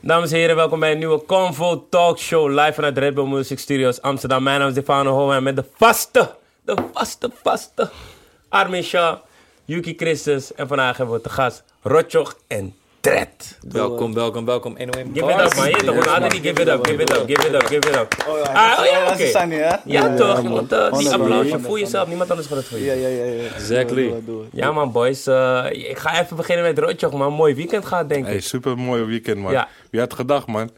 Dames en heren, welkom bij een nieuwe Convo Talk Show live vanuit Red Bull Music Studios Amsterdam. Mijn naam is Stefano Ho en met de vaste, de vaste, vaste Armin Shah, Yuki Christus en vandaag hebben we te gast Rotjoch en Tred. Welkom, welkom, welkom. 101 Give it up man, je toch give it up, give it up, give it up, give it up. Ah, oh ja, oké. Ja toch, je moet eh, die applausje voor jezelf, niemand anders gaat het voor je. Ja, ja, ja. ja. Exactly. Ja man boys, eh, ik ga even beginnen met Rotjoch man, mooi weekend gehad denk Hey, ik. super mooi weekend, man. Ja. Wie had gedacht, man?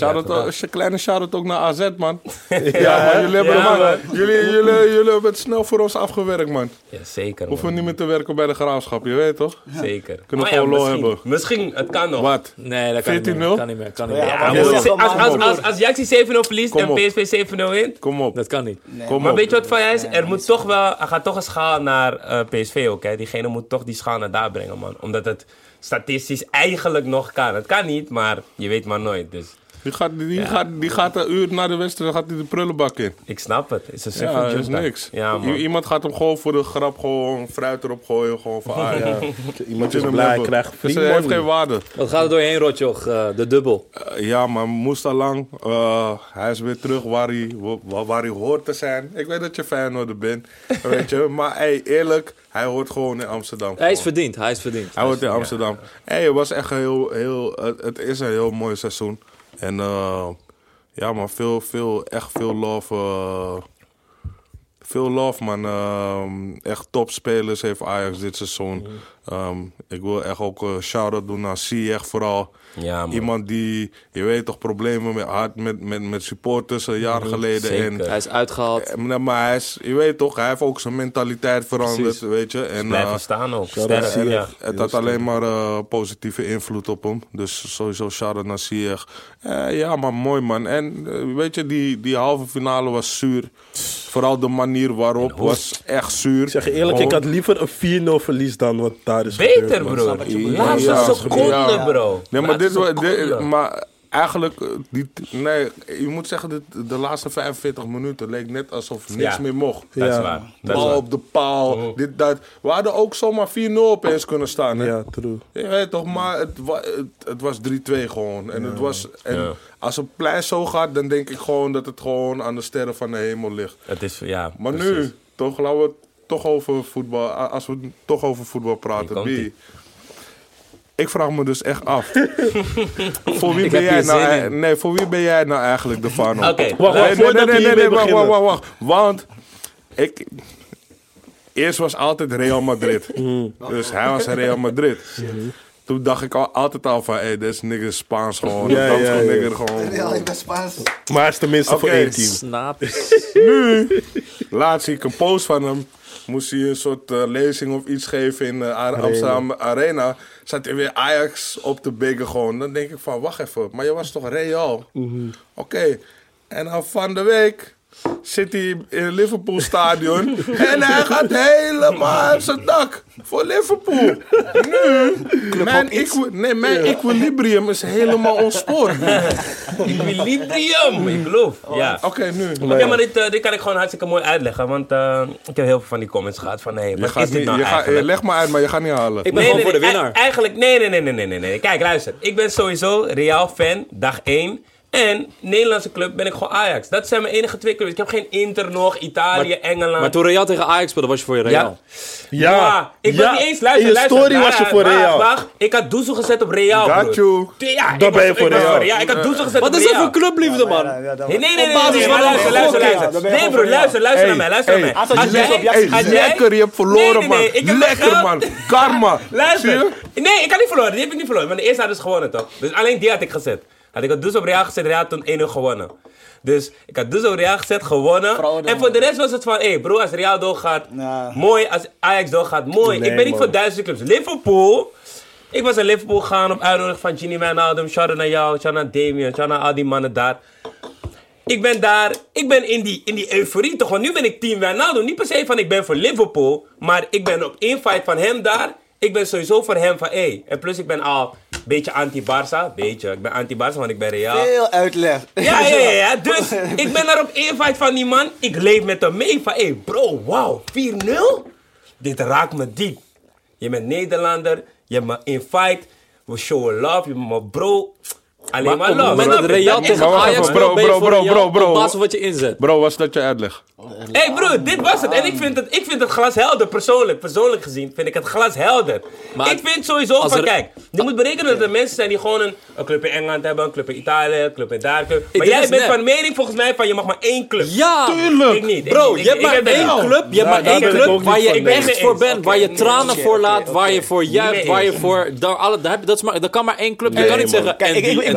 Eh, een kleine shout-out ook naar AZ, man. ja, man. Jullie, hebben, Ja, man, man. Jullie, jullie, jullie hebben het snel voor ons afgewerkt, man. Ja, zeker Hoeven man. niet meer te werken bij de graafschap, je weet toch? Zeker. Kunnen we gewoon lol hebben. Misschien, het kan nog. Wat? Nee, dat kan niet 14-0? meer. Kan niet meer, kan niet meer. als, als, als, op. als, als Ajax die 7-0 verliest en. PSV 7-0 wint. Kom op. Dat kan niet. Kom Maar op. weet je wat van jij is? Er moet toch wel, er gaat toch een schaal naar eh, PSV ook. Hè? Diegene moet toch die schaal naar daar brengen, man. Omdat het statistisch eigenlijk nog kan. Het kan niet, maar je weet maar nooit. Dus Die gaat, die, gaat, die gaat een uur na de wedstrijd gaat hij de prullenbak in. ik snap het. Het is een Ja, is niks. Ja. Iemand gaat hem gewoon voor de grap gewoon fruit erop gooien. Gewoon van, ah, ja. Iemand is blij, krijgt Dus hij heeft geen waarde. Wat gaat er doorheen, Rotjoch? Eh, de dubbel. Eh, ja, maar moest al lang. Eh, hij is weer terug waar hij, waar, waar hij hoort te zijn. Ik weet dat je Feyenoorder bent, weet je. Maar hey, eerlijk, hij hoort gewoon in Amsterdam. Hij is verdiend, hij is verdiend. Hij hoort in Amsterdam. Hey, het was echt een heel, heel het, het is een heel mooi seizoen. En eh, ja, maar veel, veel, echt veel love. eh, veel love, man. Ehm, echt topspelers heeft Ajax dit seizoen. Ehm, ik wil echt ook een shout-out doen naar Ziyech vooral. Ja, man. Iemand die, je weet toch, problemen met, had met, met, met supporters een jaar geleden. zeker. En, Hij is uitgehaald. eh, maar hij is, je weet toch, hij heeft ook zijn mentaliteit veranderd, Precies. weet je. En, Blijven eh, staan ook. Ja. Het had alleen maar eh, positieve invloed op hem. Dus sowieso shout-out naar. Eh, ja, maar mooi man. En eh, weet je, die, die halve finale was zuur. Vooral de manier waarop was echt zuur. Ik zeg je eerlijk, ik had liever een 4-0 verlies dan wat daar is Beter, gebeurd, man. broer. Laatste Ja, seconde, ja. bro. Nee, maar, dit, wa- dit- seconde. maar eigenlijk, eh, die, nee, je moet zeggen, dit, de laatste 45 minuten leek net alsof niks Ja. meer mocht. Dat is Ja. waar. Dat is Bal waar. op de paal, dit, dat. We hadden ook zomaar 4-0 opeens kunnen staan. Hè? Ja, true. Je weet toch, maar het, wa- het, het was 3-2 gewoon. En, het was, en Ja. als het plein zo gaat, dan denk ik gewoon dat het gewoon aan de sterren van de hemel ligt. Het is, ja, Maar precies. nu, toch, laten we het toch over voetbal, als we toch over voetbal praten. Wie? Ik vraag me dus echt af. voor wie ben jij nou, in. nee, voor wie ben jij nou eigenlijk de fan? Oké, Wacht, nee, wacht, nee, nee, nee, wacht, wacht, wacht, wacht. Want ik, eerst was altijd Real Madrid. Dus hij was Real Madrid. Toen dacht ik al, altijd al van, hé, dit is nigger Spaans gewoon. Ja, dat is ja, gewoon ja. gewoon. Ja, ik ben Spaans. Maar hij is tenminste voor één team. Snap. Laatst zie ik een post van hem. Moest hij een soort eh, lezing of iets geven in de Amsterdam Arena. Zat hij weer Ajax op te biggen gewoon. Dan denk ik van, wacht even. Maar je was toch Real? Oké. En dan van de week zit hij in het Liverpool stadion. en hij gaat helemaal uit zijn dak. Voor Liverpool. Nu, mijn, equi- nee, mijn equilibrium is helemaal ontspoord. Equilibrium, ik geloof. Ja. Oké, nu. Oké, maar dit, eh, dit kan ik gewoon hartstikke mooi uitleggen. Want eh, ik heb heel veel van die comments gehad van... Hé, Je wat gaat is dit niet, nou je gaat, eigenlijk? leg maar uit, maar je gaat niet halen. Ik ben gewoon voor de winnaar. e- Eigenlijk, nee, nee, nee, nee, nee, nee. Kijk, luister. Ik ben sowieso Real-fan, dag 1. En Nederlandse club ben ik gewoon Ajax. Dat zijn mijn enige twee clubs. Ik heb geen Inter nog, Italië, Engeland. Maar toen Real tegen Ajax speelde, was je voor je Real. Ja. Ja, ik ben ja. niet eens, luister, In je story was je voor Real. Wacht, ik had Doezel gezet op Real, Got you. Ja, ben je voor Real. Real. Ik had Doezel gezet Wat op is Real. dat voor clubliefde, man? Ja, ja, Nee, nee, nee, maar luister, luister, ja, luister. Nee, voor luister, luister naar mij, luister naar mij. als jij- Lekker, je hebt verloren, Nee, nee, nee, man. Lekker, man. Karma. Luister. Nee, ik had niet verloren. Die heb ik niet verloren. Want de eerste hadden ze gewonnen, toch? Dus alleen die had ik gezet. Had ik het dus op Real gezet, Real had toen 1-0 gewonnen. Dus ik had dus op Real gezet, gewonnen. Fraude, en voor de rest was het van, hé hey, bro, als Real doorgaat, mooi. Als Ajax doorgaat, mooi. Nee, ik ben niet voor duizend clubs. Liverpool. Ik was in Liverpool gegaan op uitnodiging van Ginny Wijnaldum. Shout-out naar jou, shout-out naar Damien, shout-out naar al die mannen daar. Ik ben daar, ik ben in die, in die euforie toch. Want nu ben ik team Wijnaldum. Niet per se van ik ben voor Liverpool. Maar ik ben op één fight van hem daar. Ik ben sowieso voor hem van hé. En plus ik ben al beetje anti-Barça. Beetje, ik ben anti-Barça want ik ben Real. Veel uitleg. Ja, ja, ja, ja. Dus ik ben daar op fight van die man. Ik leef met hem mee van, hé hey bro, wauw, 4-0? Dit raakt me diep. Je bent Nederlander, je hebt me in fight, we showen love, je bent mijn bro. Alleen maar het love. dat je? Real Dat is tegen Maar Ajax bro, bro, bro, bro, bro. op basis van wat je inzet. Bro, was dat je uitleg? Hé hey bro, dit was het. En ik vind het, ik vind het glas helder, persoonlijk. Persoonlijk gezien vind ik het glas helder. Maar ik vind sowieso van, er- kijk, je moet berekenen dat er mensen zijn die gewoon een, een club in Engeland hebben, een club in Italië, een club in daar. club- Maar jij bent net. van mening volgens mij van je mag maar één club. Ja! Ik niet. Bro, ik, je hebt maar één club, je hebt maar één club waar je echt voor bent, waar je tranen voor laat, waar je voor juicht, waar je voor... Daar, alle, daar heb je, dat, maar, kan maar één club. Je kan niet zeggen...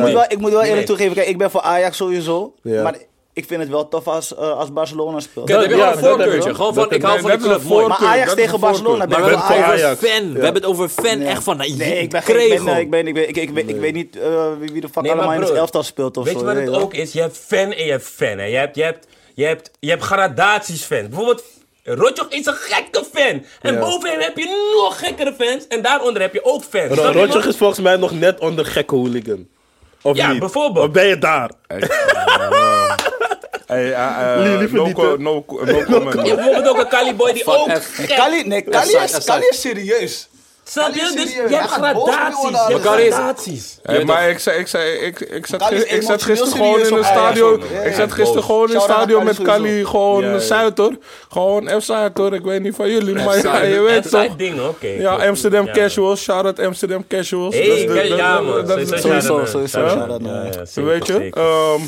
Ik, moet wel, ik moet wel eerlijk Nee. toegeven, kijk, ik ben voor Ajax sowieso. Ja. Maar ik vind het wel tof als, eh, als Barcelona speelt. Kijk, dan heb je Ja, gewoon een voorkeurtje. ik. Gewoon van, ik heb hou van club, een mooi. Maar Ajax tegen Barcelona Maar ik we wel hebben het over fan. We hebben het over fan. Echt van, nou, Nee, ik ben geen, ik ben, eh, ik ben, ik ben, ik, ik, weet- ik weet niet eh, wie, de fuck Nee, allemaal in het elftal speelt of Weet zo. je wat weet het ook is? Je hebt fan en je hebt fan. Hè. Je, hebt, je, hebt, je, hebt, je hebt gradaties fans. Bijvoorbeeld, Rotjoch is een gekke fan. En Ja. boven hem heb je nog gekkere fans. En daaronder heb je ook fans. Rotjoch is volgens mij nog net onder gekke hooligan. Of Ja, niet? bijvoorbeeld. Of ben je daar? Hey, liever no, co- no, co- no comment. Je hebt bijvoorbeeld ook een Caliboy die ook Kali, nee, Kali is. Kali is serieus. Snap je? Dus je hebt gradaties. Je gradaties. Hey, maar ik, zei, ik, zei, ik, ik, zat, ik zat gisteren gewoon in het stadion. Ik zat gisteren gewoon in het stadion met Kali. Gewoon. Zuid hoor. Gewoon F Zuid hoor. Ik weet niet van jullie, maar je weet Dat zijn toch. dingen, oké. Ja. Amsterdam. Casuals. Shout-out Amsterdam Casuals. Ja man. dat is Sowieso, het sowieso, Weet je? Ehm,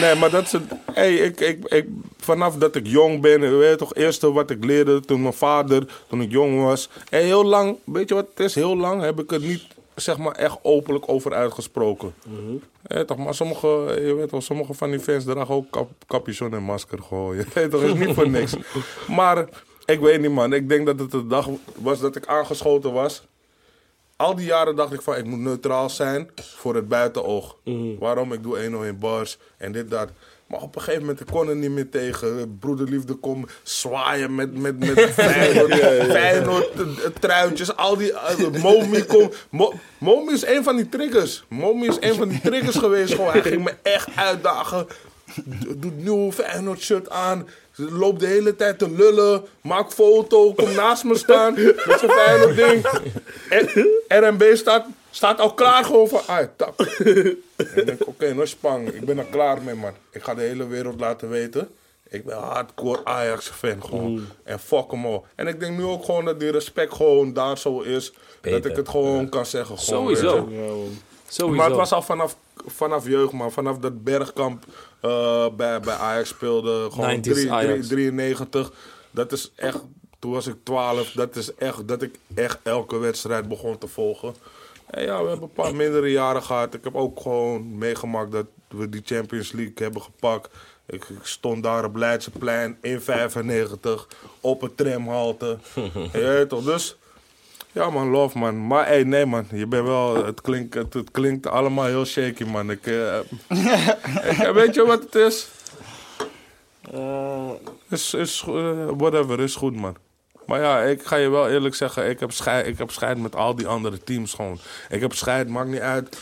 nee, maar dat is het. Hey, ik, ik, ik, vanaf dat ik jong ben, je weet toch, eerste wat ik leerde toen mijn vader, toen ik jong was. En heel lang, weet je wat het is? Heel lang heb ik er niet, zeg maar, echt openlijk over uitgesproken. Ja, toch, maar sommige, je weet wel, sommige van die fans dragen ook kap, capuchon en masker. Je weet toch, is niet voor niks. Maar ik weet niet man, ik denk dat het de dag was dat ik aangeschoten was. Al die jaren dacht ik van, ik moet neutraal zijn voor het buitenoog. Waarom? Ik doe 1-0 in bars en dit, dat. Maar op een gegeven moment, ik kon er niet meer tegen. Broederliefde kom zwaaien met, met, met Feyenoord, Feyenoord eh, eh, truitjes. Al die, uh, Momi kom. Mo, Momi is een van die triggers. Momi is een van die triggers geweest. Gewoon. Hij ging me echt uitdagen. Doet nieuw Feyenoord shirt aan. Loopt de hele tijd te lullen. Maak foto. Kom naast me staan. Met zijn Feyenoord ding. En RMB staat, staat al klaar gewoon van. Ah, ik denk, oké, nou spang. Ik ben er klaar mee, man. Ik ga de hele wereld laten weten. Ik ben hardcore Ajax-fan gewoon. En fuck hem al. En ik denk nu ook gewoon dat die respect gewoon daar zo is. Dat ik het gewoon kan zeggen. Gewoon, Sowieso. Sowieso. Maar het was al vanaf, vanaf jeugd, man. Vanaf dat Bergkamp eh, bij, bij Ajax speelde. Gewoon 90s drie- Ajax. drie- 93. Dat is echt... Toen was ik 12. Dat is echt... Dat ik echt elke wedstrijd begon te volgen. En ja, we hebben een paar mindere jaren gehad. Ik heb ook gewoon meegemaakt dat we die Champions League hebben gepakt. Ik, ik stond daar op Leidseplein in 95 op een tramhalte. Je weet toch, dus... Ja man, love man. Maar hey, nee man, je bent wel, het klinkt, het, het klinkt allemaal heel shaky man. Ik, eh, ik, weet je wat het is? Is, is, eh, whatever, is goed man. Maar ja, ik ga je wel eerlijk zeggen, ik heb scheid, ik heb scheid met al die andere teams gewoon. Ik heb scheid, maakt niet uit.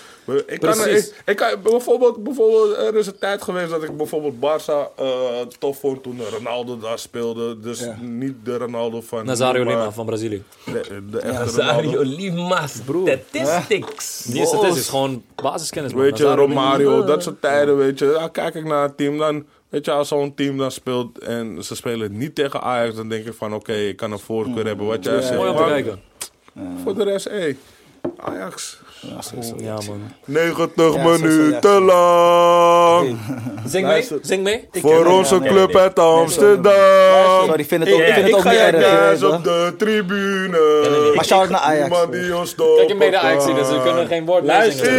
Ik kan, Precies. ik, ik kan, bijvoorbeeld, bijvoorbeeld, er is een tijd geweest dat ik bijvoorbeeld Barça eh, tof vond toen Ronaldo daar speelde. Dus Ja. niet de Ronaldo van... Nazario Lima van Brazilië. De, de echte Nazario Ronaldo. Lima's statistics. Die is het is, is gewoon basiskennis. man. Weet je, Nazario Romario, dat soort tijden, weet je. Kijk ik naar een team, dan... Weet je, als zo'n team dan speelt en ze spelen niet tegen Ajax... dan denk ik van, oké, ik kan een voorkeur hebben. Wat jij zegt. Mooi om te kijken. Voor de rest, hé. Ajax. Ja, man. 90 Ja, zo- zo- minuten lang. Zing mee. Zing mee. Voor onze club uit Amsterdam. Sorry, ik vind het ook, ik vind het Ik ook niet erg. op de tribune. Maar shout-out naar Ajax. Niemand die ons stopt. Kijk, je mede Ajax zien, dus we kunnen geen woord meer Luister. Ja,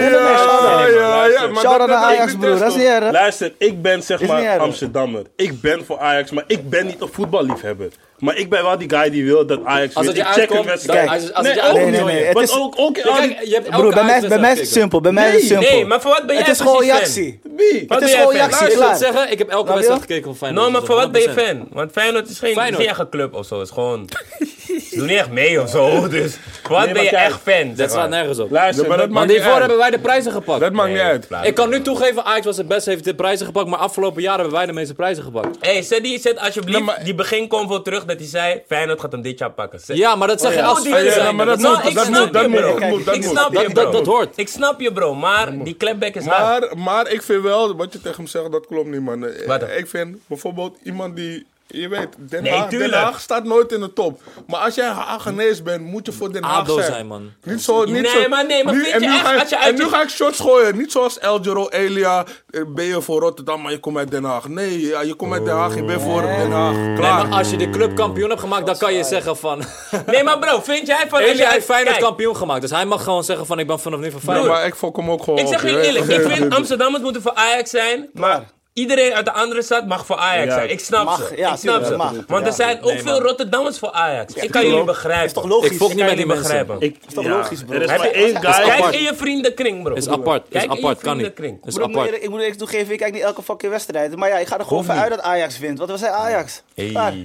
ja, dat- naar Ajax, broer. Dat is niet erg. Luister, ik ben zeg maar. Amsterdammer. Ik ben voor Ajax, maar ik ben niet een voetballiefhebber. Maar ik ben wel die guy die wil dat Ajax Als het je check een wedstrijd. als- als het je nee. Nee, nee, nee, het is- ook, ook kijk, je hebt elke Broer, bij mij, bij mij is het simpel. Bij mij is het Nee, simpel. nee, maar voor wat ben jij Het is gewoon reactie. Wie? Wat Het is gewoon fan? Jaxi, Ik wil zeggen, ik heb elke wedstrijd gekeken van Feyenoord. No, maar voor wat ben je 100%. fan? Want Feyenoord is geen, een club of zo. Het is gewoon... Ze doen niet echt mee of zo. Dus voor wat Nee, ben je kijk, echt fan? Dat slaat nergens op. Luister, maar dat Want niet hiervoor hebben wij de prijzen gepakt. Dat maakt niet Nee, uit. Ik kan nu toegeven, Ajax was het beste, heeft de prijzen gepakt. Maar afgelopen jaar hebben wij de meeste prijzen gepakt. Hey, zet, die, zet alsjeblieft Nee, die beginconvo terug dat hij zei... Feyenoord gaat hem dit jaar pakken. Ja, maar dat zeg je ja. als Oh, die fan zijn. maar dat Nou, moet, ik dat snap moet, dat je, moet, bro. dat moet, dat Ik moet. snap je, Dat, dat, bro. dat hoort. Ik snap je, bro. Maar die clapback is hard. Maar, maar ik vind wel, wat je tegen hem zegt, dat klopt niet, man. Wat dan? Ik vind bijvoorbeeld iemand die, je weet, Den, Nee, Haag, Den. Haag staat nooit in de top. Maar als jij Hagenees bent, moet je voor Den Haag ADO zijn. zijn, man. Niet zo, niet Nee, zo. maar nee, maar nu, vind en je nu echt, ga ik, als je En uit nu ga ik shots gooien. Niet zoals El Giro, Elia, eh, ben je voor Rotterdam, maar je komt uit Den Haag. Nee, ja, je komt uit Den Haag, je bent voor Den Haag. Nee, Klaar. maar als je de club kampioen hebt gemaakt, dan kan je zeggen van... Nee, maar bro, vind jij van... Elia jij- heeft Feyenoord Kijk, kampioen gemaakt. Dus hij mag gewoon zeggen van ik ben vanaf nu van Feyenoord. maar ik fok hem ook gewoon Ik zeg je eerlijk, ik vind Amsterdammers moeten voor Ajax zijn, maar. Iedereen uit de andere stad mag voor Ajax Ja. zijn. Ik snap Mag, ze. ja, ik snap ze. mag. Want er zijn ook veel Rotterdammers voor Ajax. ik kan jullie begrijpen. Is toch logisch? Ik Ik niet kan met die begrijpen. Ik, is toch ja, logisch, bro? Er is Heb maar je- één guy. Kijk apart. in je vriendenkring, bro. Is apart, is Kijk in je apart, kan niet. Is Broer, ik moet apart. ik moet eerlijk toegeven, ik kijk niet elke fucking wedstrijd. Maar ja, ik ga er gewoon van uit dat Ajax wint. Want we zijn Ajax.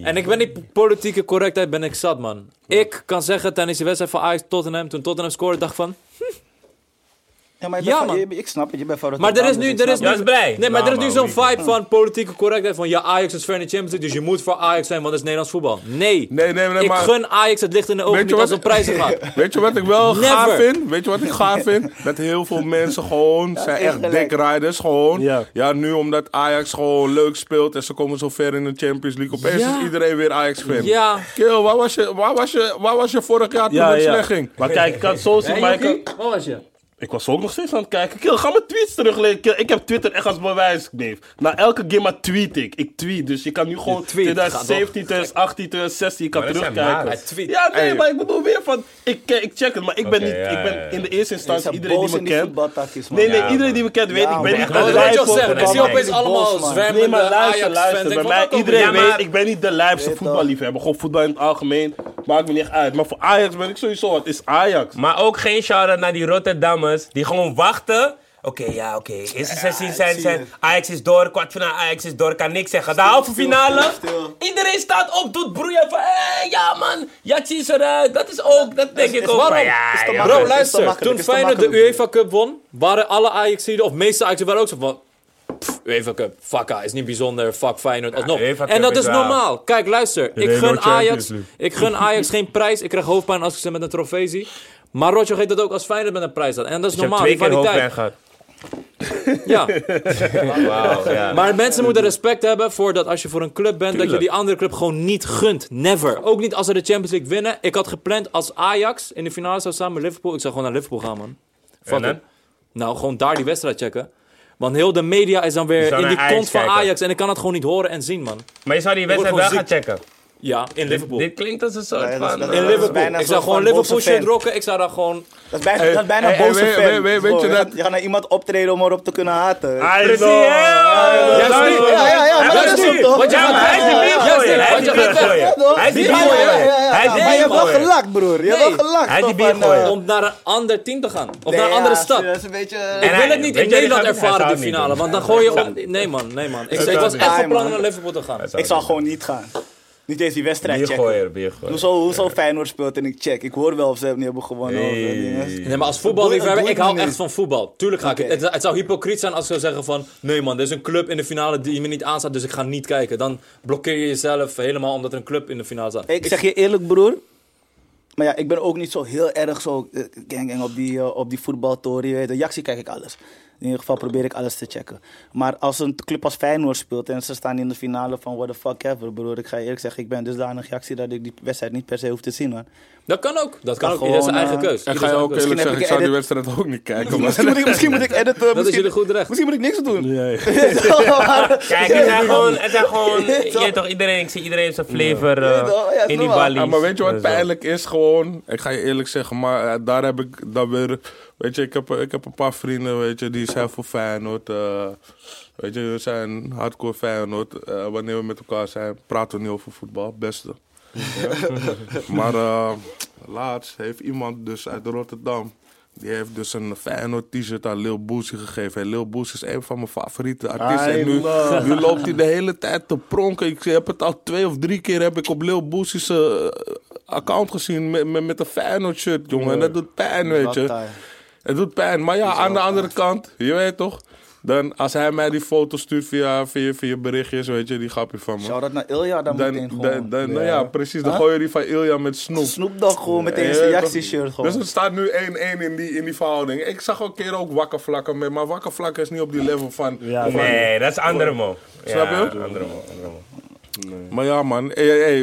En ik ben die politieke correctheid ben ik zat, man. Ik kan zeggen tijdens die wedstrijd van Ajax Tottenham, toen Tottenham scoorde, dacht van... Ja, maar je Ja, bent van- man. je- ik snap het, je bent van Maar er is nu, dus er is nu, blij. Nee, maar er is nu zo'n vibe van politieke correctheid van ja, Ajax is ver in de Champions League, dus je moet voor Ajax zijn, want het is Nederlands voetbal. Nee. Nee, nee, nee, ik maar- gun Ajax het licht in de ogen niet als wat- het prijzen gaat. Weet je wat ik wel Never. gaaf vind? Weet je wat ik gaaf vind? Dat heel veel mensen gewoon zijn is echt gelijk. riders Gewoon. Ja. Ja. nu omdat Ajax gewoon leuk speelt en ze komen zo ver in de Champions League. Opeens Ja. is iedereen weer Ajax-fan. Ja. Kill, waar was, je, waar, was je, waar was je vorig jaar toen Ja, het ja. slecht ging? Maar kijk, ik kan het zo zien, kan- Wat was je? Ik was ook nog steeds aan het kijken. Kill, ga mijn tweets teruglezen. Kill, ik heb Twitter echt als bewijs, neef. Na elke game tweet ik. Ik tweet, dus je kan nu gewoon tweet, 2017, 2018, 2016, je kan Maar dat zijn terugkijken. tweet. Ja, nee, maar ik bedoel weer van, ik, ik check het, maar ik ben, niet, ja, ik ben in de eerste instantie, iedereen die me kent. Nee, nee, iedereen die me kent weet, ik ben niet de voor. Ik zie opeens Die allemaal zwermende Nee, maar luister, luister. Bij mij, iedereen weet, ik ben niet de lijfste Weet voetballiefhebber. Gewoon voetbal in het algemeen. Maakt me niet echt uit. Maar voor Ajax ben ik sowieso, het is Ajax. Maar ook geen shout-out naar die Die gewoon wachten. Oké, ja, oké. Eerste sessie zijn, zijn. Ajax is door, kwartfinale Ajax is door, kan niks zeggen. De halve finale, stil, stil. iedereen staat op, doet broeien van, hé, ja man, Jaxi is eruit. Dat is ook, dat denk ik is ook. waarom? ja. Bro, is te luister. Toen Feyenoord de. UEFA Cup won, waren alle Ajaxiden, of meeste Ajaxiden waren ook zo van... pff, UEFA Cup, fuck is niet bijzonder, fuck Feyenoord, alsnog. En dat is normaal. Kijk, luister, ik gun Ajax, ik gun Ajax geen prijs. Ik krijg hoofdpijn als ik ze met een trofee zie. Maar Roger geeft dat ook als Feyenoord met een prijs had. En dat is normaal, twee die kwaliteit. gehad. Ja. Ja. Maar mensen moeten respect hebben voor dat als je voor een club bent, dat je die andere club gewoon niet gunt. Never. Ook niet als ze de Champions League winnen. Ik had gepland als Ajax in de finale zou staan met Liverpool. Ik zou gewoon naar Liverpool gaan, man. Fuck it. Nou, gewoon daar die wedstrijd checken. Want heel de media is dan weer in die kont van. Ajax. En ik kan het gewoon niet horen en zien, man. Maar je zou die wedstrijd wel gaan checken. Ja, in Liverpool. Dit klinkt als een soort dat is- van... dat eh, is- in Liverpool. bijna Ik zo zou gewoon van Liverpool boze fan. rocken. Ik zou daar gewoon... Dat is bijna, Hey, dat is bijna hey, een boze hey, fan. weet- weet- weet je je dat- gaat- Je gaat naar iemand optreden om erop te kunnen haten. I Precies, know. ja. Juist niet. Ja, ja, ja, maar dat is niet. hem toch? Want je Ja, gaat maar hij is weg. de Juist biergooier. niet. Hij Want is je de gaat weg. biergooier. Hij is de Ja, ja, ja, biergooier. ja, ja. Hij is de Maar je hebt wel biergooier. gelakt, broer. Je hebt Nee. wel gelakt. Hij is die toch, van, biergooier. eh, Om naar een ander team te gaan. Of nee, naar een andere stad. Dat is een beetje... Ik wil het niet weet in je, die Nederland gaat- hij ervaren, zou die het niet finale. doen. Want dan gooi je op... Nee, man. Nee, man. Ik, ik was echt Nee, van plan om naar Liverpool te gaan. Ik zal gewoon niet gaan. Niet eens die wedstrijd checken. Biergooier, biergooier. Hoezo, hoezo Feyenoord speelt en ik check. Ik hoor wel of ze niet hebben gewonnen. of, dingen. Nee, maar als voetballiefhebber, ik hou echt van voetbal. Tuurlijk ga ik het. Het zou hypocriet zijn als ik zou zeggen van... Nee man, er is een club in de finale die me niet aanstaat, dus ik ga niet kijken. Dan blokkeer je jezelf helemaal omdat er een club in de finale staat. Ik zeg je eerlijk, broer. Maar ja, ik ben ook niet zo heel erg zo eh, gang gang op die, eh, op die voetbaltoren. Weet, De Jaxie kijk ik alles. In ieder geval probeer ik alles te checken. Maar als een club als Feyenoord speelt en ze staan in de finale van what the fuck ever, broer. Ik ga je eerlijk zeggen, ik ben dusdanig Jaxie dat ik die wedstrijd niet per se hoef te zien, man. Dat kan ook. Dat kan Kan ook. Iedereen zijn gewoon, eigen eh, keus. En ga je ook eerlijk zeggen, ik ik zou die wedstrijd ook niet kijken. Misschien moet ik, misschien moet ik editen. is misschien, jullie goed recht. Misschien moet ik niks doen. Kijk, het zijn gewoon, het zijn gewoon, je toch, iedereen, ik zie iedereen zijn flavor eh, is in die. Ja, maar weet je wat pijnlijk is gewoon? Ik ga je eerlijk zeggen, maar eh, daar heb ik dan weer... Weet je, ik heb, ik heb een paar vrienden, weet je, die zijn voor Feyenoord. eh weet je, we zijn hardcore Feyenoord. Eh, wanneer we met elkaar zijn, praten we niet over voetbal. Beste. Ja. maar eh, laatst heeft iemand dus uit Rotterdam... Die heeft dus een Feyenoord t-shirt aan Lil Boosie gegeven. En Lil Boosie is een van mijn favoriete artiesten. I En nu, nu loopt hij de hele tijd te pronken. Ik heb het al twee of drie keer heb ik op Lil Boosie's account gezien met, met, met een Feyenoord shirt, jongen. En dat doet pijn, weet je. Het doet pijn. Maar ja, aan de andere kant, je weet toch? Dan als hij mij die foto stuurt via, via, via berichtjes, weet je, die grapje van me. Shout-out naar Ilja dan, Dan, meteen dan, gewoon. dan, nou ja, precies. Dan Huh? gooi je die van Ilja met Snoep. Snoop Dogg gewoon meteen Ja, zijn? Jaxi-shirt gewoon. Dus het staat nu 1-1 in die, in die verhouding. Ik zag ook een keer ook wakkervlakken mee, maar wakkervlakken is niet op die level van... Ja, van- Nee, dat is andere mo. Snap je? Ja, andere mo, andere Maar ja man, hey,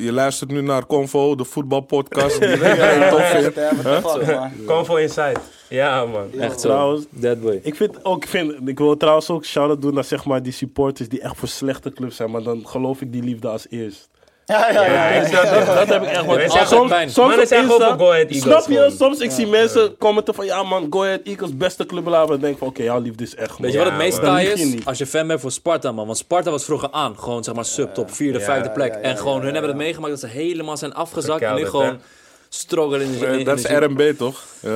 je luistert nu naar Convo, de voetbalpodcast. die jij tof vindt. Man. Voor Inside. Ja, man. Echt zo. Trouwens- Dead boy. Ik vind ook, ik, vind, ik wil trouwens ook shout-out doen naar zeg maar, die supporters die echt voor slechte clubs zijn. Maar dan geloof ik die liefde als eerst. Ja, ja, ja. Ja, ja. is dat heb ik echt wel. Soms, Insta- Go Ahead Eagles Snap je? Soms ik zie mensen commenten van ja man, Go Ahead Eagles beste club bla. Dan denk ik van oké, jouw liefde is echt Weet je man. wat het meest man. Dan taai is? Als je fan bent voor Sparta, man. Want Sparta was vroeger aan. Gewoon, zeg maar, subtop. Vierde, vijfde plek. en gewoon, hun hebben het meegemaakt dat ze helemaal zijn afgezakt. En nu gewoon struggelen in de in- Eh, in Dat is RMB toch? Eh,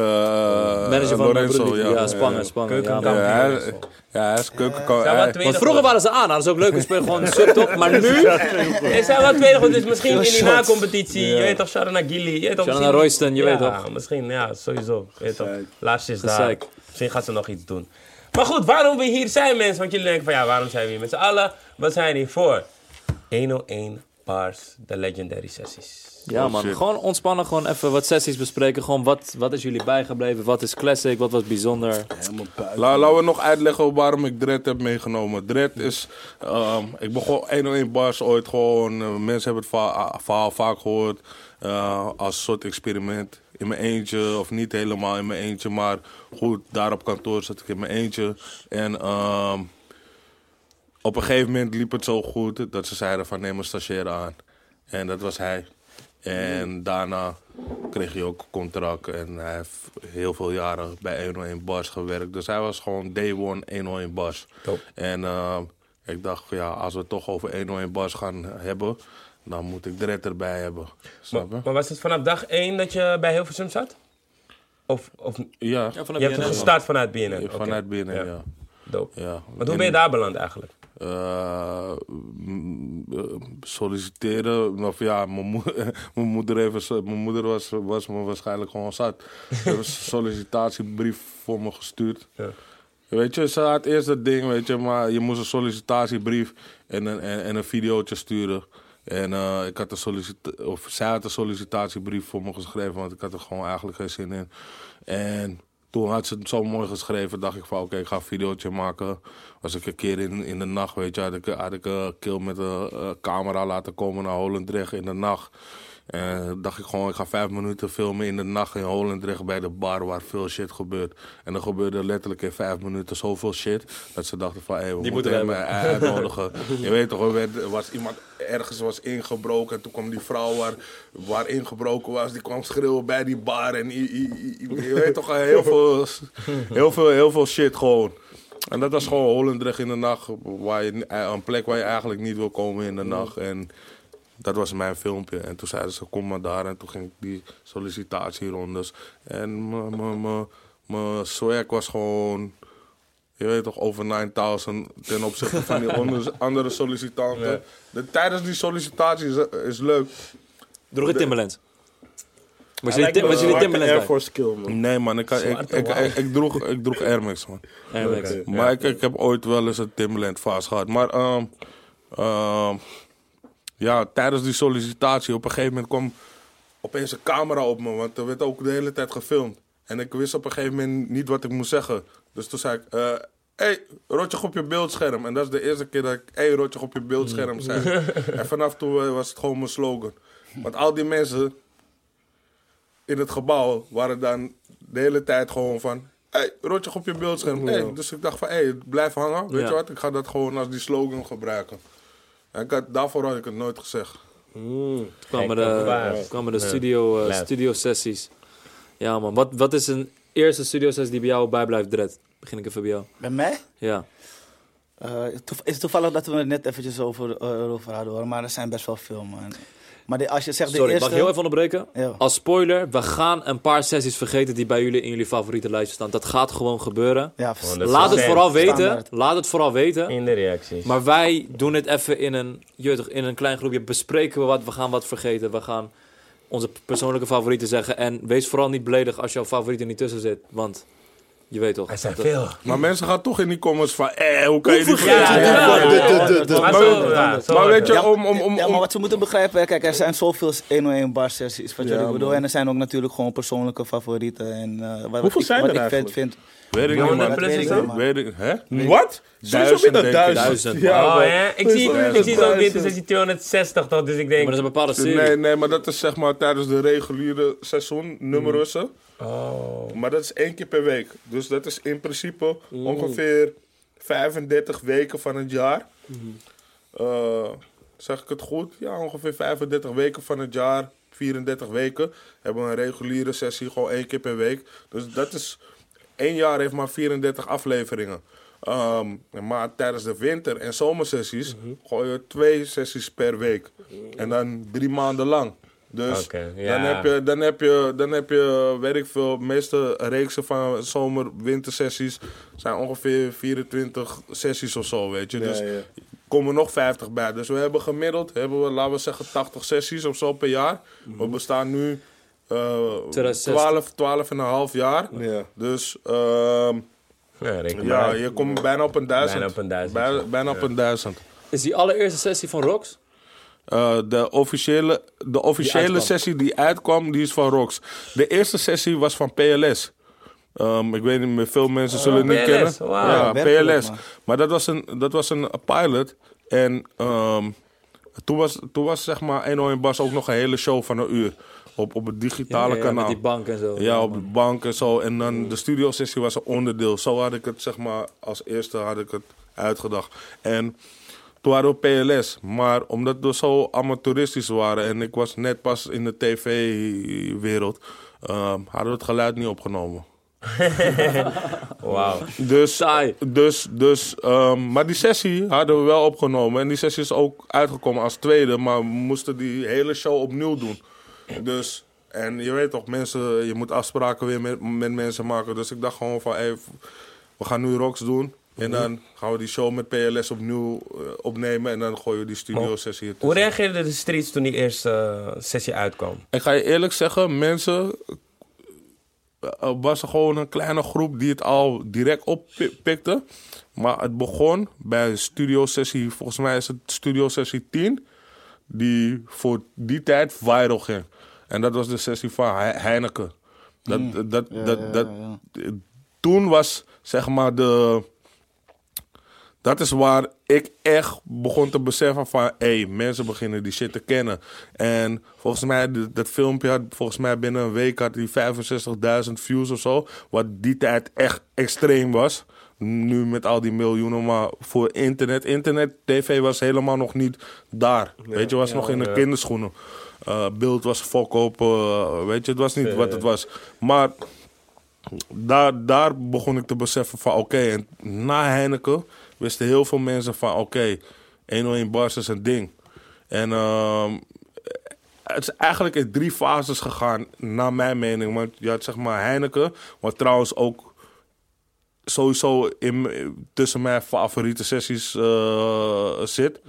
Manager van Lorenzo, ja, Spangen, Ja, Spangen. Ja, hij, ja, hij is keukenkampioen. Hij- Want vroeger waren ze aan. Hadden ze ook leuke spelen. Gewoon subtop. Maar nu... Ze zijn wel tweede goed, dus misschien in die na-competitie. Je weet toch, Sharon naar Gilly. Je weet toch, Sharon misschien- naar Royston, je ja, weet toch. misschien, ja, sowieso. Je weet toch, Gezeik. laatst is daar. Misschien gaat ze nog iets doen. Maar goed, waarom we hier zijn, mensen? Want jullie denken van, ja, waarom zijn we hier met z'n allen? Wat zijn we hier voor? 101 Bars, de Legendary Sessies. Ja man, shit. gewoon ontspannen, gewoon even wat sessies bespreken. Gewoon wat, wat is jullie bijgebleven, wat is classic, wat was bijzonder. Helemaal buiten. La, laten we nog uitleggen waarom ik Dread heb meegenomen. Dread is, ehm, ik begon 101 bars ooit gewoon, eh, mensen hebben het va- verhaal vaak gehoord eh, als soort experiment. In mijn eentje, of niet helemaal in mijn eentje, maar goed, daar op kantoor zat ik in mijn eentje. En ehm, op een gegeven moment liep het zo goed dat ze zeiden van neem een stagiair aan. En dat was hij. En daarna kreeg hij ook een contract en hij heeft heel veel jaren bij 101 Bars gewerkt. Dus hij was gewoon day one 101 Bars. Dope. En eh, ik dacht, ja, als we het toch over 101 Bars gaan hebben, dan moet ik Dredd erbij hebben. Maar, Snap je? maar was het vanaf dag 1 dat je bij Hilversum zat? Of, of Ja, Ja, je vanaf hebt BNN, man. gestart vanuit BNN? Vanuit binnen, Ja. ja. Dope. ja. Want hoe ben je daar beland eigenlijk? Eh, eh, solliciteren. Of ja, mijn, moe- mijn moeder, even, mijn moeder was, was me waarschijnlijk gewoon zat. Ze heeft een sollicitatiebrief voor me gestuurd. Ja. Weet je, ze had eerst dat ding, weet je, maar je moest een sollicitatiebrief en een, en, en een videootje sturen. En eh, ik had een sollicita- of zij had een sollicitatiebrief voor me geschreven, want ik had er gewoon eigenlijk geen zin in. En toen had ze het zo mooi geschreven, dacht ik van oké, ik ga een videootje maken. Was ik een keer in, in de nacht, weet je, had ik, had ik een kill met een camera laten komen naar Holendrecht in de nacht. En dacht ik gewoon, ik ga vijf minuten filmen in de nacht in Holendrecht bij de bar waar veel shit gebeurt. En er gebeurde letterlijk in vijf minuten zoveel shit, dat ze dachten van, hé, we moeten moeten hem eh, uitnodigen. je weet toch, er werd, was iemand ergens was ingebroken en toen kwam die vrouw waar, waar ingebroken was, die kwam schreeuwen bij die bar. En i- i- i- je weet toch, heel veel, heel, veel, heel veel shit gewoon. En dat was gewoon Holendrecht in de nacht, waar je, een plek waar je eigenlijk niet wil komen in de nacht. En dat was mijn filmpje. En toen zeiden ze, kom maar daar. En toen ging ik die sollicitatierondes. En mijn- mijn- mijn- mijn swag was gewoon... Je weet toch, over 9000 ten opzichte van die andere, sollicitanten. De, tijdens die sollicitatie is, is leuk. Droeg je Timberlands? Was Tim- was jullie een Timberlands Air? Force skill, man. Nee man, ik, ik, ik, Zwarte ik, wauw. ik, droeg, ik droeg Air Max man. Air Max. Maar ik, ik heb ooit wel eens een Timberland vast gehad. Maar ehm, ehm, ja, tijdens die sollicitatie op een gegeven moment kwam opeens een camera op me. Want er werd ook de hele tijd gefilmd. En ik wist op een gegeven moment niet wat ik moest zeggen. Dus toen zei ik, eh hey, rotje op je beeldscherm. En dat is de eerste keer dat ik, hey, rotje op je beeldscherm zei. en vanaf toen was het gewoon mijn slogan. Want al die mensen in het gebouw waren dan de hele tijd gewoon van... Hey, rotje op je beeldscherm. Hey, dus ik dacht van, hey, blijf hangen. Weet Ja. je wat, ik ga dat gewoon als die slogan gebruiken. Ik had, daarvoor had ik het nooit gezegd. Toen kwamen de, kwamen de Ja. studio, eh, studio sessies. Ja man, wat, wat is een eerste studio sessie die bij jou bijblijft, Dred? Begin ik even bij jou. Bij mij? Ja. Eh, toev- is het toevallig dat we het net eventjes over, eh, over hadden hoor, maar er zijn best wel veel man. Maar de- als je zegt de Sorry, eerste... mag ik heel even onderbreken? Ja. Als spoiler, we gaan een paar sessies vergeten die bij jullie in jullie favoriete lijstje staan. Dat gaat gewoon gebeuren. Ja, Laat het vooral weten. standaard. Laat het vooral weten. In de reacties. Maar wij doen het even in een, in een klein groepje. Bespreken we wat, we gaan wat vergeten. We gaan onze persoonlijke favorieten zeggen. En wees vooral niet beledigd als jouw favoriet er niet tussen zit. Want je weet toch. er zijn dat- veel. Maar mensen gaan toch in die comments van, eh, hoe kan je die vergeten? ja, de- de- de- Maar Maar- zo, ja, zo maar wordt weet je, om, om, om, ja, om- maar wat ze moeten begrijpen, hè, kijk, er zijn zoveel 101 bar sessies, wat jullie bedoelen. En er zijn ook natuurlijk gewoon persoonlijke favorieten. En, eh, wat, wat Hoeveel ik, zijn wat er ik eigenlijk? vind, weet ik niet, 100 man. plus weet is ik zo? niet, man. Weet ik, hè? Wat? Sowieso Duizend, meer dan denk ik. duizend. Duizend. Ja, Oh man. ik zie, ik zie zo'n dit, dus is die 260 toch, dus ik Maar denk... dat is een bepaalde serie. Nee, nee, maar dat is zeg maar tijdens de reguliere seizoen, nummerussen. Oh. Maar dat is één keer per week. Dus dat is in principe ongeveer 35 weken van het jaar. Eh, zeg ik het goed? Ja, ongeveer 35 weken van het jaar. 34 weken. Hebben we een reguliere sessie gewoon één keer per week. Dus dat is... één jaar heeft maar 34 afleveringen. Ehm, maar tijdens de winter- en zomersessies gooi je twee sessies per week. En dan drie maanden lang. Dus dan, ja. heb je, dan, heb je, dan heb je, weet ik veel, de meeste reeksen van zomer-wintersessies zijn ongeveer 24 sessies of zo, weet je. dus ja. komen nog 50 bij. Dus we hebben gemiddeld, hebben we, laten we zeggen, 80 sessies of zo per jaar. We bestaan nu eh 2016. 12, 12 en een half jaar. Ja. Dus ehm, Ja, je komt bijna op een duizend. Bijna op een duizend, Bijna, ja. bijna op een duizend. Is die allereerste sessie van Rox? Eh, de officiële, de officiële sessie die uitkwam, die is van Rox. De eerste sessie was van PLS. Ehm, ik weet niet meer, veel mensen zullen het niet PLS, kennen. Ja, PLS. Maar dat was een, dat was een pilot. En ehm, toen, was, toen was zeg maar Eno en Bas ook nog een hele show van een uur. Op, op het digitale Ja, ja, kanaal. Met die bank en zo. Ja, op de bank en zo. En dan de studiosessie was een onderdeel. Zo had ik het, zeg maar, als eerste had ik het uitgedacht. En toen waren we PLS. Maar omdat we zo amateuristisch waren en ik was net pas in de tv-wereld, ehm, hadden we het geluid niet opgenomen. Wauw. Dus, Saai. dus, dus ehm, maar die sessie hadden we wel opgenomen. En die sessie is ook uitgekomen als tweede. Maar we moesten die hele show opnieuw doen. Dus, en je weet toch, mensen, je moet afspraken weer met, met mensen maken. Dus ik dacht gewoon van, hey, we gaan nu Rocks doen. En dan gaan we die show met PLS opnieuw eh, opnemen. En dan gooien we die studio sessie Hoe reageerden de streets toen die eerste eh, sessie uitkwam? Ik ga je eerlijk zeggen, mensen. eh, was er gewoon een kleine groep die het al direct oppikte. Maar het begon bij studio sessie, volgens mij is het studio sessie 10. Die voor die tijd viral ging. En dat was de sessie van He- Heineken. Dat, dat, dat, ja, dat, ja, Toen was zeg maar de. Dat is waar ik echt begon te beseffen van... hé, hey, mensen beginnen die shit te kennen. En volgens mij, dat filmpje had volgens mij binnen een week... had die 65.000 views of zo. Wat die tijd echt extreem was. Nu met al die miljoenen, maar voor internet... Internet, tv was helemaal nog niet daar. weet je, was nog in de kinderschoenen. Eh, beeld was fok op, eh, weet je, het was niet wat het was. Maar daar, daar begon ik te beseffen van oké, en na Heineken wisten heel veel mensen van oké, 101 bars is een ding. En ehm, het is eigenlijk in drie fases gegaan, naar mijn mening. Want je had zeg maar Heineken, wat trouwens ook sowieso in, tussen mijn favoriete sessies eh, zit.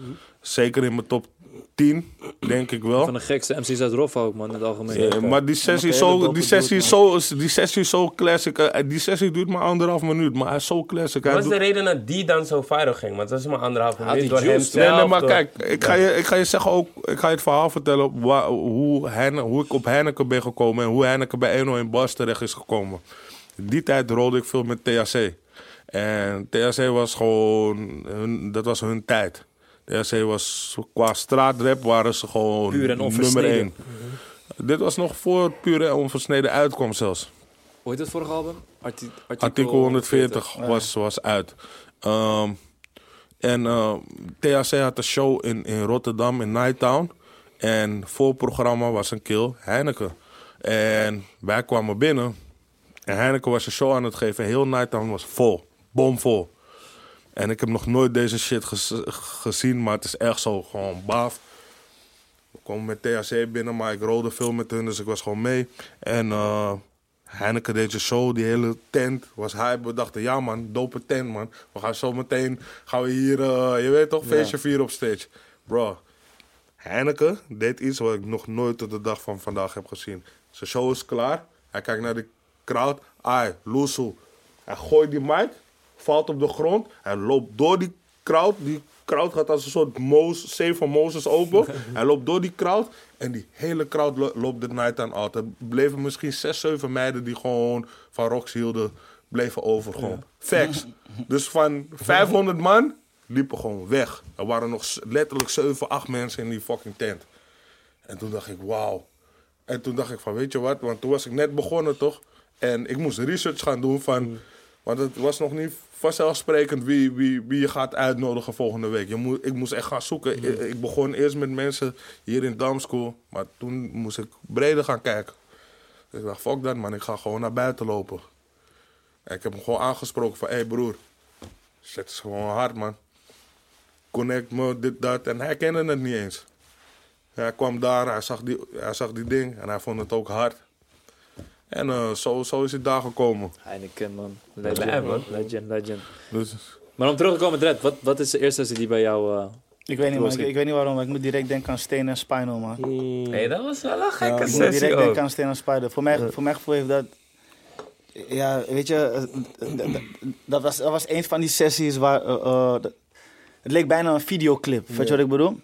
Zeker in mijn top 10, denk ik wel. Van de gekste MC's uit Roffa ook, man, in het algemeen. Ja, maar die sessie, is zo, die, sessie is zo, die sessie is zo classic. eh, Die sessie duurt maar anderhalf minuut, maar hij is zo classic. Hij Wat was doet- de reden dat die dan zo viral ging? Want dat is maar anderhalf minuut die door hem. Nee, nee, maar door- kijk, ik ga, je, ik ga je zeggen ook, ik ga je het verhaal vertellen wa- hoe, Heine, hoe ik op Heineken ben gekomen en hoe Heineken bij 101 Bars terecht is gekomen. Die tijd rolde ik veel met THC. En THC was gewoon, hun, dat was hun tijd. THC was, qua straatrap waren ze gewoon Puur en nummer één. Dit was nog voor Puur en Onversneden uitkwam zelfs. Hoe heet het vorige album? Arti- Artikel 140 was, was uit. Ehm, en eh, THC had een show in, in Rotterdam, in Nighttown. En voorprogramma was een kill Heineken. En wij kwamen binnen. En Heineken was een show aan het geven. Heel Nighttown was vol. Bomvol. En ik heb nog nooit deze shit gez- gezien. Maar het is echt zo gewoon baaf. We komen met THC binnen, maar ik rolde veel met hun, dus ik was gewoon mee. En eh Heineken deed je show, die hele tent was hype. We dachten, ja man, dope tent man. We gaan zo meteen, gaan we hier, eh, je weet toch, feestje vieren op stage. Bro, Heineken deed iets wat ik nog nooit tot de dag van vandaag heb gezien. Zijn show is klaar. Hij kijkt naar de crowd. Ai, Loesoe. Hij gooit die mic, valt op de grond. Hij loopt door die crowd. Die crowd gaat als een soort zee van Mozes open. hij loopt door die crowd. En die hele crowd lo- loopt de night aan out. Er bleven misschien zes, zeven meiden die gewoon van rocks hielden. Bleven over gewoon. Facts. Dus van 500 man liepen gewoon weg. Er waren nog letterlijk 7, 8 mensen in die fucking tent. En toen dacht ik, wauw. En toen dacht ik van, weet je wat? Want toen was ik net begonnen, toch? En ik moest research gaan doen van... Want het was nog niet vanzelfsprekend wie, wie, wie je gaat uitnodigen volgende week. Je moet, ik moest echt gaan zoeken. Ik, ik begon eerst met mensen hier in Damschool. Maar toen moest ik breder gaan kijken. Dus ik dacht, fuck dat man. Ik ga gewoon naar buiten lopen. En ik heb hem gewoon aangesproken van... Hé hey broer, shit is gewoon hard man. Connect me, dit, dat. En hij kende het niet eens. Hij kwam daar, hij zag, die, hij zag die ding en hij vond het ook hard. En eh, zo, zo is het daar gekomen. Heineken, man. Legend, man. legend, legend. Dus, Maar om terug te komen, Dred, wat, wat is de eerste sessie die bij jou... eh, Ik weet niet, man. Ik, weet niet waarom, maar ik moet direct denken aan Steen en Spinal, man. Hey, dat was wel een Ja, gekke ik moet sessie direct ook. denken aan Steen en Spider. Voor mij, voor mijn gevoel heeft dat... Ja, weet je, eh, dat was, dat was een van die sessies waar... het leek bijna een videoclip, weet je wat ik bedoel?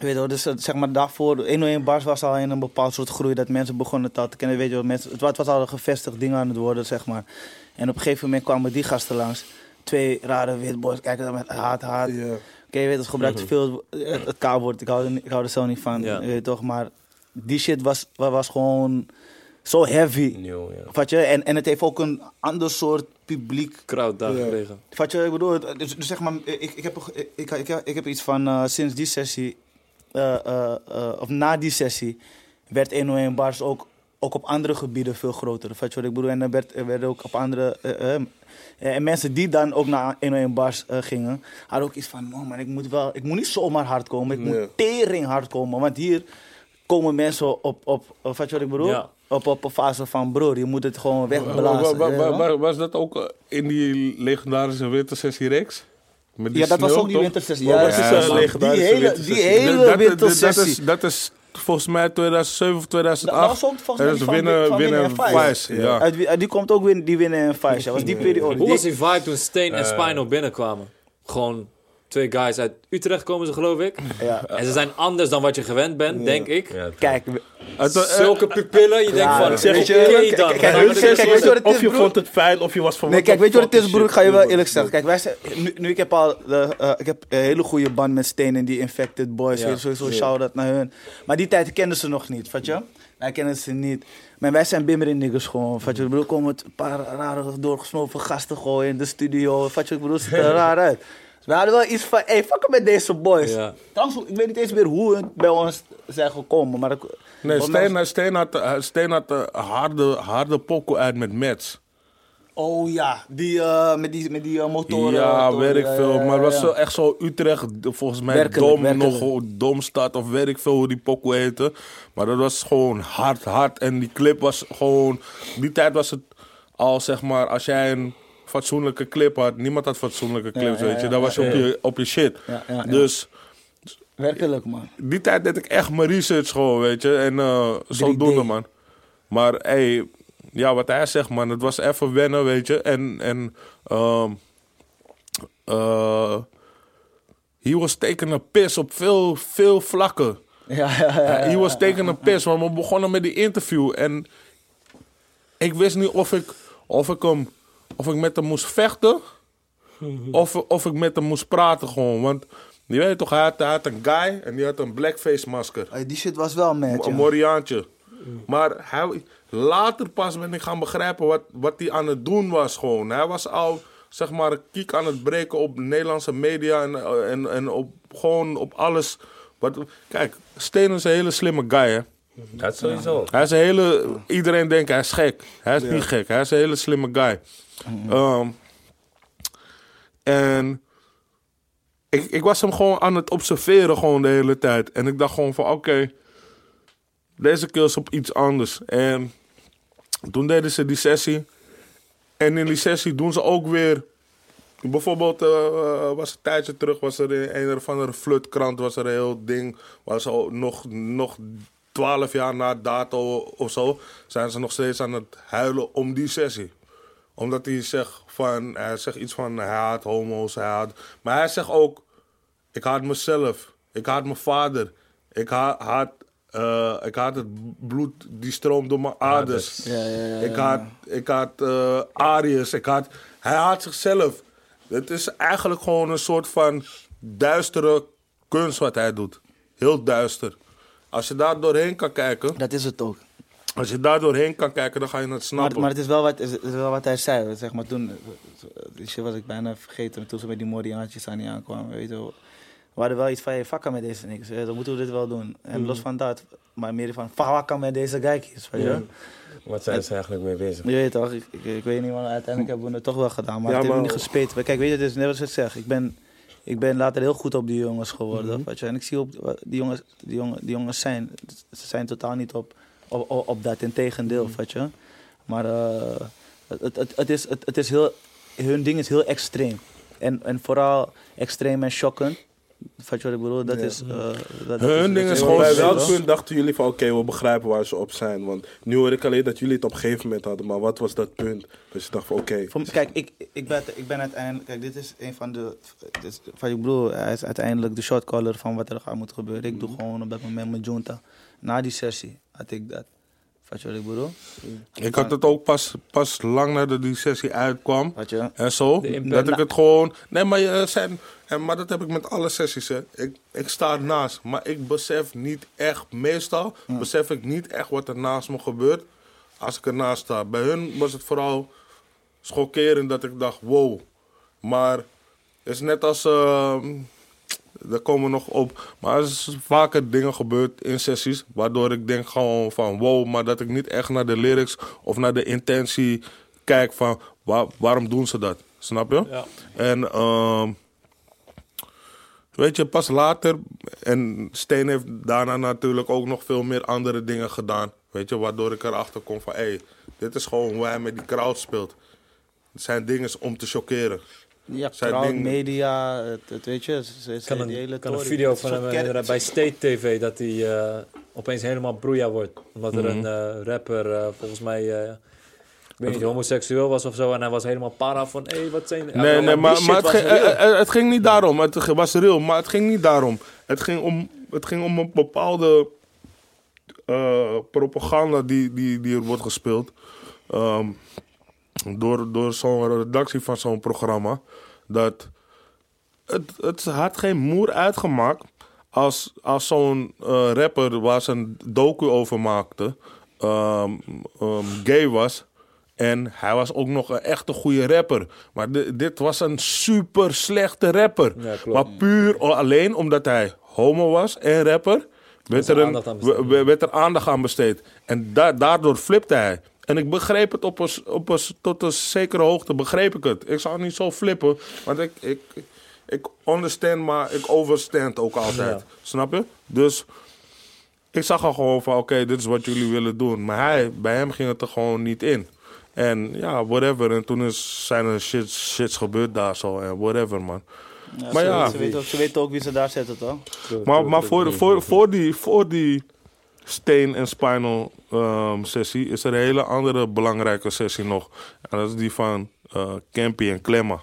Weet je wel, dus zeg maar daarvoor, 101 Bars was al in een bepaald soort groei dat mensen begonnen het al te kennen. Weet je wel, mensen, het wa- het was al een gevestigd ding aan het worden, zeg maar. En op een gegeven moment kwamen die gasten langs. Twee rare witboys, kijken dan met haat, haat. ja. Oké, je weet, het gebruikt veel het, het K-woord. Ik hou, er, ik hou er zelf niet van, Ja. je weet toch. Maar die shit was, wa- was gewoon zo heavy. Nieuw, ja. Je? En, en het heeft ook een ander soort publiek. crowd daar Ja. gekregen? Vat je? Ik bedoel, dus, dus zeg maar, ik, ik, heb, ik, ik, ik, heb- ik heb iets van eh, sinds die sessie, of na die sessie, werd 101 Bars ook, ook op andere gebieden veel groter. Vat je wat ik bedoel? En er werd, er werd ook op andere. eh, eh, en mensen die dan ook naar 101 Bars eh, gingen, hadden ook iets van: oh man, ik moet, wel, ik moet niet zomaar hard komen, ik Nee. moet tering hard komen. Want hier komen mensen op, op, op wat ik bedoel? Ja. Op, op een fase van broer, je moet het gewoon wegblazen. wa- wa- wa- weet was dat ook eh, in die legendarische wintersessie Rex? Met die Ja, dat was sneeuw, ook die toch? wintersessie. Wat Ja, was die, eh, man. legendarische Die hele- wintersessie? die hele Dat- dat- wintersessie. Dat is, dat is volgens mij 2007 of 2008. Dat was ook volgens mij Dat die is van- winnen, winnen Winnen en Vice. Ja. Uit, wie- uit die komt ook win, die winnen en Vice. Ja, was die periode. Hoe Die- was die vibe toen Steen en Eh. Spinal binnenkwamen? Gewoon twee guys uit Utrecht komen ze, geloof ik. ja. En ze zijn anders dan wat je gewend bent, denk ik. Ja, Kijk, eh, Zulke pupillen, je denkt van, zeg je, kijk, dan. weet je wat het Of je broer? vond het fijn, of je was van Nee, kijk, weet je wat het is, broer? Ik ga je wel eerlijk zeggen. Kijk, wij zijn, nu, nu ik heb al de, eh, ik heb een hele goede band met Steen en die Infected Boys. Ja. Sowieso shout-out naar hun. Maar die tijd kenden ze nog niet, vat je? Wij kennen ze niet. Maar wij zijn bimmer in niggas gewoon. Vat je? Ik bedoel, komen met een paar rare doorgesnoven gasten gooien in de studio. Vat je? Ik bedoel, het ziet er raar uit. We hadden wel iets van, hey, fuck met deze boys. Ja. Trouwens, ik weet niet eens meer hoe hun bij ons zijn gekomen. Maar ik, Nee, volgens mij Steen, Steen had, eh, Steen had eh, harde, harde pokoe uit met Mets. Oh ja, die, eh, met die, met die motoren. ja, motoren, weet ik ja, veel. ja, Maar het was ja. zo, echt zo Utrecht, volgens mij Werkelijk, dom, werkelijk. nog gewoon domstad of weet ik veel hoe die pokoe heette. Maar dat was gewoon hard, hard. En die clip was gewoon, die tijd was het al zeg maar, als jij een fatsoenlijke clip had, niemand had fatsoenlijke clips, weet je. Dan was je op je, op je shit. Dus Werkelijk, man. die tijd deed ik echt mijn research gewoon, weet je. En eh zodoende, 3D. man. Maar, hey, ja, wat hij zegt, man. Het was even wennen, weet je. En, en, eh he was taking a piss op veel, veel vlakken. Ja, ja, ja. ja, he was taking a piss, want we begonnen met die interview. En ik wist niet of ik, of ik, hem, of ik met hem moest vechten. of, of ik met hem moest praten gewoon. Want je weet toch, hij had, hij had een guy en die had een blackface masker. Hey, Die shit was wel mad, Een. Moriaantje. Maar hij, later pas ben ik gaan begrijpen wat, wat hij aan het doen was gewoon. Hij was al, zeg maar, een kiek aan het breken op Nederlandse media en, en, en op, gewoon op alles. Wat, kijk, Steen is een hele slimme guy, hè. Dat sowieso. Hij is een hele... Iedereen denkt hij is gek. Hij is niet gek. Hij is een hele slimme guy. Ehm, en ik, ik was hem gewoon aan het observeren gewoon de hele tijd. En ik dacht gewoon van, oké, deze keer is op iets anders. En toen deden ze die sessie. En in die sessie doen ze ook weer... Bijvoorbeeld, eh, was een tijdje terug, was er in een of andere flutkrant, was er een heel ding. Was al nog, nog 12 jaar na dato of zo, zijn ze nog steeds aan het huilen om die sessie. Omdat hij zegt van, hij zegt iets van, hij haat homo's, hij haat... Maar hij zegt ook, ik haat mezelf, ik haat mijn vader, ik haat, haat, eh, ik haat het bloed die stroomt door mijn aders. Ja, ja, ja, Ik haat, ik haat Arius, ik haat... Hij haat zichzelf. Het is eigenlijk gewoon een soort van duistere kunst wat hij doet. Heel duister. Als je daar doorheen kan kijken, Dat is het ook. Als je daar doorheen kan kijken, dan ga je het snappen. maar het, is wel wat, het is wel wat hij zei. Zeg maar, toen, shit was ik bijna vergeten. Toen ze met die Moriaantjes aan die aankwamen. Weet je, wel. we hadden wel iets van, je vakken met deze niks. Dan moeten we dit wel doen. En los van dat, maar meer van, vakken met deze. Weet je? wel. Wat zijn ze eigenlijk mee bezig? Je weet toch, ik, ik, ik weet niet, maar uiteindelijk hebben we het toch wel gedaan. Maar Ja, het heeft maar- niet gespeeld. Maar Kijk, weet je, het is net als ik zeg. Ik ben, ik ben later heel goed op die jongens geworden. weet je. En ik zie op, wat die, jongens, die, jongen, die jongens zijn, ze zijn totaal niet op, op, op, op dat. Integendeel, weet je. Maar eh, het, het, het, is, het, het is heel, hun ding is heel extreem. En, en vooral extreem en shockend. Weet je wat ik bedoel? Dat is... eh, dat, dat Hun ding dat is gewoon Bij welk punt dachten jullie van oké, we begrijpen waar ze op zijn? Want nu hoor ik alleen dat jullie het op een gegeven moment hadden. Maar wat was dat punt? Dat je dacht van oké. Kijk, ik, ik, ben, ik ben uiteindelijk. Kijk, dit is een van de. Dit is, wat ik bedoel, hij is uiteindelijk de shotcaller van wat er gaat moeten gebeuren. Ik doe gewoon op dat moment mijn junta. Na die sessie had ik dat. Wat je wat ik bedoel? Ik had het ook pas, pas lang nadat die sessie uitkwam. Je. En zo, dat ik het gewoon... Nee, maar, zijn, en, maar dat heb ik met alle sessies, hè. Ik, ik sta ernaast, maar ik besef niet echt... Meestal besef ik niet echt wat er naast me gebeurt als ik ernaast sta. Bij hun was het vooral schokkerend dat ik dacht, wow. Maar het is net als... ehm, daar komen we nog op. Maar er is vaker dingen gebeurd in sessies. Waardoor ik denk gewoon van wow. Maar dat ik niet echt naar de lyrics of naar de intentie kijk van waar- waarom doen ze dat. Snap je? Ja. En ehm, weet je, pas later. En Steen heeft daarna natuurlijk ook nog veel meer andere dingen gedaan. Weet je, waardoor ik erachter kom van hé, hey, dit is gewoon hoe hij met die crowd speelt. Het zijn dingen om te chockeren. Ja, Zijn crowd, ding- media, het, het weet je. Ze, kan die hele een, kan een video van hem een herinneren kerk- bij State TV dat hij eh, opeens helemaal broeia wordt. Omdat er Mhm. een eh, rapper eh, volgens mij, eh, ik weet niet, homoseksueel was of zo. En hij was helemaal para van, hé, wat zijn... Nee, nee, maar, het, ging, eh, eh, het ging niet daarom. Het was real, maar het ging niet daarom. Het ging om, het ging om een bepaalde eh, propaganda die, die, die er wordt gespeeld. Ehm, door door zo'n redactie van zo'n programma. Dat het, het had geen moer uitgemaakt als, als zo'n eh, rapper waar ze een docu over maakte, ehm, ehm, gay was. En hij was ook nog een echte goede rapper. Maar di- dit was een super slechte rapper. Ja, maar puur alleen omdat hij homo was en rapper, werd er er, een, aandacht aan besteed. w- w- werd er aandacht aan besteed. En da- daardoor flipte hij. En ik begreep het op een, op een, tot een zekere hoogte, begreep ik het. Ik zou niet zo flippen, want ik, ik, ik understand, maar ik overstand ook altijd. Ja. Snap je? Dus ik zag al gewoon van, oké, dit is wat jullie willen doen. Maar hij, bij hem ging het er gewoon niet in. En ja, whatever. En toen is, zijn er shit, shits gebeurd daar zo. En whatever, man. Ja, Maar ze, ja. Ze weten, ook, ze weten ook wie ze daar zetten, toch? Maar, maar voor, voor, voor, die, voor die steen- en spinal ehm, sessie is er een hele andere belangrijke sessie nog. En dat is die van eh Campy en Klemma.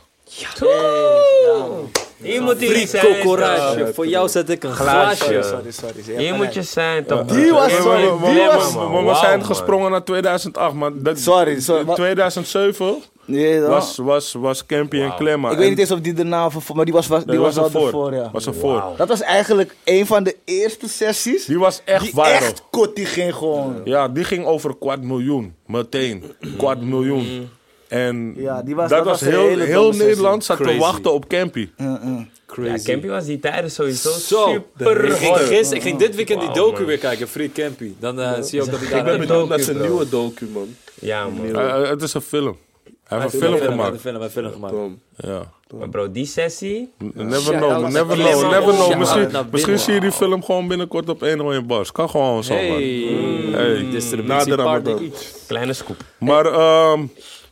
Hier moet hij zijn. Voor jou zet ik een Glaasje. Sorry, sorry. sorry. Hier moet je zijn, toch? Die was- sorry, die was- we- zijn gesprongen naar 2008, maar dat, Sorry, sorry, maar- 2007 Nee, toch? was, was, was Campy en Klemma. ik weet niet eens of die daarna, of- maar die was, was, die Nee, was, was wel ervoor. ja. Was ervoor. Dat was eigenlijk een van de eerste sessies Die was echt die viral. echt kot, die ging gewoon. Ja, die ging over kwart miljoen. Meteen. Kwart miljoen. En Ja, die was- dat, dat was was een heel, hele heel. Nederland zat te wachten op Campy. Ja, Crazy. Campy was die tijden sowieso Zo, super ik ging, gisteren, ik ging dit weekend die docu man. weer kijken, Free Campy. Dan eh, zie je ook dat ik daar... Ik ben benieuwd naar zijn nieuwe docu, man. Ja, man. Eh, het is een film. Hij heeft een film een gemaakt. hij heeft een film gemaakt. Tom. Ja. Maar bro, die sessie... Never Shout know, never know, never know. Shout Misschien, misschien zie je die film gewoon binnenkort op 101 Bars. Kan gewoon zo, man. Hey, Hey. distributiepartner. Kleine scoop. Maar ehm,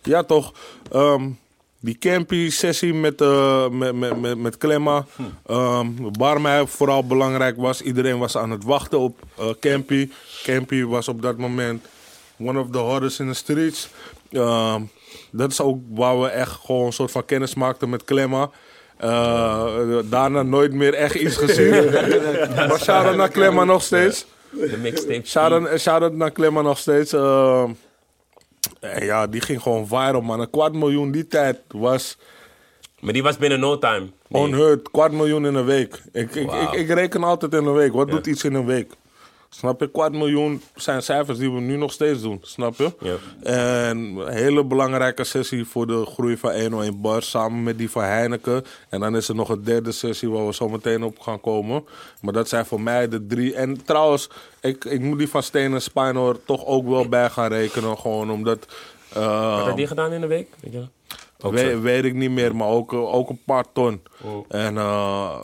ja, toch. ehm, die Campy-sessie met, eh met, met, met, met Klemma. ehm waar mij vooral belangrijk was, iedereen was aan het wachten op eh Campy. Campy was op dat moment one of the hottest in the streets. Ehm, dat is ook waar we echt gewoon een soort van kennis maakten met Klemma. Eh, daarna nooit meer echt iets gezien. maar shout-out naar Klemma nog steeds. De mixtape. Shout-out shout naar Klemma nog steeds. En ja, die ging gewoon viral, man. Een kwart miljoen die tijd was Maar die was binnen no time. Nee. onheard. Kwart miljoen in een week. Ik, ik, ik, ik reken altijd in een week. Wat Ja. doet iets in een week? Snap je? Kwart miljoen zijn cijfers die we nu nog steeds doen. Snap je? Ja. En een hele belangrijke sessie voor de groei van 101 Bar. Samen met die van Heineken. En dan is er nog een derde sessie waar we zo meteen op gaan komen. Maar dat zijn voor mij de drie. En trouwens, ik, ik moet die van Steen en Spinor toch ook wel bij gaan rekenen. Gewoon omdat... eh, Wat had die gedaan in een week? Weet je? We- weet ik niet meer, maar ook, ook een paar ton. Oh. En, eh,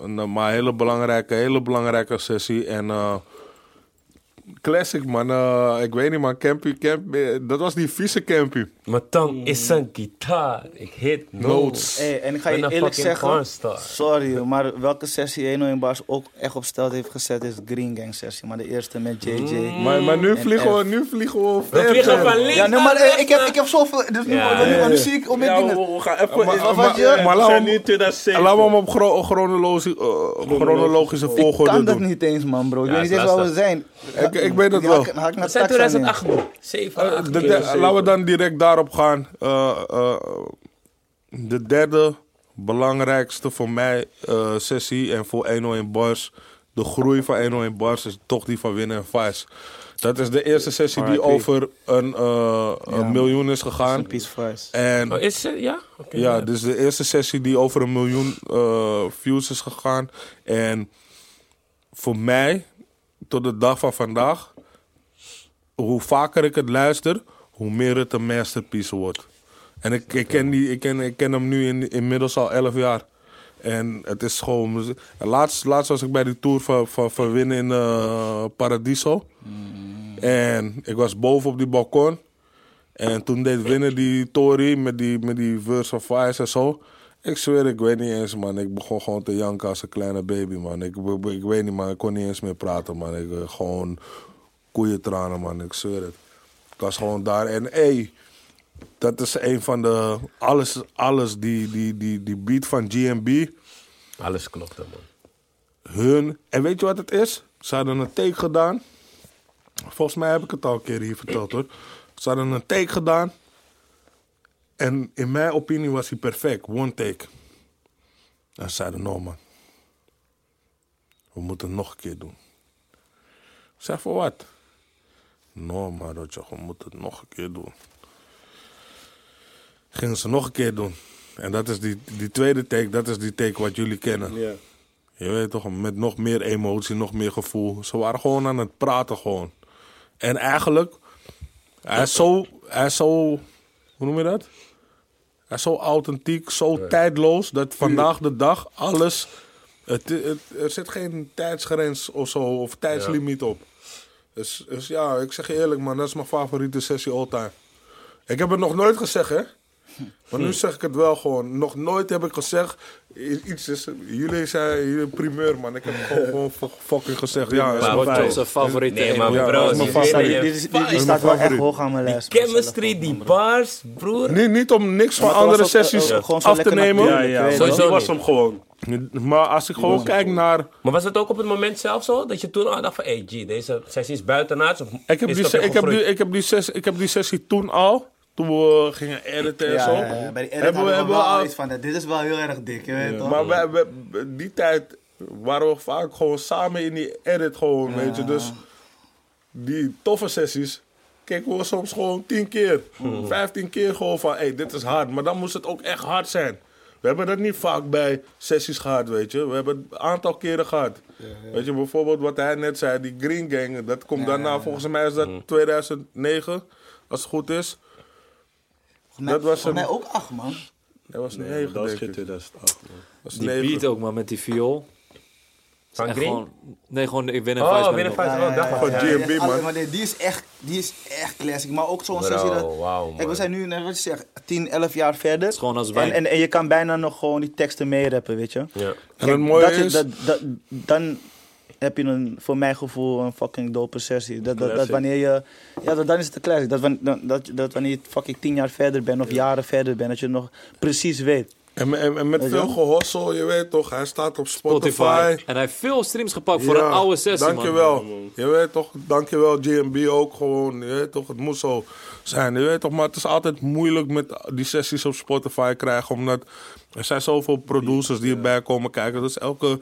een, maar een hele belangrijke, hele belangrijke sessie. En eh, classic man, Eh, ik weet niet man, Campy, Campy, dat was die vieze Campy. Mijn tong is een gitaar. Ik hit notes. Hey, en ik ga je eerlijk zeggen, pornstar. sorry, maar welke sessie 101 Bars ook echt op stelt heeft gezet is de Green Gang sessie. Maar de eerste met JJ. Maar, maar nu, En vliegen we, nu vliegen we We vliegen van links Ja, nee, maar naar eh, ik heb, ik heb zoveel, dus nu, Ja, nu, ja, nu ja. zie ik op mijn Ja, dingen. we, we gaan even... Maar- in- maar- maar we laten zijn we- nu in 2007. Laten we hem op eh, chronologische Ik volgorde kan dat niet eens, man, bro. Ik Ja, weet niet eens waar we zijn. Ik, ik weet het wel. We zijn taxa nemen. 2008 man. 7, Eh, 8 de der- laten we dan direct daarop gaan. Eh, eh, de derde belangrijkste voor mij eh, sessie en voor 101 Bars, de groei van 101 Bars, is toch die van Winnen en Vice. Dat is de eerste sessie die over een, eh, een Ja. miljoen is gegaan. Peace Vice. En Oh, is ze? Ja? Oké. ja, dus de eerste sessie die over een miljoen eh, views is gegaan. En voor mij, tot de dag van vandaag, hoe vaker ik het luister, hoe meer het een masterpiece wordt. En ik, ik, ken, die, ik, ken, ik ken hem nu in, inmiddels al 11 jaar. En het is gewoon. Laatst, laatst was ik bij die tour van, van, van Winnen in eh, Paradiso. En ik was boven op die balkon. En toen deed Winnen die Tory met die, met die verse of Vice en zo. Ik zweer, ik weet niet eens, man. Ik begon gewoon te janken als een kleine baby, man. Ik, ik, ik weet niet, man. Ik kon niet eens meer praten, man. Ik eh, gewoon koeientranen, man. Ik zweer het. Ik was gewoon daar. En hé, dat is een van de... Alles, alles, die, die, die, die beat van GMB, Alles klopte man. hun... En weet je wat het is? Ze hadden een take gedaan. Volgens mij heb ik het al een keer hier verteld, hoor. Ze hadden een take gedaan. En in mijn opinie was hij perfect. One take. En ze zeiden, no man. We moeten het nog een keer doen. Ik zei, voor wat? No man, Roger, we moeten het nog een keer doen. Gingen ze nog een keer doen. En dat is die, die tweede take, dat is die take wat jullie kennen. Ja. Je weet toch, met nog meer emotie, nog meer gevoel. Ze waren gewoon aan het praten gewoon. En eigenlijk, hij is zo, hij is zo, hoe noem je dat? Hij is zo authentiek, zo tijdloos, dat vandaag de dag alles, het, het- er zit geen tijdsgrens of zo, of tijdslimiet op. Dus, dus ja, ik zeg je eerlijk man, dat is mijn favoriete sessie all time. Ik heb het nog nooit gezegd hè. Maar nu zeg ik het wel gewoon. Nog nooit heb ik gezegd. Iets is. Jullie zijn jullie primeur, man. Ik heb gewoon, gewoon fu- fucking gezegd. Ja, is Maar mijn wat vijf. Onze favoriete Nee, maar. Ja, bro, dat is mijn die favoriet. Die, die, staat wel echt favoriet. hoog aan mijn Die lijst. chemistry, die bars, broer. Niet, niet om niks van andere sessies af te nemen. Die was hem gewoon. Maar als ik gewoon kijk naar. Maar was het ook op het moment zelf zo? Dat je toen al dacht van, hey G, deze sessie is buitenaards? Of Ik heb, is die, se- ik, heb die, ik, heb die sessie, ik heb die sessie toen al. Toen we gingen editen en Ja, zo. ja, ja, bij die edit hebben we, hebben we al- iets van, dit is wel heel erg dik, je weet toch? Maar wij, wij- die tijd waren we vaak gewoon samen in die edit gewoon, weet je. Dus die toffe sessies keken we soms gewoon tien keer, vijftien keer gewoon van, hé, hey, dit is hard. Maar dan moest het ook echt hard zijn. We hebben dat niet vaak bij sessies gehad, weet je. We hebben het een aantal keren gehad. Weet je, bijvoorbeeld wat hij net zei, die Green Gang, dat komt daarna, volgens mij is dat 2009, als het goed is. mij, Dat was voor een- mij ook acht, man. Dat was Nee, negen, dat was denk geen ik. 2008, man. Dat was Die beat ook, man, met die viool. Van Echt Green? gewoon, nee, gewoon ik win een Oh. Oh, was Van ja. GMB, Ja, man. maar nee, die is echt, die is echt classic. Maar ook zo'n sessie dat... Kijk, we zijn nu, net wat je zegt, 10, 11 jaar verder. Het is gewoon als. En, en, en je kan bijna nog gewoon die teksten meerappen, weet je. Ja. En het mooie dat je- dat, dat, dan heb je een, voor mijn gevoel een fucking dope sessie. Dat, dat, wanneer je, ja, dat, dan is het een classic. Dat, dat, dat, dat wanneer je fucking tien jaar verder bent of jaren verder bent, dat je het nog precies weet. En, en, en met veel gehossel, je weet toch, hij staat op Spotify. Spotify. En hij heeft veel streams gepakt voor Ja, een oude sessie, Dankjewel. man. Je weet toch, dankjewel GMB ook gewoon. Je weet toch, het moet zo zijn. Je weet toch, maar het is altijd moeilijk met die sessies op Spotify krijgen. Omdat er zijn zoveel producers die erbij komen kijken. Dus elke,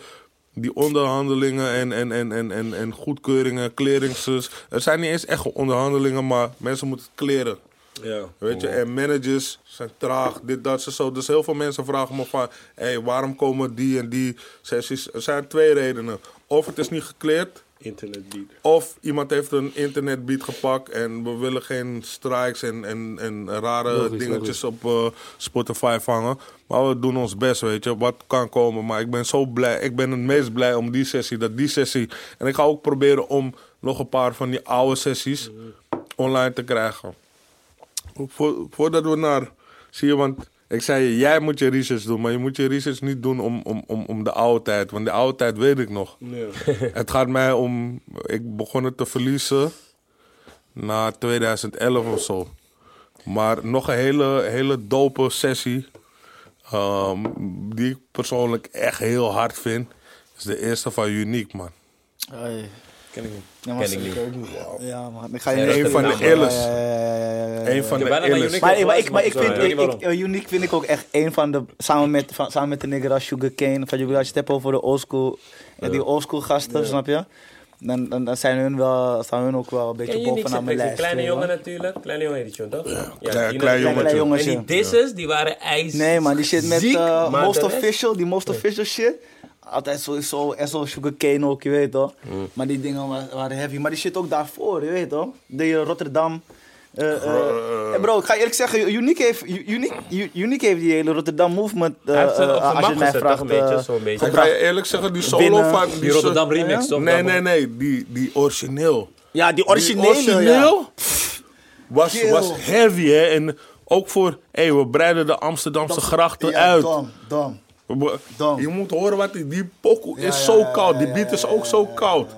die onderhandelingen en, en, en, en, en, en goedkeuringen, clearances. Het zijn niet eens echt onderhandelingen, maar mensen moeten het kleren. Ja. Weet je, en managers zijn traag, dit, dat, zo, zo. Dus heel veel mensen vragen me van, hé, waarom komen die en die sessies? Er zijn twee redenen. Of het is niet gekleerd, Internetbeat. of iemand heeft een internetbeat gepakt en we willen geen strikes en, en, en rare Logisch, dingetjes op eh, Spotify vangen. Maar we doen ons best, weet je, wat kan komen. Maar ik ben zo blij, ik ben het meest blij om die sessie, dat die sessie. En ik ga ook proberen om nog een paar van die oude sessies online te krijgen. Vo- voordat we naar, zie je, want ik zei je, jij moet je research doen, maar je moet je research niet doen om, om, om, om de oude tijd. Want de oude tijd weet ik nog. Ja. Het gaat mij om. Ik begon het te verliezen. Na 2011 of zo. Maar nog een hele, hele dope sessie. ehm, die ik persoonlijk echt heel hard vind. Is de eerste van Unique, man. Ken ik niet. Ja, maar Ken ik niet. Ja, man. Ik ga je Ja, niet- Een van de Ja, illes. Ja, ja, ja, ja, ja, ja, ja. Een van de illes. Unique Maar, maar, ik, maar ik vind, ik ik, eh, Unique vind ik ook echt een van de, samen met, van, samen met de nigger Sugar Cane, van Sugar als je het hebt over de oldschool, eh, die oldschool gasten, snap je? Dan, dan, dan zijn hun wel, staan hun ook wel een beetje bovenaan mijn Een lijst. kleine jongen natuurlijk. Kleine jongen heet die tune, toch? Ja, Klein- die klein natuurlijk. jongetje. jongens, En ja. die disses, die waren ijs. Nee man, die shit met maar Most de Official, die Most Official shit. Altijd sowieso, en zo Sugar Cane ook, je weet toch? Mm. Maar die dingen wa- waren heavy. Maar die shit ook daarvoor, je weet toch? De Rotterdam. eh, eh, Ro- eh, bro, ik ga eerlijk zeggen, Unique heeft, Unique, Unique heeft die hele Rotterdam movement, eh, Hij heeft eh, als je mij vraagt? Een beetje, eh, zo'n beetje. Ik ga je eerlijk zeggen, die solo Binnen- van... Die Rotterdam remix, Ja? Nee, nee, nee. Die, die origineel. Ja, die Die originele, origineel ja. was, Kill. was heavy, hè. En ook voor... Hé, we breiden de Amsterdamse grachten ja, uit. Dom, dom. Je moet horen wat die, die pokoe is zo koud. Die beat is ook zo koud.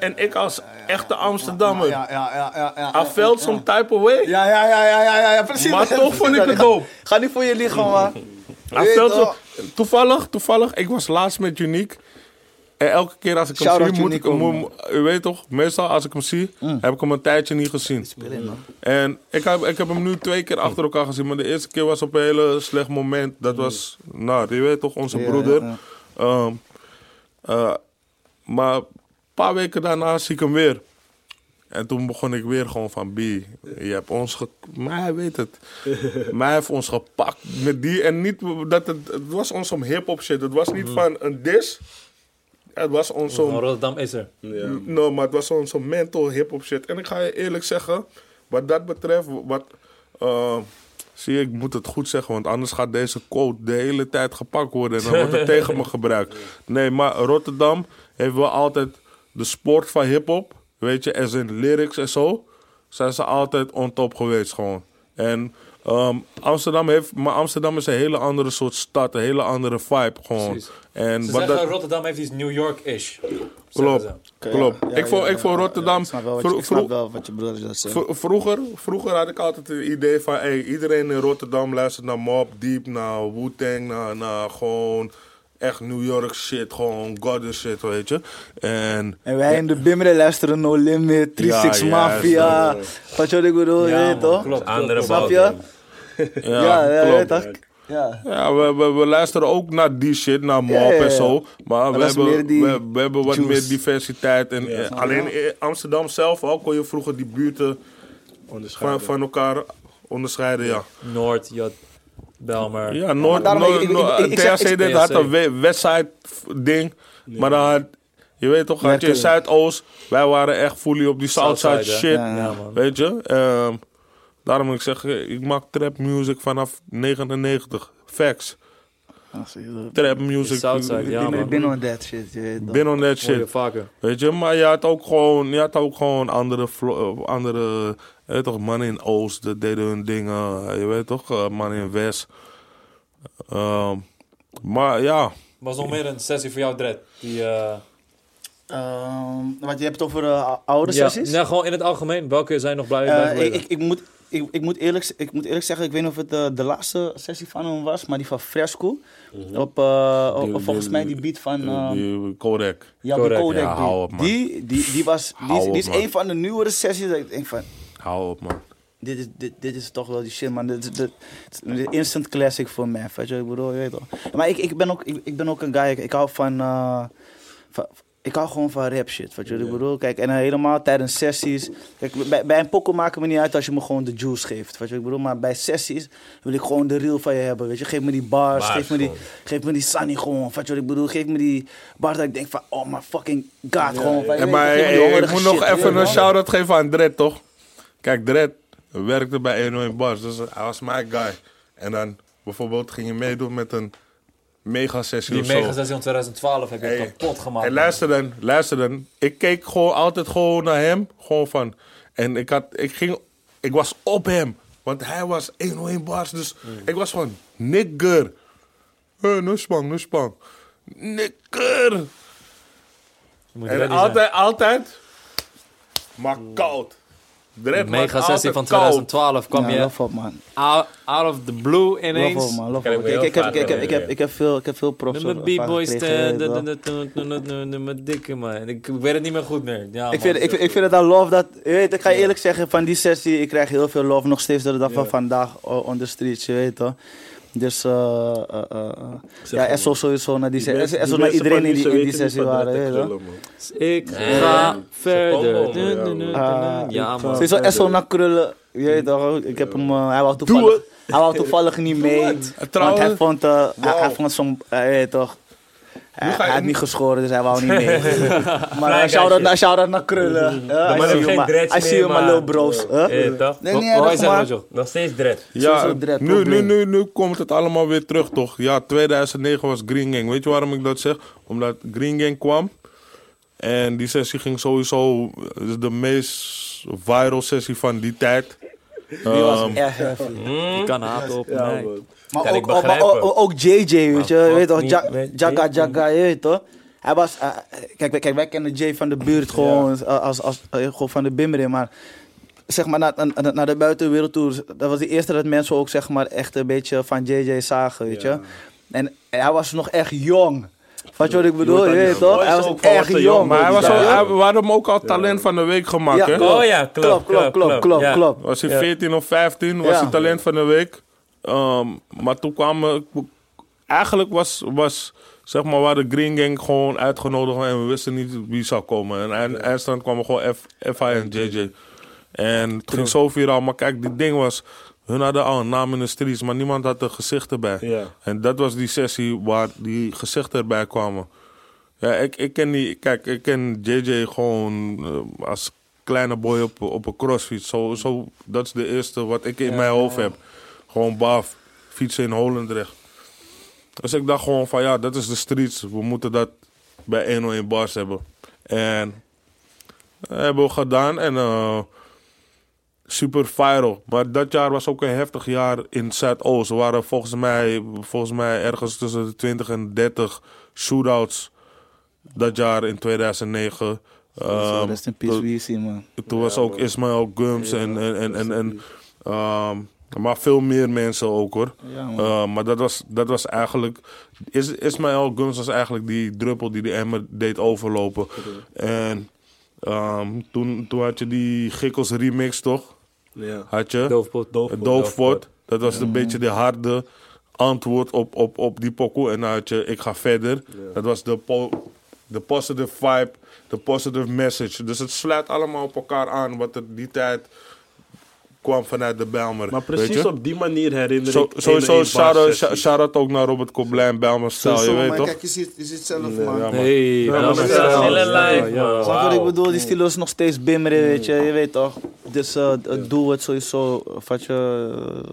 En ik als echte Amsterdammer. Ja, ja, ja, ja, ja. I felt some type of way. Ja, ja, ja, ja, ja, precies. Maar toch vond ik het dope. Ga niet voor je liegen, man. Toevallig, toevallig. Ik was laatst met Unique. En elke keer als ik hem zie, moet ik hem... U weet toch, meestal als ik hem zie, heb ik hem een tijdje niet gezien. En ik heb, ik heb hem nu twee keer achter elkaar gezien. Maar de eerste keer was op een hele slecht moment. Dat was, nou, je weet toch, onze Ja, broeder. ja, ja. Ehm, eh, maar een paar weken daarna zie ik hem weer. En toen begon ik weer gewoon van B. Je hebt ons ge... Maar hij weet het. maar hij heeft ons gepakt met die. En niet dat het... Het was ons om hip-hop shit. Het was niet van een dis. Het was ons om... Rotterdam is er. No, maar het was zo'n zo mental hip-hop shit. En ik ga je eerlijk zeggen, wat dat betreft, wat. eh, zie je, ik moet het goed zeggen, want anders gaat deze quote de hele tijd gepakt worden en dan wordt het tegen me gebruikt. Nee, maar Rotterdam heeft wel altijd de sport van hip-hop, weet je, er zijn lyrics en zo, zijn ze altijd on top geweest gewoon. En ehm, Amsterdam heeft, maar Amsterdam is een hele andere soort stad, een hele andere vibe gewoon. Precies. En Ze wat zeggen dat, Rotterdam heeft iets New York-ish. Klopt. Klopt. Ja, ja, ik vond, ja, ik vond ja, Rotterdam. Ik snap wel wat vro- je, ik vro- wel wat je broer dat zegt. vroeger, vroeger had ik altijd het idee van hey, iedereen in Rotterdam luistert naar Mob Deep, naar Wu-Tang, naar, naar gewoon echt New York shit, gewoon Goddess shit, weet je. En En wij in de Bimre luisteren No Limit, 36 Ja, ja, Mafia. Wat je ik bedoel, je Ja, weet man, toch? klopt, Andere Snap je? ja, Ja, ja, klopt. toch? Ja. Ja, we, we, we luisteren ook naar die shit, naar Mob Ja, ja, ja. en zo. Maar, we, hebben, we, we hebben wat juice. meer diversiteit. En, eh, alleen je? in Amsterdam zelf ook kon je vroeger die buurten van, Onderscheiden. van elkaar onderscheiden, ja. Noord, Jot, Belmer. Ja, Noord, daarom, Noord, ik- ik- Noord- ik- ik zeg- THC had een we- Westside ding. Maar dan had, je weet toch, had je. Zuidoost. Wij waren echt fully op die Southside shit. Ja, Ja, man. Weet je? Ehm, Daarom moet ik zeggen, ik maak trap music vanaf 99. Facts. Ah. Trap music. Southside, ja, man. binnen on that shit. je weet toch. Bin on that shit. Weet je, maar je had ook gewoon, je had ook gewoon andere, eh, andere je weet toch, mannen in Oost, dat deden hun dingen. Je weet toch, eh, mannen in West. Ehm, maar ja, Was nog meer een sessie voor jou, Dred? Die, eh, Ehm, wat je hebt over eh, oude ja, sessies? nee, gewoon in het algemeen. Welke zijn nog blij Eh, blijven ik, ik, ik, moet, ik, ik, moet eerlijk, ik moet eerlijk zeggen, ik weet niet of het de laatste sessie van hem was, maar die van Fresco. Op, eh, op- Die- op volgens die- mij die beat van... eh, die Kodak. ja, die Kodak, ja, die, die, die, was, die, is- een van de nieuwere sessies dat ik denk van... Hou op, man. Dit is, dit, dit is toch wel die shit, man. Dit dit, instant classic voor mij. Weet je wat ik bedoel? Je weet toch. Maar ik, ik, ben ook, ik, ik ben ook een guy, ik, ik hou van, eh, van... Ik hou gewoon van rap shit, weet je wat ik bedoel? Kijk, en helemaal tijdens sessies... Kijk, bij, bij een pokken maakt het me niet uit als je me gewoon de juice geeft, weet je wat ik bedoel? Maar bij sessies wil ik gewoon de real van je hebben, weet je? Geef me die bars, Bars geef, me die, gewoon. geef me die sunny gewoon, weet je wat ik bedoel? Geef me die bars dat ik denk van, oh my fucking god, gewoon. je En weet maar ik moet nog shit, even een shout-out geven aan Dredd, toch? Kijk, Dredd werkte bij 101 Bars, dus hij was mijn guy. En dan bijvoorbeeld ging je meedoen met een mega-sessie Die of zo. mega sessie van 2012 heb je Hey. kapot gemaakt. En man. luister dan, luister dan. Ik keek gewoon altijd gewoon naar hem. Gewoon van. En ik, had, ik, ging, ik was op hem. Want hij was 101 bars. Dus ik was van nigger. Hé, no spang, no spang. Nigger. Je moet En zijn. altijd, altijd. Maar koud. Dread mega sessie van altijd koud. 2012 kwam Ja, je love up, man. out, of the blue Love ineens. up, man. Love Kan ik heb, vaak ik, heb, ik, heb, herinneren. ik, heb veel, ik heb veel props Mijn b-boys, gekregen, de- weet de- je wel. de- de- de- de- de- mijn dikke man. Ik, weet het niet meer goed meer. Ja, Ik man. vind, ik, vind- ik vind het al love dat... je Weet, ik ga je eerlijk zeggen, van die sessie, ik krijg heel veel love nog steeds door de dag van vandaag oh, on the streets, je weet toch. Dus, eh eh, eh, eh, ja, Esso sowieso naar die Die sessie. mensen- Esso die naar mensen iedereen in die, in die sessie waren, krullen. Ik Nee, ga ze verder. ja, man. Sowieso Esso naar krullen, je weet toch. Ik heb hem, eh, hij wou toevallig, hij wou toevallig niet mee. Want Trouwens- hij vond, eh, hij, vond zo'n, eh, toch. Hij, je- hij had niet geschoren, dus hij wou niet mee. maar uh, shout-out guy naar, shout naar krullen. Heeft you, geen dreads you, my maar- little bros. huh? Eh, toch? Nee, je. Joe? Nog steeds dread. Ja, nu, nu, nu, nu komt het allemaal weer terug, toch? Ja, 2009 was Green Gang. Weet je waarom ik dat zeg? Omdat Green Gang kwam. En die sessie ging sowieso... De meest viral sessie van die tijd. Die was Ehm, echt heavy. Je kan haten op Ja, man. Maar Kan ik ook, maar begrijpen. ook, ook JJ, weet je, weet toch, Ja- Jaga JJ. Jaga, je weet toch. Hij was, eh, kijk, wij- kijk, wij kennen Jay van de buurt gewoon, als, als, eh, gewoon van de Bimmerin, maar zeg maar naar, naar, naar de buitenwereld toe, dat was de eerste dat mensen ook zeg maar echt een beetje van JJ zagen, weet je. En hij was nog echt jong. Wat je wat ik bedoel, je weet toch? Hij was echt jong. jong, maar hij was Ja. ook, hij- we hadden hem ook al talent van de week gemaakt, Ja, hè? klopt. Oh ja, klopt, Klopt, klopt, klopt, klopt. Was hij Ja. 14 of 15, was Ja. hij talent van de week. Ehm, maar toen kwamen... Eigenlijk was, was zeg maar, waar de Green Gang gewoon uitgenodigd en we wisten niet wie zou komen. En eindstand kwamen gewoon F, FI en JJ. En het ging zo viraal. Maar kijk, die ding was... Hun hadden al een naam in de streets, maar niemand had een gezicht erbij. Ja. En dat was die sessie waar die gezichten erbij kwamen. Ja, ik, ik ken die... Kijk, ik ken JJ gewoon eh, als kleine boy op, op een crossfiets. Zo, zo, dat is de eerste wat ik in mijn hoofd heb. Gewoon baf, fietsen in Holendrecht. Dus ik dacht gewoon van ja, dat is de streets. We moeten dat bij 101 bars hebben. En dat hebben we gedaan en eh, super viral. Maar dat jaar was ook een heftig jaar in Zuidoost. Er waren volgens mij, volgens mij ergens tussen de 20 en 30 shootouts dat jaar in 2009. Zo, Ehm, Rest in peace, Weezy, man. toen was ook Ismail Gums en, en, en, en, en ehm, maar veel meer mensen ook hoor. Ja. Uh, maar dat was, dat was eigenlijk. Is, Ismael Guns was eigenlijk die druppel die de emmer deed overlopen. En ehm, toen, toen had je die Gikkels remix toch? Ja. Had je? Doofpot. Doofpot. Doofpot. Dat was een beetje de harde antwoord op, op, op die pokoe. En dan had je Ik ga verder. Dat was de, po de positive vibe, de positive message. Dus het sluit allemaal op elkaar aan wat er die tijd kwam vanuit de Bijlmer. Maar weet je? precies op die manier herinner Zo, ik sowieso 101 shout-out ook naar Robert Koblijn, Bijlmer stijl, je weet maar toch? Kijk, je ziet, je ziet zelf, Nee, man. Hey, ja. man. Snap wat ik bedoel? Die stilo is nog steeds bimmeren, weet je. Je weet toch. Dus eh, doe het sowieso.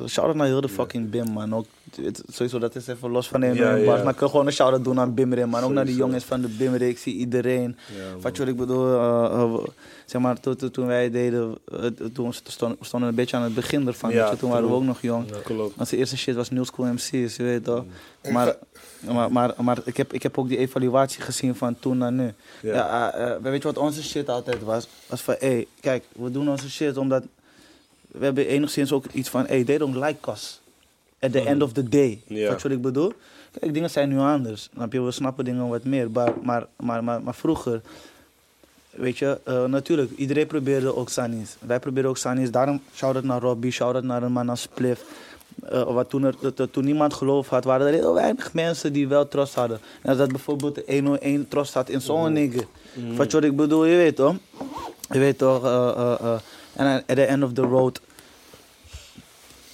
Shout-out naar heel de fucking BIM, man. Ook, het, sowieso, dat is even los van de Ja. Maar ik wil gewoon een shout-out doen aan BIMRIM, man. Ook naar die jongens van de BIMRIM. Ik zie iedereen. Wat je wat ik bedoel, eh, eh, zeg maar, toen, wij deden, toen stonden we stonden een beetje aan het begin ervan. Ja, toen waren we ook nog jong. Klopt. Onze eerste shit was New School MC's, je weet toch. Maar, maar, maar, maar ik, heb, ik heb ook die evaluatie gezien van toen naar nu. Ja. Eh, weet je wat onze shit altijd was? Was van, hé, hey, kijk, we doen onze shit omdat... We hebben enigszins ook iets van, hey, they don't like us. At the end of the day. Ja. Wat ik bedoel? Kijk, dingen zijn nu anders. Snap je? We snappen dingen wat meer. Maar, maar, maar, maar, maar vroeger... Weet je, eh, natuurlijk, iedereen probeerde ook Sunny's. Wij probeerden ook Sunny's. Daarom shout-out naar Robbie, shout-out naar een man als Spliff. Eh, wat toen, er, dat- toen niemand geloof had, waren er heel weinig mensen die wel trust hadden. En als dat bijvoorbeeld de 101 trust had in zo'n nigger. Wat je wat ik bedoel, je weet toch? Je weet toch, eh, eh. en at the end of the road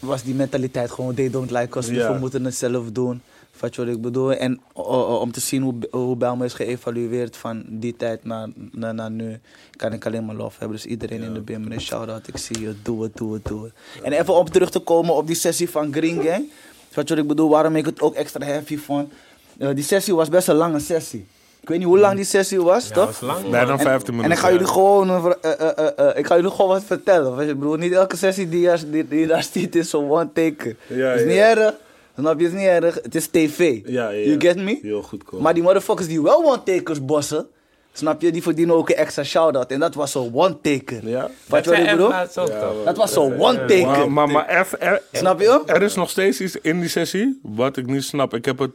was die mentaliteit gewoon, they don't like us, dus we moeten het zelf doen. Wat je wat ik bedoel? En o- o- om te zien hoe, hoe is geëvalueerd van die tijd naar, naar, naar nu, kan ik alleen maar lof hebben. Dus iedereen in de BIM, shout-out, ik zie je, doe het, doe het, doe het. En even om terug te komen op die sessie van Green Gang. Wat je wat ik bedoel, waarom ik het ook extra heavy vond. Eh, die sessie was best een lange sessie. Ik weet niet hoe lang die sessie was, Ja, toch? dat was lang. Bijna man. 15 minuten. En ik ga jullie gewoon, eh, eh, eh, ik ga jullie gewoon wat vertellen. Weet je, broer, niet elke sessie die, je- die, die je daar ziet is zo'n one taker. Ja, is ja. niet erg. Snap je, het is niet erg. Het is tv. Ja, ja. You get me? Heel goed, cool. Maar die motherfuckers die wel one takers bossen, snap je, die verdienen ook een extra shout-out. En dat was zo'n one taker. Ja. Wat Dat je ik bedoel? toch? Dat was zo'n one taker. Maar, maar, maar er, Snap je? er is nog steeds iets in die sessie wat ik niet snap. Ik heb het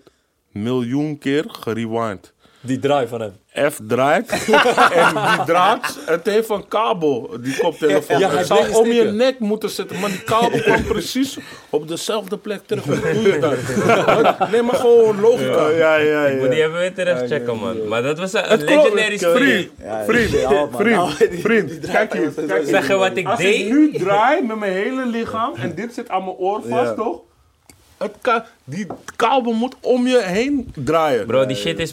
miljoen keer gerewind. Die draai van hem. F draait en die draad, het heeft een kabel, die koptelefoon. Ja, hij het zou om je nek moeten zitten, maar die kabel kwam precies op dezelfde plek terug. Hoe doe je dat? Nee, maar gewoon logica. Ja, ja, Ik moet die even weer terug checken, man. Maar dat was een, legendary story. Vriend, vriend, ja, man. vriend, Nou, vriend. Kijk hier, draait- kijk hier. Zeg je wat ik Als deed? ik nu draai met mijn hele lichaam en dit zit aan mijn oor vast, Ja. toch? Het ka die kabel moet om je heen draaien. Bro, die shit is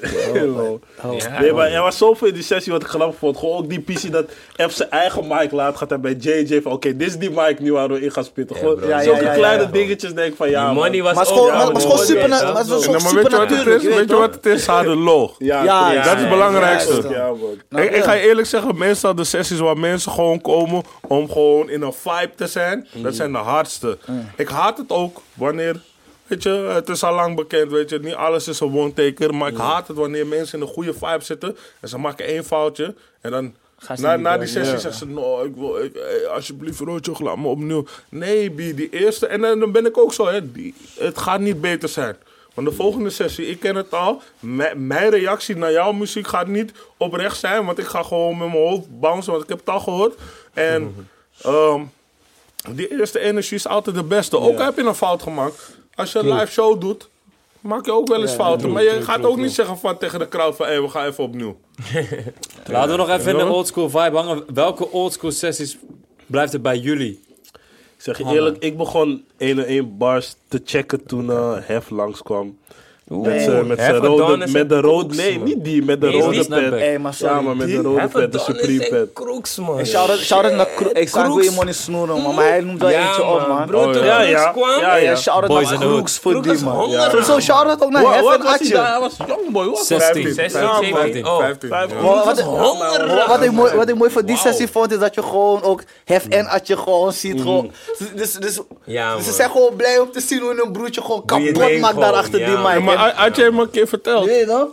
Hello. Ja, Nee, maar er was zoveel in die sessie wat ik grappig vond. Gewoon ook die PC dat F zijn eigen mic laat. Gaat hij bij JJ van, oké, dit is die mic nu waar we in gaan spitten. Gewoon bro. Ja, zulke ja, ja, kleine ja. dingetjes denk ik van, ja money was Maar het is ook... gewoon, super, weet je wat het natuurlijk. is? je Weet je toch? wat het is? Ze hadden lol. Ja, Ja, ja, Dat is het belangrijkste. Ja, Ja, man. Nou, Ik, ik ga je eerlijk zeggen, meestal de sessies waar mensen gewoon komen om gewoon in een vibe te zijn, dat zijn de hardste. Ik haat het ook wanneer, weet je, het is al lang bekend, weet je, niet alles is een one-taker, maar ik haat het wanneer mensen in een goede vibe zitten en ze maken één foutje en dan... Na, na die sessie ja. zeggen ze, no, ik wil, ik, eh, alsjeblieft, Roodje, laat me opnieuw. Nee, B, die eerste, en dan, dan ben ik ook zo, hè, die, het gaat niet beter zijn. Want de volgende sessie, ik ken het al. M- mijn reactie naar jouw muziek gaat niet oprecht zijn. Want ik ga gewoon met mijn hoofd bouncen, want ik heb het al gehoord. En ehm, die eerste energie is altijd de beste. Ook heb je een fout gemaakt. Als je een live show doet, maak je ook wel eens fouten. maar je gaat ook niet zeggen van tegen de crowd van... Hé, we gaan even opnieuw. Laten we nog even in de oldschool vibe hangen. Welke oldschool sessies blijft er bij jullie? Ik zeg je eerlijk, ik begon 1 en 1 bars te checken toen eh Hef langskwam. Met, z'n- met, rode, de rode, crooks, nee, man. niet die, met de Nee, rode die snapback. pet. Hey, maar sorry, Ja, maar met de rode pet, de Supreme een pet. crooks, man. Shout-out shout-out naar Kroek. Ik zag Kroeks. je money snoeren, man. Maar hij noemt wel Ja, eentje op, man. Bro, Oh, toen ja. Crooks Ja, ja. kwam... Ja, ja. shout-out Boys naar in the Kroeks hood. voor Kroeks die, is man. honger. Sowieso shout-out ook naar Hef en Atje. was jong boy, wat? 16. 16, Ja, 17. 15. Oh. 15. Vijf- ja. Wat, wat, honger. wat, wat ik mooi, wat ik mooi van die sessie vond, is dat je gewoon ook Hef en Atje gewoon ziet. Gewoon, dus, dus, Ja, dus ze man. zijn gewoon blij om te zien hoe hun broertje gewoon Doe je kapot ding maakt daar gewoon, achter ja, die man. mic. Maar Had je hem een keer verteld? Weet je dat?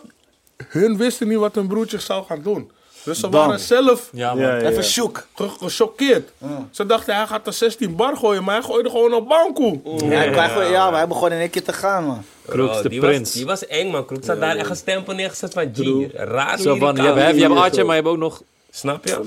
Hun wisten niet wat hun broertje zou gaan doen. Dus ze Dan. waren zelf Ja, man. Ja, ja, Even shook. ge- gechoqueerd. Ze dachten hij gaat er 16 bar gooien, maar hij gooide gewoon op banko. Ja, ja, maar hij begon in één keer te gaan, man. Kroeks, de die prins. Was, die was eng, man. Kroeks had daar echt een stempel neergezet van G. Raar Zo van, je hebt, lyricaal. je hebt Artje, maar je hebt ook nog... Snap je?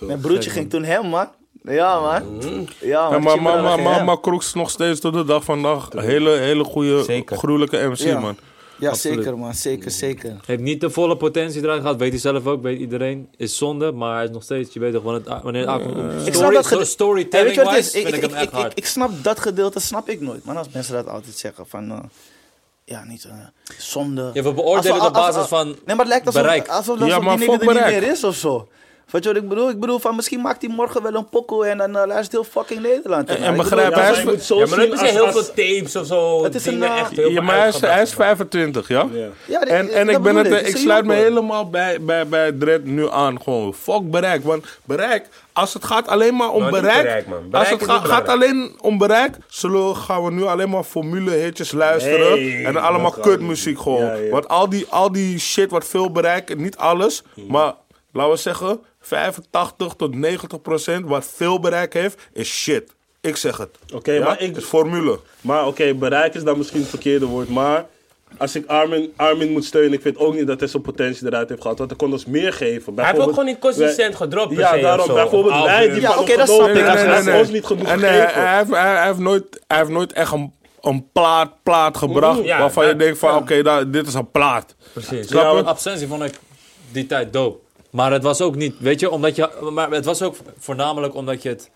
Mijn broertje ging toen hem, man. Ja, man. Ja, Ja, man. maar, maar, maar, maar, maar Kroeks nog steeds tot de dag van vandaag een hele, hele goede, Zeker. gruwelijke MC, Ja. man. Ja, zeker, man. Zeker, zeker. Heeft niet de volle potentie eruit gehad, weet hij zelf ook, weet iedereen. Is zonde, maar hij is nog steeds, je weet toch, wanneer het, wanneer het aankomt op Ik snap story, dat sto- gede- Hey, weet storytelling je wat het is? wise, Ik, vind ik, ik, hem ik, echt ik, hard. ik snap dat gedeelte, snap ik nooit. Maar als mensen dat altijd zeggen van, eh, ja, niet eh, zonde. Ja, we beoordelen Alsof- het op basis van Nee, maar het lijkt alsof, bereik. alsof, Ja, alsof maar die fuck er niet bereik. meer is of zo. Weet je wat ik bedoel? Ik bedoel, van misschien maakt hij morgen wel een pokkel en dan eh, luistert heel fucking Nederland. En- en begrijp bedoel, hij is- Ja, maar dan hebben ze heel als- veel tapes of zo. Het is een, eh, echt heel Ja, maar hij is, hij is uitgebracht. 25, ja? Ja. Ja, die- En, en dat ik, ben het, ik sluit me helemaal bij, bij, bij Dredd nu aan. Gewoon, fuck bereik. Want bereik, als het gaat alleen maar om niet bereik. bereik, man. als Bereik het ga- gaat alleen om bereik, zullen, we- gaan we nu alleen maar formule-hitjes luisteren. Nee, en allemaal kutmuziek gewoon. Ja, ja. Want al die, al die shit wat veel bereikt, niet alles, maar laten we zeggen 85 tot 90 procent wat veel bereik heeft, is shit. Ik zeg het. Oké, Ja? maar ik- is formule. Maar oké, bereik is dan misschien het verkeerde woord. Maar als ik Armin, Armin moet steunen, ik vind ook niet dat hij zijn potentie eruit heeft gehad. Want hij kon ons meer geven. Hij heeft ook gewoon niet consistent gedropt Ja, daarom. zo, Bijvoorbeeld of wij die. Ja, van hem dat snap ik. hij heeft ons niet genoeg En, eh, gegeven. hij, heeft, hij, hij heeft nooit, hij heeft nooit echt een, een plaat, plaat gebracht Ja, waarvan je denkt van ja. oké, dit is een plaat. Precies. Ja, Absentie vond ik die tijd dope. Maar het was ook niet, weet je, omdat je, maar het was ook voornamelijk omdat je het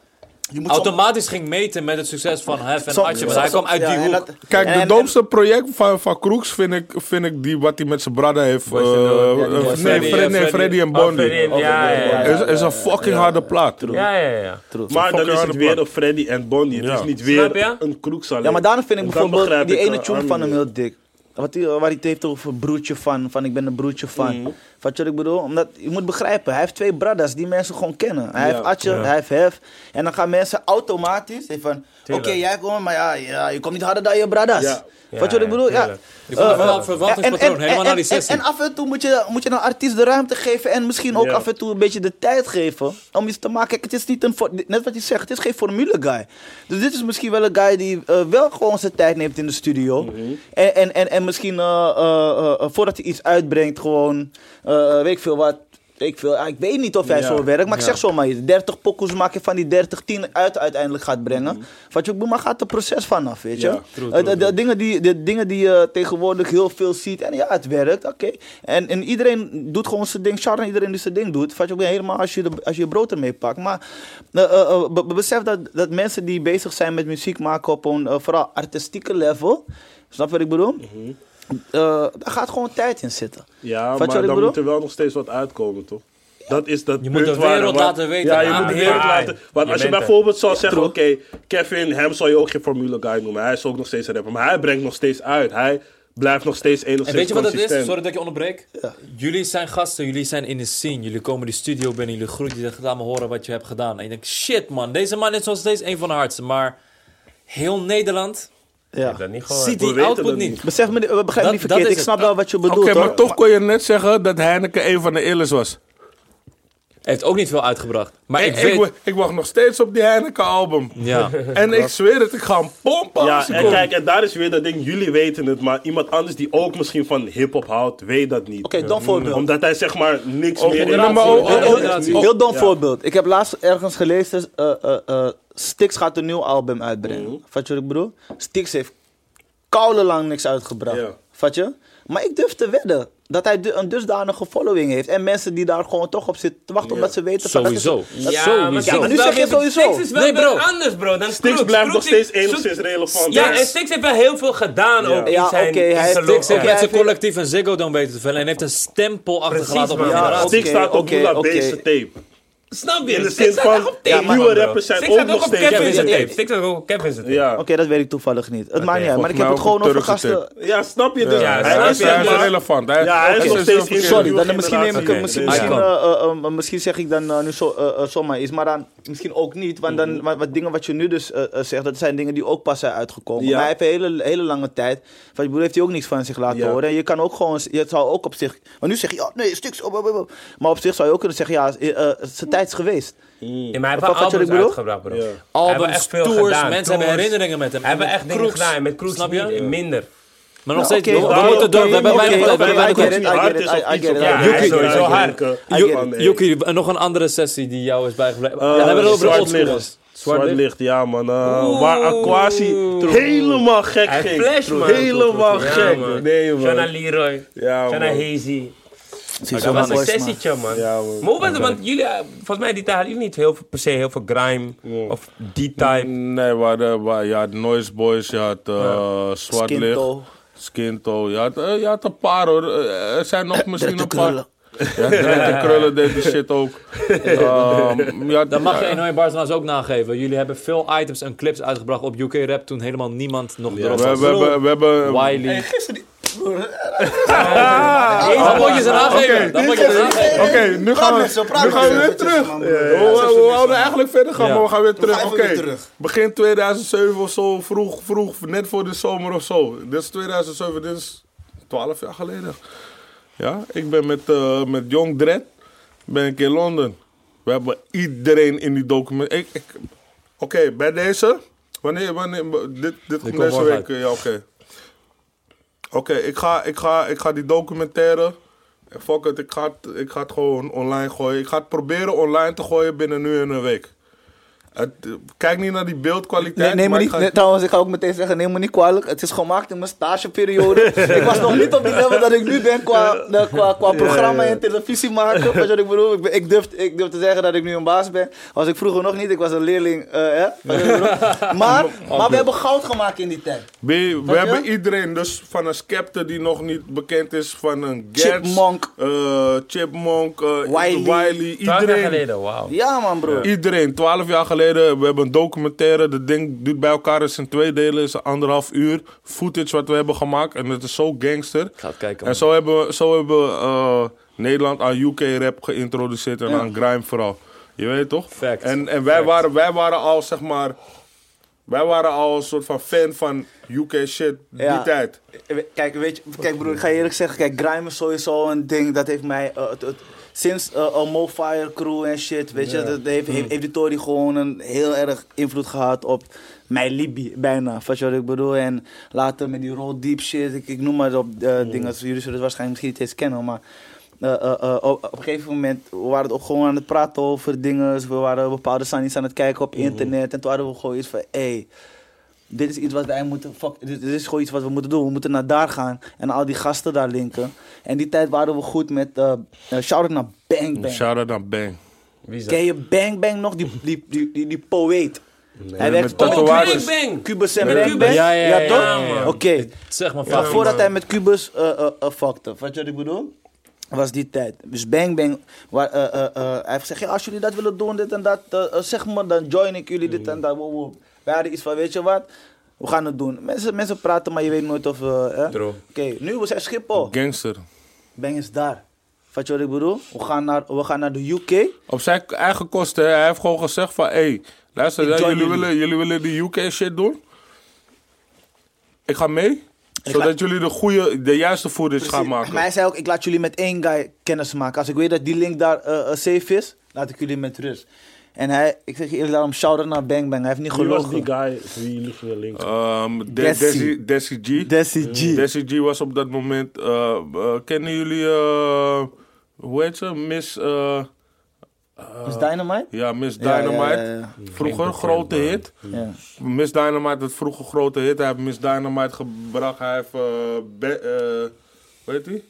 Je moet automatisch ging meten met het succes van Hef en Atje. Want hij kwam uit ja, die hoek. dat- Kijk, de domste project van, van Crooks vind ik, vind ik die wat hij met zijn brother heeft. Die nee, Freddy, en Oh, Bondi. Freddy en- Ja, ja, ja. Is, is een fucking harde plaat. Ja, ja, ja. Maar dan is het weer op Freddy en Bonnie. Het Ja. is niet Snap weer een kroeks alleen. Ja, maar daarom vind ik bijvoorbeeld begrijp die ene eh, tune van hem heel dik. Wat hij, waar hij het heeft over broertje van, van ik ben een broertje van. Mhm. Wat je wat ik bedoel? Omdat, je moet begrijpen, hij heeft twee brothers die mensen gewoon kennen. Hij Ja. heeft Atje, Ja. hij heeft Hef. En dan gaan mensen automatisch even van, oké jij komt, maar ja, ja, je komt niet harder dan je brothers. Ja. Wat je wat Ja, ik bedoel? Ja. Ik vond het wel Eh, een verwachtingspatroon, helemaal naar die en, sessie. en af en toe moet je, moet je een artiest de ruimte geven en misschien ook Ja. af en toe een beetje de tijd geven om iets te maken. Kijk, het is niet een, net wat je zegt, het is geen formule guy. Dus dit is misschien wel een guy die eh, wel gewoon zijn tijd neemt in de studio. Mhm. en, en, en, en misschien eh, eh, eh, eh, voordat hij iets uitbrengt, gewoon, eh, weet ik veel wat. Ik, veel, ja, ik weet niet of hij Ja. zo werkt, maar ik zeg zomaar iets. 30 pokoes maken van die 30, 10 uit uiteindelijk gaat brengen. Mhm. Wat je ook maar gaat er proces vanaf, weet je? True, Eh, de- dingen die, de dingen die je tegenwoordig heel veel ziet. En ja, het werkt, oké. En, en iedereen doet gewoon zijn ding. Sharon, iedereen die zijn ding doet. Vat je ook helemaal als je, de, als je je brood ermee pakt. Maar eh, eh, be- be- besef dat, dat mensen die bezig zijn met muziek maken op een vooral artistieke level. Snap je wat ik bedoel? Eh, daar gaat gewoon tijd in zitten. Ja, maar dan bedoel? moet er wel nog steeds wat uitkomen, toch? Dat is dat Je moet de wereld waar- laten weten. Ja, je Ah, moet de ja. wereld laten... Want Je als je bijvoorbeeld zou zeggen, oké, Kevin, hem zou je ook geen formule guy noemen. Hij is ook nog steeds een rapper. Maar hij brengt nog steeds uit. Hij blijft nog steeds enigszins En weet je wat het is? Sorry dat ik je onderbreek. Jullie zijn gasten, jullie zijn in de scene. Jullie komen die studio binnen, jullie groeten, je laat me horen wat je hebt gedaan. En je denkt, shit man, deze man is nog steeds een van de hardste. Maar heel Nederland Ja. Dat niet gewoon. ziet die output dat niet. niet. Besef me, begrijp me niet verkeerd. Ik snap het. wel wat je Oké, bedoelt. maar hoor. toch kon je net zeggen dat Heineken een van de illers was. Heeft ook niet veel uitgebracht. Maar ik ik, weet... ik, ik wacht nog steeds op die Heineken album. ja. En ik zweer het, ik ga hem pompen Ja, en kijk, en daar is weer dat ding, jullie weten het, maar iemand anders die ook misschien van hip-hop houdt, weet dat niet. Oké, dom voorbeeld. Omdat hij zeg maar niks meer in Heel dom Ja. voorbeeld. Ik heb laatst ergens gelezen, eh eh eh Styx gaat een nieuw album uitbrengen. Mhm. Vat je wat ik bedoel? Styx heeft koude lang niks uitgebracht. Ja. Vat je? Maar ik durf te wedden dat hij een dusdanige following heeft. En mensen die daar gewoon toch op zitten te wachten, omdat ze weten van... dat is- Sowieso. dat- Ja, Sowieso. maar Ja, maar nu zeg je is sowieso. Stix is wel Nee, weer bro. anders, bro. Dan Stix Crooks. blijft nog steeds is- enigszins relevant. Ja, en Stix heeft wel heel veel gedaan ook Ja, in zijn... oké, in hij Stix heeft met zijn collectief een Ziggo Dome weten te vullen. En heeft een stempel achtergelaten op een. Ja, generatie. Stix staat op Moula. B's tape. Snap je? In de zin van, ja, nieuwe rappers zijn ook nog op steeds- Kevin zijn tape. ook op Kevin zijn tape. Ja. Oké, dat weet ik toevallig niet. Het maakt niet uit. Maar ik heb het gewoon over gasten... Ja, snap je dus? Ja, hij snap is, relevant. Hij, Ja, hij is nog steeds Sorry, dan misschien, neem ik, misschien, eh, eh, eh, misschien zeg ik dan nu zo, zomaar iets, maar dan misschien ook niet. Want dan, Mhm. wat, wat dingen wat je nu dus zegt, dat zijn dingen die ook pas zijn uitgekomen. Ja. Maar hij heeft een hele, hele lange tijd, van je broer heeft hij ook niks van zich laten horen. En je kan ook gewoon, je zou ook op zich, maar nu zeg je, ja, nee, stuks, maar op zich zou je ook kunnen zeggen, ja, zijn tijd is geweest. Ja, maar hij heeft Wat- albums uitgebracht, bro. Ja. Albums, echt veel tours, gedaan. mensen hebben Tours. herinneringen met hem. Met echt dingen gedaan. Met Crooks Snap je? minder. Maar nog steeds, we, moeten door. We hebben weinig tijd. Hebben. Yuki, nog een andere sessie die jou is bijgebleven. Eh, ja, we hebben het over de zwart licht. Ja man. Oeh. waar Aquasi helemaal gek ging. flash, man. Helemaal Ja, gek. man. Nee man. Shana Leroy. Ja Shana man. Hazy. Zie Dat zo was een sessietje, man. Ja, man. Maar hoe was het? Want jullie, eh, volgens mij die tijd hadden jullie niet heel veel, per se heel veel grime of die type. Nee, we we, je had Noise Boys, je had uh, Zwart Licht, Skinto. Skinto. Je had, je had een paar hoor. Er zijn nog misschien een de paar. krullen. Ja, en Krullen deed die shit ook. Ehm, ja, Dan mag je ja. 101 Bars trouwens ook nageven. Jullie hebben veel items en clips uitgebracht op UK Rap toen helemaal niemand nog We, erop we, was. we, we hebben... Wiley. Gisteren. Dan moet je ze nageven. Dan moet je ze. Oké, nu gaan we, weer terug. We, wouden eigenlijk verder gaan, maar we gaan weer terug. Oké, begin 2007 of zo, vroeg, vroeg, net voor de zomer of zo. Dit is 2007, dit is 12 jaar geleden. Ja, ik ben met, eh, met Jong Dredd, ben ik in Londen. We hebben iedereen in die document. Ik, ik, oké, bij deze, wanneer, wanneer, dit, dit komt deze week, eh, ja oké. Oké, ik, ga, ik, ga, ik ga die documentaire. en Fuck it, ik ga, het, ik ga het gewoon online gooien. Ik ga het proberen online te gooien binnen nu en een week. Het, kijk niet naar die beeldkwaliteit. Nee, neem me maar ik niet, ga- nee, trouwens, ik ga ook meteen zeggen, neem me niet kwalijk. Het is gemaakt in mijn stageperiode. ik was nog niet op die level dat ik nu ben qua, qua, qua programma en televisie maken. Weet je wat ik bedoel? Ik, durf, ik durf te zeggen dat ik nu een baas ben. Was ik vroeger nog niet, ik was een leerling. eh, hè? Bedoel? maar, maar we hebben goud gemaakt in die tijd. We, we hebben iedereen, dus van een Skepta die nog niet bekend is, van een Gats, Chipmunk. eh, Chipmunk, eh, Wiley. Wiley, 12 jaar iedereen. geleden, wauw. Ja man bro. Iedereen, 12 jaar geleden, we hebben een documentaire. Dat ding duurt bij elkaar is in twee delen, is anderhalf uur. Footage wat we hebben gemaakt en het is zo gangster. Ik ga het kijken. En zo hebben, we- zo hebben we eh, Nederland aan UK-rap geïntroduceerd en aan grime vooral. Je weet toch? Fact. En, en wij, Fact. waren, wij waren al, zeg maar... Wij waren al een soort van fan van UK shit die Ja. tijd. Kijk, weet je, kijk broer, ik ga je eerlijk zeggen, kijk, grime is sowieso een ding dat heeft mij, eh, het- het- sinds eh een Mofire crew en shit, weet je, dat heeft, heeft, heeft die Tory gewoon een heel erg invloed gehad op mijn Libi, bijna, weet je wat ik bedoel? En later met die roll deep shit, ik, ik noem maar op eh, dingen, jullie zullen het waarschijnlijk misschien niet eens kennen, maar eh, eh, eh, op, op een gegeven moment we waren het ook gewoon aan het praten over dingen, we waren bepaalde sannies aan het kijken op internet en toen hadden we gewoon iets van, hey, dit is iets wat wij moeten. Fuck, dit, dit is gewoon iets wat we moeten doen. We moeten naar daar gaan en al die gasten daar linken. En die tijd waren we goed met. eh uh, shout-out naar Bang Bang. Shout-out naar Bang. Wie is dat? Ken je Bang Bang nog? Die, die, die, die, die poëet. Hij met werkt Oh, tatoeages. Bang Bang! Cubus en Met Bang Cubus? Bang. Ja, ja, ja, toch? Oké. Zeg maar vaak. voordat hij met Cubus eh eh eh, fuckte. Weet je wat ik bedoel? Was die tijd. Dus Bang Bang. Waar, eh, eh, eh, hij heeft gezegd: ja, als jullie dat willen doen, dit en dat. eh, eh, zeg maar, dan join ik jullie dit en dat. Wow, wow. Wij hadden iets van: weet je wat? We gaan het doen. Mensen, mensen praten, maar je weet nooit of. eh, hè? Oké, nu we zijn Schiphol. Gangster. Bang is daar. Weet je wat ik bedoel? We gaan naar, we gaan naar de UK. Op zijn eigen kosten. hè. Hij heeft gewoon gezegd van... Hé, luister, jullie, jullie. willen, jullie willen die UK shit doen? Ik ga mee. zodat jullie de, goede, de juiste footage gaan maken. Maar hij zei ook: ik laat jullie met één guy kennis maken. Als ik weet dat die link daar eh, eh, safe is, laat ik jullie met rust. En hij, ik zeg je eerlijk, daarom shout-out naar Bang Bang. Hij heeft niet Wie was gelogen. die guy wie jullie gingen linken? Ehm, De- Desi. Desi, Desi G. Desi G. Desi G was op dat moment... eh, eh, kennen jullie... eh, hoe heet ze? Miss... eh, Is Dynamite? ja, Miss Ja, ja, Dynamite. ja, ja. Vroeger grote hit. Ja. Miss Dynamite, het vroege grote hit. Hij heeft Miss Dynamite gebracht. Hij heeft... eh Be- eh, hoe heet die?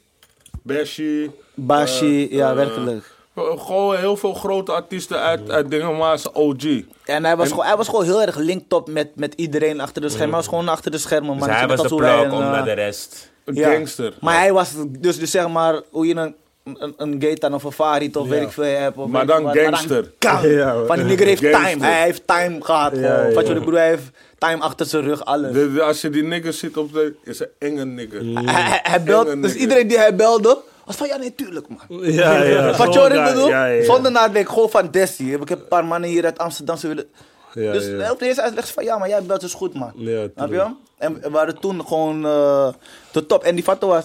Bashi. Bashi, eh, ja, eh, werkelijk. Gewoon heel veel grote artiesten uit, uit dingen, maar OG. En hij was, En- gewoon, hij was gewoon heel erg linked op met, met iedereen achter de schermen. Hij was gewoon achter de schermen. Dus hij was de om eh, naar de rest. Een ja. gangster. Maar hij was dus, dus zeg maar, hoe je een, een, een Gaetan of een Farid of weet ik veel hebt. Of Maar dan wat, gangster. Ja, man. Van die nigger heeft Gangster. time. Hij heeft time gehad. Ja, ja, Wat je ja. bedoel, hij heeft time achter zijn rug, alles. De- de- als je die nigger ziet op de... is een enge nigger. Hij, hij, hij Enge belt, dus nigger. iedereen die hij belde, was van ja, nee, tuurlijk man. Ja, ja. Wat je ik bedoel? Ja, ja, ja. Zonder nadenken, gewoon van Desi. Ik heb een paar mannen hier uit Amsterdam, ze willen... Ja, dus ja. op de eerste uitleg van ja, maar jij belt dus goed man. Ja, Snap je? tuurlijk. En we waren toen gewoon eh, de top. En die fatto was...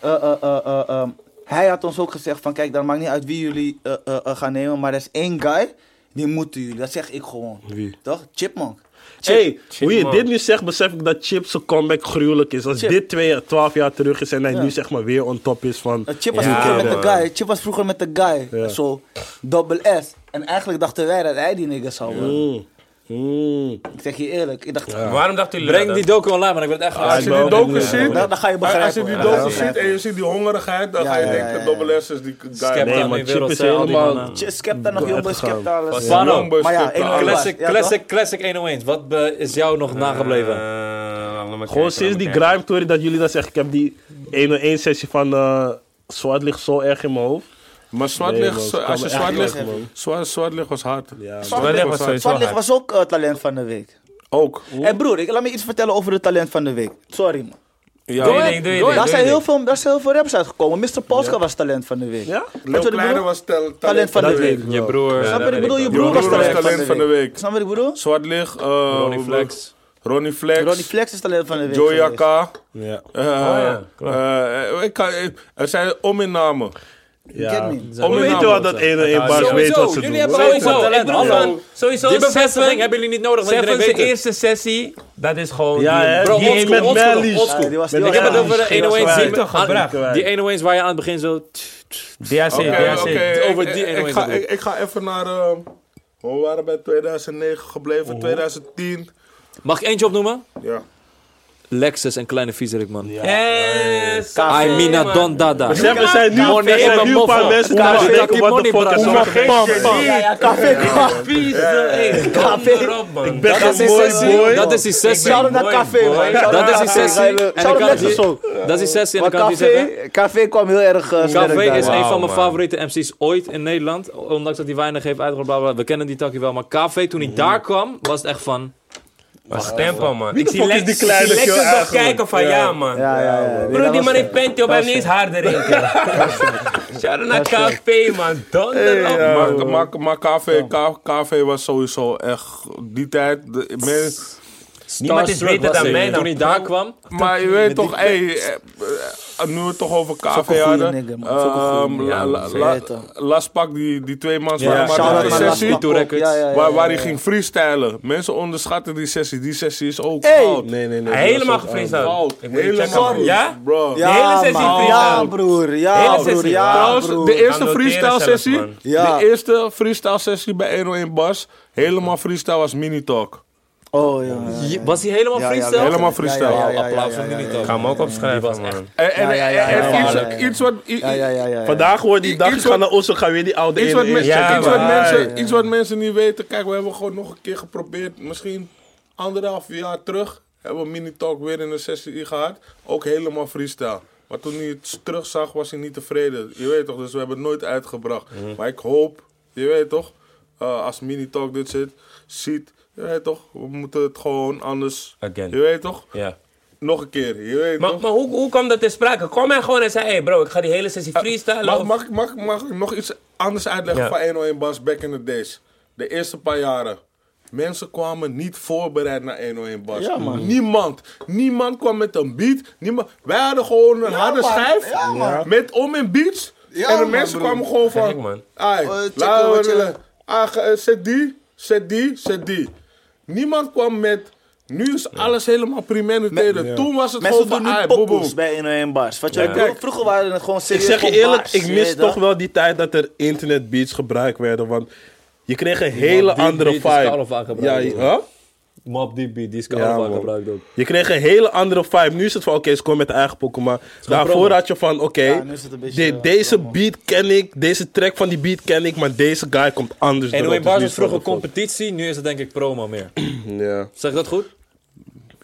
eh, eh, eh, eh, eh, hij had ons ook gezegd van kijk, dan maakt niet uit wie jullie gaan nemen. Maar er is één guy, die moeten jullie. Dat zeg ik gewoon. Wie? Toch? Chipmunk. Chip. Hey, hoe je man. dit nu zegt, besef ik dat Chip zijn comeback gruwelijk is. Als Chip. dit twee, 12 jaar terug is en hij Ja. nu zeg maar weer on top is van... Chip was Ja, vroeger met de guy. Chip was vroeger met de guy. Ja. Zo, double S. En eigenlijk dachten wij dat hij die nigger zou worden. Mm. Mm. Ik zeg je eerlijk. Ik dacht, Waarom dachten jullie Breng dat? die docu online, man. Ik het echt Als je die docu ziet... dan, dan ga je Als begrijpen. je die docu ziet en je ziet die hongerigheid, dan Ja, ga je ja, denken, ja, ja. Double S is die guy. Skepta Nee, maar die Chip is helemaal- Skepta nog, uitgegaan. Skepta. Spano. Maar. Classic, Ja, classic, classic 101. Wat eh, is jou nog nagebleven? Eh, kijken, Gewoon sinds die kijken. grime story dat jullie dan zeggen, ik heb die 101 sessie van uh, Zwart ligt zo erg in mijn hoofd. Maar zwart Nee, licht, man, zo- ze als je kwamen zwart echt licht, weg, man. zwart, zwart licht was hard. Ja, Zwart licht was sowieso Zwartlicht hard. was ook eh, talent van de week. Ook. En broer, ik, laat me iets vertellen over het talent van de week. Sorry man. Ja. Doe je ding, doe je ding, Daar zijn, heel veel, daar zijn heel veel rappers uitgekomen. Mr. Polska was talent van de week. Ja? Lil Kleine was tel- Talent van de week. Je broer. Snap je wat ik bedoel? Je wel. broer was talent talent van de week. Snap je wat ik bedoel? Zwart licht. eh, Ronnie Flex. Ronnie Flex. Ronnie Flex is talent van de week. Joey. Ja. eh, ja, klopt. eh, ik kan, ik- er zijn ominnamen. Me? We weten wel dat 1 en 1 bars weet wat ze doen. jullie hebben sowieso- ik bedoel Hallo. van, sowieso Die bevestiging Seven, hebben jullie niet nodig, want Seven iedereen zijn weet het. eerste sessie, dat is gewoon... Ja? Bro, Die met Mellies. Ja, Ik heb het over de Ging 101 was die, kwijt. gebracht. aan- die 101's waar je aan het begin zo... DAC. oké. Over die ik, 101 ik, ga, bedoel. ik, ik ga even naar... eh, we waren bij 2009 gebleven, 2010. Mag ik eentje opnoemen? Ja. Lexus en Kleine Viezerik, man. Yes! I mean don dada. Er zijn nu zijn een paar mensen die Money, denken, what the fuck is. Ja, ja, café Café. man. ben Dat is die Mooi, boy. Dat is die sessie. Shout-out naar café, man. Dat is die sessie. Shout-out Lexus die- ook. Dat is die sessie en Maar dan kan ik die zeggen... café, café kwam heel erg eh, sterk Café is een van Wauw, mijn favoriete MC's ooit in Nederland. Ondanks dat hij weinig heeft uitgebracht. We kennen die takkie wel. Maar Café, toen hij daar kwam, was het echt van... Was tempo, man. Wie Ik zie Lex- die kleine zie nog kijken van, Ja. ja, man. Ja, ja, Bro, die man heeft panty op, hij heeft niet eens haar erin. Shout-out naar café, man. Donder op, man. Maar, maar, maar KV, K- KV was sowieso echt die tijd. De, men- Niemand is beter dan mij dan. Toen hij daar kwam... maar je weet toch, hey, eh, eh, nu we het toch over KV hadden. ehm, nigger. la- la- Ja, la- vet, hoor. Las Pak, die, die twee man Ja, waren die sessie. Waar, waar hij ging freestylen. Mensen onderschatten die sessie. Die sessie is ook fout. Nee, nee, nee. Helemaal gefreestyled. Helemaal. Ja? Bro. De hele Ja, sessie. Ja, broer. Ja, sessie. Ja, Trouwens, broer. de eerste freestyle sessie, de eerste freestyle sessie bij 101 Bas, helemaal freestyle was Mini Talk. Oh, ja. ja. Was hij helemaal Ja, ja, freestyle? Helemaal freestyle. Ja, ja, ja, ja, Applaus ja, voor ja, Mini ja, Talk. Ik ga hem ook opschrijven, man. En, iets, wat... Vandaag wordt die dag, Iets ik ga wat- naar Oslo, ga weer die oude Iets wat, 1 men- Ja, iets, wat man. mensen, iets wat mensen niet weten. Kijk, we hebben gewoon nog een keer geprobeerd. Misschien anderhalf jaar terug hebben we Mini Talk weer in een sessie gehad. Ook helemaal freestyle. Maar toen hij het terugzag, was hij niet tevreden. Je weet toch, dus we hebben het nooit uitgebracht. Maar ik hoop, je weet toch, eh, als Mini Talk dit zit, ziet, je weet toch, we moeten het gewoon anders. Again. Je weet toch, Ja. nog een keer, je weet Maar, toch. maar hoe, hoe kwam dat te sprake? Kwam hij gewoon en zei, hey bro, ik ga die hele sessie freestylen? Mag, of- mag, ik- mag, ik- mag ik nog iets anders uitleggen Ja. van 101 Bas back in the days? De eerste paar jaren. Mensen kwamen niet voorbereid naar 101 Bas. Ja, man. Niemand. Niemand kwam met een beat. Niemand. Wij hadden gewoon een harde man. schijf. Ja. Met om in beats. Ja, en de man, mensen broer. kwamen gewoon van... Ai, checken laten we- wat je- ah, eh, zet die, zet die, zet die. Niemand kwam met... Nu is alles helemaal premeditated. Toen was het Mensen gewoon doen van... nu ai, pokoes bij 101 bars. Wat je Ja. bedoelt, vroeger waren het gewoon Ik serieus zeg je gewoon eerlijk, bars, ik je mis weet toch dat? wel die tijd dat er internetbeats gebruikt werden. Want je kreeg een hele andere vibe. Ja, gebruikt, je-. Mob die beat, die is man. gebruikt ook. Je kreeg een hele andere vibe. Nu is het van, oké, ze komen met eigen Pokémon. Daarvoor had je van, oké, de- eh, deze promo. beat ken ik, deze track van die beat ken ik, maar deze guy komt anders En erop. hoe Dus was is vroeger het wel competitie, nu is het denk ik promo meer. Ja. Zeg ik dat goed?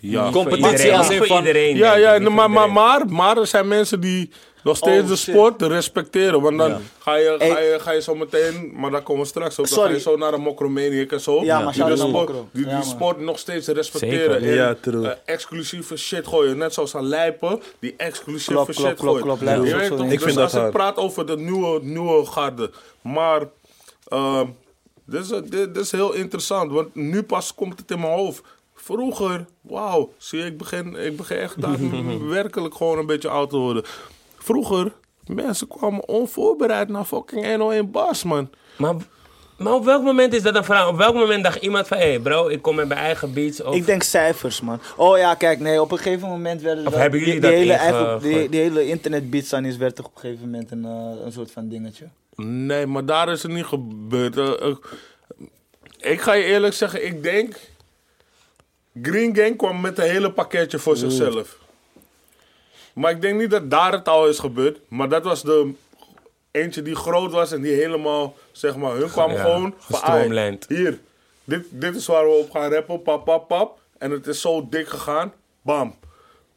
Ja. Competitie als in voor van... iedereen. Ja, ja maar, maar, maar er zijn mensen die nog steeds Oh, de shit. sport respecteren. Want dan Ja. ga, je, ga, je, ga je zo meteen, maar daar komen we straks op. Dan Sorry. ga je zo naar de Mokromaniac en zo. Ja, maar die de sport, die, die sport nog steeds respecteren. Zeker. En, Ja, true. eh, exclusieve shit gooien. Net zoals aan Lijpen, die exclusieve shit gooien. ook toch? een- Ik Dus vind dat als ik hard. praat over de nieuwe, nieuwe garde. Maar ehm, dit, is, dit, dit is heel interessant, want nu pas komt het in mijn hoofd. Vroeger, wauw, zie je, ik begin, ik begin echt daadwerkelijk gewoon een beetje oud te worden. Vroeger, mensen kwamen onvoorbereid naar fucking 101 Bas, man. Maar, maar op welk moment is dat een vraag? Op welk moment dacht iemand van, hé hey bro, ik kom met mijn eigen beats? Of, Ik denk cijfers, man. Oh ja, kijk, nee, op een gegeven moment werden Of dat- hebben jullie die, die dat hele, eigen, die, die hele internetbeats aan is, werd toch op een gegeven moment een, eh, een soort van dingetje. Nee, maar daar is het niet gebeurd. Eh, eh, ik ga je eerlijk zeggen, ik denk... Green Gang kwam met een hele pakketje voor zichzelf. Maar ik denk niet dat daar het al is gebeurd. Maar dat was de eentje die groot was en die helemaal, zeg maar, hun kwam Ja, gewoon van... "Ai, Hier, dit, dit is waar we op gaan rappen, pap, pap, pap. En het is zo dik gegaan, bam.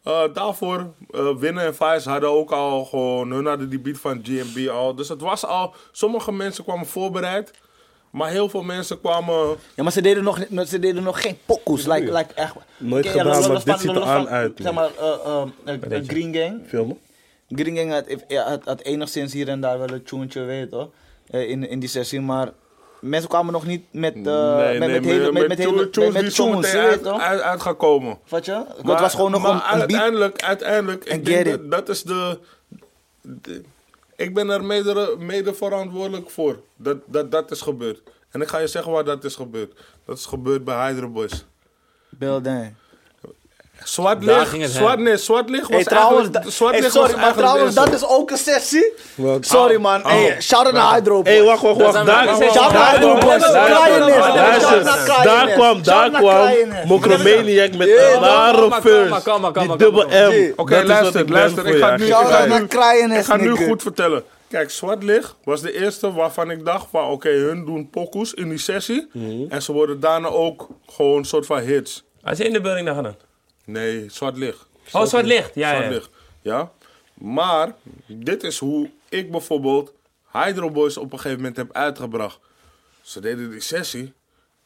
eh, daarvoor, eh Winnen en Vice hadden ook al gewoon, hun hadden die beat van GMB al. Dus het was al, sommige mensen kwamen voorbereid, maar heel veel mensen kwamen... Ja, maar ze deden nog, niet- ze deden nog geen pokoes. Like, like echt. Nooit gedaan, maar dit ziet er aan uit, Zeg maar, eh, eh, eh, eh, Green Gang. Filmen? Green Gang had, had, had enigszins hier en daar wel een tuentje, weet? Eh, in, in die sessie, maar mensen kwamen nog niet met, eh nee, met, nee, met, hele, met, met, hele, met, tunes met die tunes, zometeen je weet uit, toch? uit, uit gaan komen. Vat je? Het was gewoon nog maar een, een beat. uiteindelijk, uiteindelijk, ik denk get dat, dat is de, de- Ik ben er mede, mede verantwoordelijk voor. Dat, dat dat is gebeurd. En ik ga je zeggen waar dat is gebeurd. Dat is gebeurd bij Hydro Boys. Zwart licht, ging het zwart, nee, zwart licht was Hey, trouwens, eigenlijk... da- zwart hey, licht sorry, was maar trouwens, dat is ook een sessie. Wat? Sorry man, hey, shout-out naar Hydro Hé, hey, wacht, wacht, wacht. Daar, we- daar, Shout-out naar Hydro Boys. Kraaienis. Luister, Shout-out naar Kraaienis. daar kwam, daar kwam. Mokromaniac met een rare verse. maar, kom maar, kom Die maar, dubbel. M. Oké, luister, luister, ik ga nu- Shout-out Ik ga naar nu- Kraaienis, Ik ga nu nigga. goed vertellen. Kijk, Zwart Licht was de eerste waarvan ik dacht van... Oké, hun doen pokoes in die sessie. Mhm. En ze worden daarna ook gewoon een soort van hits. Als je in de building dan gedaan. Nee, Zwart Licht. Oh, zwart licht. Ja, Zwart ja. Licht. Ja. Maar, dit is hoe ik bijvoorbeeld Hydro Boys op een gegeven moment heb uitgebracht. Ze deden die sessie.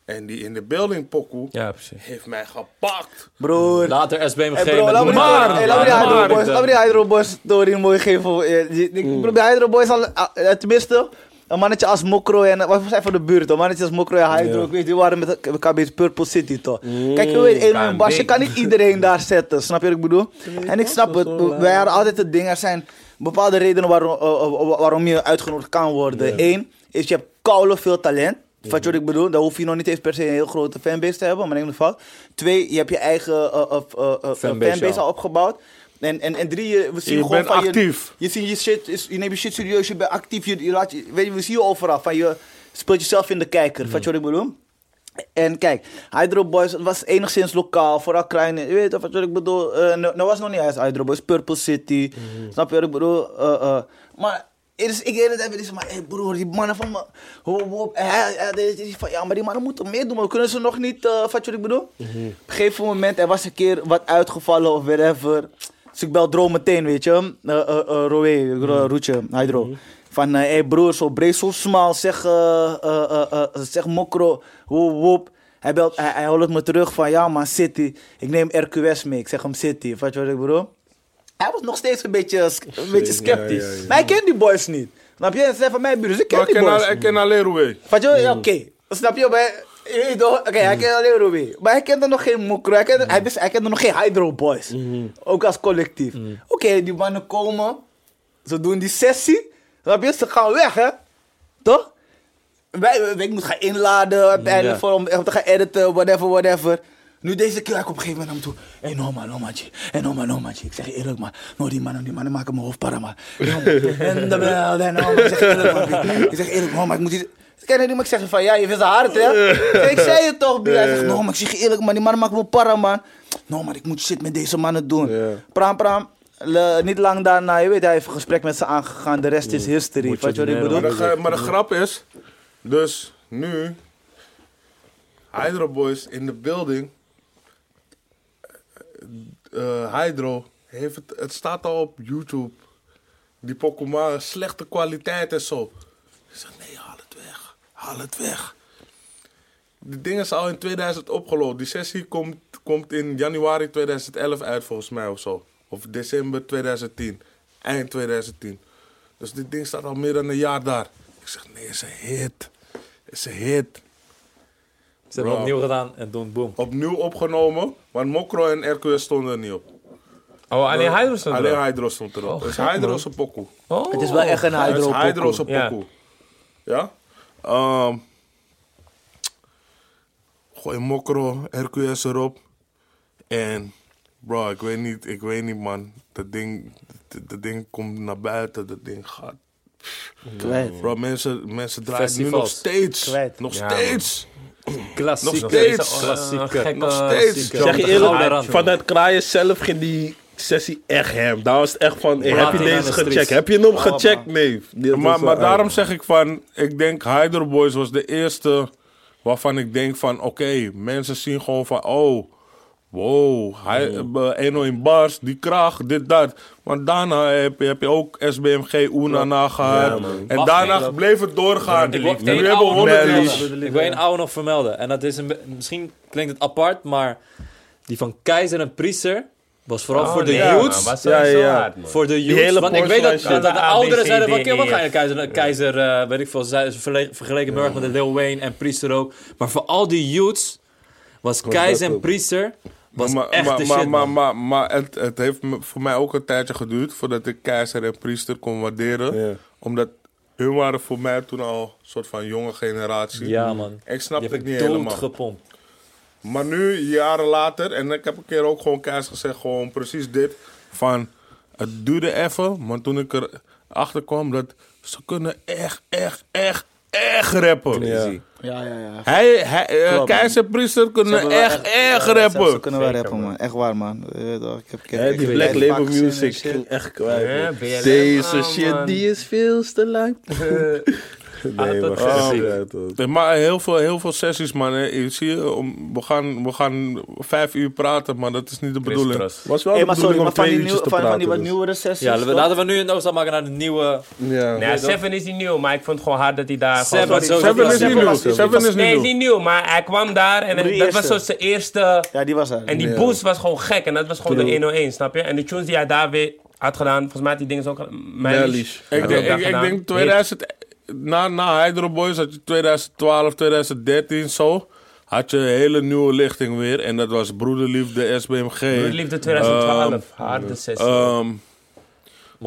En die in de building pokoe Ja, heeft mij gepakt. Broer. Later SBMG Hey bro, laat me die- Maar, hey, laat me die maar, laat me die Hydro Boys story mooi geven. Eh, die- die- Bro, die Hydro Boys, al, eh, tenminste, een mannetje als Mokro en, wat hij van de buurt, een mannetje als Mokro en Hydro, ik weet, die waren met elkaar bij Purple City toch. Kijk, je weet, één kan Bas, je dik. kan niet iedereen daar zetten, snap je wat ik bedoel? En ik snap het, wij hadden altijd het ding, er zijn bepaalde redenen waarom, eh, eh, waarom je uitgenodigd kan worden. Eén, is je hebt koude veel talent. Je wat ik bedoel? Dan hoef je nog niet eens per se een heel grote fanbase te hebben, maar neem het fout. Twee, je hebt je eigen eh, Fanbase fanbase al opgebouwd. En, en, en drie, je- we zien Je gewoon van actief. Je, je, ziet je, shit, is- je neemt je shit serieus, je bent actief. Je, je laat je, weet je, we zien je overal. Van je speelt jezelf in de kijker. Vat je wat ik bedoel? En kijk, Hydro Boys het was enigszins lokaal, vooral klein. Je weet wat ik bedoel. eh nou nou was nog niet eens Hydro Boys, Purple City. Snap je wat ik bedoel? Eh, eh, maar het is, ik hele tijd is maar, hey broer, die mannen van me. Ho, ho, eh, eh, eh, dit is van, ja, maar die mannen moeten meedoen, maar kunnen ze nog niet, eh je wat ik bedoel? Op een gegeven moment, er was een keer wat uitgevallen of whatever. Dus ik bel Dro meteen, weet je. Uh, uh, uh, Roé, Ro- Roetje, Hydro. Van, hé hey broer, zo breed, zo smal, zeg, zeg Mokro, woep. Hij, belt, hij, hij holt me terug van, ja man, City. Ik neem RQS mee, ik zeg hem City, vat je wat ik bedoel? Hij was nog steeds een beetje, een beetje sceptisch. ja, ja. Maar hij kent die boys niet. Snap je? Ze zijn van mijn buurt, dus ik ken Maar die ken, boys. al- ik ken alleen Roué. Vat je? Ja, oké. Snap je? Maar, je weet toch? Oké, hij kent alleen Ruby. Maar hij kende nog geen Mokro. Hij kende, hij, wist- hij kende nog geen Hydro Boys. Ook als collectief. Oké, die mannen komen. Ze doen die sessie. Snap je? Ze gaan weg, hè? Toch? Wij, ik moet gaan inladen. Uiteindelijk voor om, om te gaan editen. Whatever, whatever. Nu deze keer, ik op een gegeven moment naar hem toe. Hé, hey, no man, no man, G. Hé, no man, no man, G. Ik zeg je eerlijk, man. No, die mannen, die mannen maken mijn hoofd para, man. En dan ben ik, no, man. Ik zeg je eerlijk, man. Ik zeg eerlijk, man, ik moet iets... Ik ken die, maar ik zeg van, ja, je vindt ze hard, hè? Ik zei het toch, B. Hij zegt, no, man, ik zeg je eerlijk, man. Die mannen maken me para, man. No, man, ik moet shit met deze mannen doen. Ja. Praam, praam. Le- niet lang daarna, je weet, hij heeft een gesprek met ze aangegaan. De rest is history. Weet je wat ik bedoel? Maar de, maar de grap is, dus nu, Hydro Boys in de building, eh, Hydro, heeft het, het staat al op YouTube. Die Pokémon, slechte kwaliteit en zo. Ik zeg, nee, haal het weg. Het. Die ding is al in 2000 opgelopen. Die sessie komt, komt in januari 2011 uit volgens mij of zo. Of december 2010. Eind 2010. Dus dit ding staat al meer dan een jaar daar. Ik zeg, nee, het is een hit. Het is een hit. Ze hebben opnieuw gedaan en doen boom. Opnieuw opgenomen, want Mokro en RQS stonden er niet op. Oh, alleen Hydro stond Alleen erop. Hydro stond erop. Oh, dus Hydro man. is een pokoe. Oh. Het is wel echt een Het Hydro is Hydro is pokoe. Ja? Ehm, gooi Mokro, RQS erop. En, bro, ik weet niet, ik weet niet, man. Dat ding, dat, dat ding komt naar buiten, dat ding gaat. Kwijt. Bro, mensen, mensen draaien nu nog steeds. Kwijt. Nog Ja, steeds. Klassiek. Nog steeds. Klassieker. Nog steeds. Zeg je eerlijk, vanuit Kraaien zelf ging die sessie echt hem. Daar was het echt van, hey, heb je deze de gecheckt? Heb je hem Oh, gecheckt? man. Nee. Maar, was maar daarom zeg ik van, ik denk Hydro Boys was de eerste waarvan ik denk van, oké, mensen zien gewoon van, oh, wow, hij, eh, 1-0 in bars, die kracht, dit, dat. Maar daarna heb je, heb je ook SBMG, Oenana gehad. en Wacht, daarna ik- bleef het doorgaan. Ik wil nu één hebben we oude 100 nog vermelden. Ik wil één oude nog vermelden. En dat is een, be- misschien klinkt het apart, maar die van Keizer en Priester was vooral Oh, voor de nee, youths. man, Ja, ja. hard, man. Voor de youths. Want ik weet dat, de ouderen zeiden van, D, "Oké, wat ga je F." Keizer, Keizer eh, weet ik veel, verle- vergeleken heel erg met de Lil Wayne en Priester ook. Maar voor al die youths was Keizer en. Priester was maar, echt maar, de maar, shit, maar, maar, maar het, het heeft me- voor mij ook een tijdje geduurd voordat ik keizer en priester kon waarderen. Ja. Omdat hun waren voor mij toen al een soort van jonge generatie. Ja, man. Ik snap het heb niet ik helemaal. doodgepompt. Maar nu, jaren later, en ik heb een keer ook gewoon keihard gezegd, gewoon precies dit. Van, het duurde even, maar toen ik erachter kwam dat ze kunnen echt, echt, echt, echt rappen. Ja. Ja, ja, ja. Hij, hij, eh, Klopt. Keizer Priester kunnen echt, echt ja, Ze, rappen. ze kunnen wel rappen, man. man. Echt waar, man. Je weet toch, Ik heb, ik heb, die Black Label Music ging echt kwijt. Ja, Deze ah, shit man. die is veel te lang. Nee, Ah, maar dat is Maar heel veel, heel veel sessies, man. hè. Je zie je, om, we, gaan, we gaan vijf uur praten, maar dat is niet de bedoeling. Was wel Hey, de maar sorry, bedoeling maar om van twee die, uurtjes nieuw, te van, van die wat dus. nieuwere sessies. Ja, toch? laten we nu een overstap maken naar de nieuwe... Ja. Ja, Seven is niet nieuw, maar ik vond het gewoon hard dat hij daar Seven, gewoon... sowieso. Seven is niet nieuw. Seven is niet Nee, nieuw. niet nieuw, maar hij kwam daar en dat was zo zijn eerste... Ja, die was. En die boost was gewoon gek en dat was gewoon de 101, snap je? En de tunes die hij daar weer had gedaan, volgens mij had die dingen ook... Had Ik denk, ik, ik denk 2000, na, na Hydro Boys had je 2012, 2013 zo. Had je een hele nieuwe lichting weer. En dat was Broederliefde, SBMG. Broederliefde 2012, Ehm, harde sessie. ehm,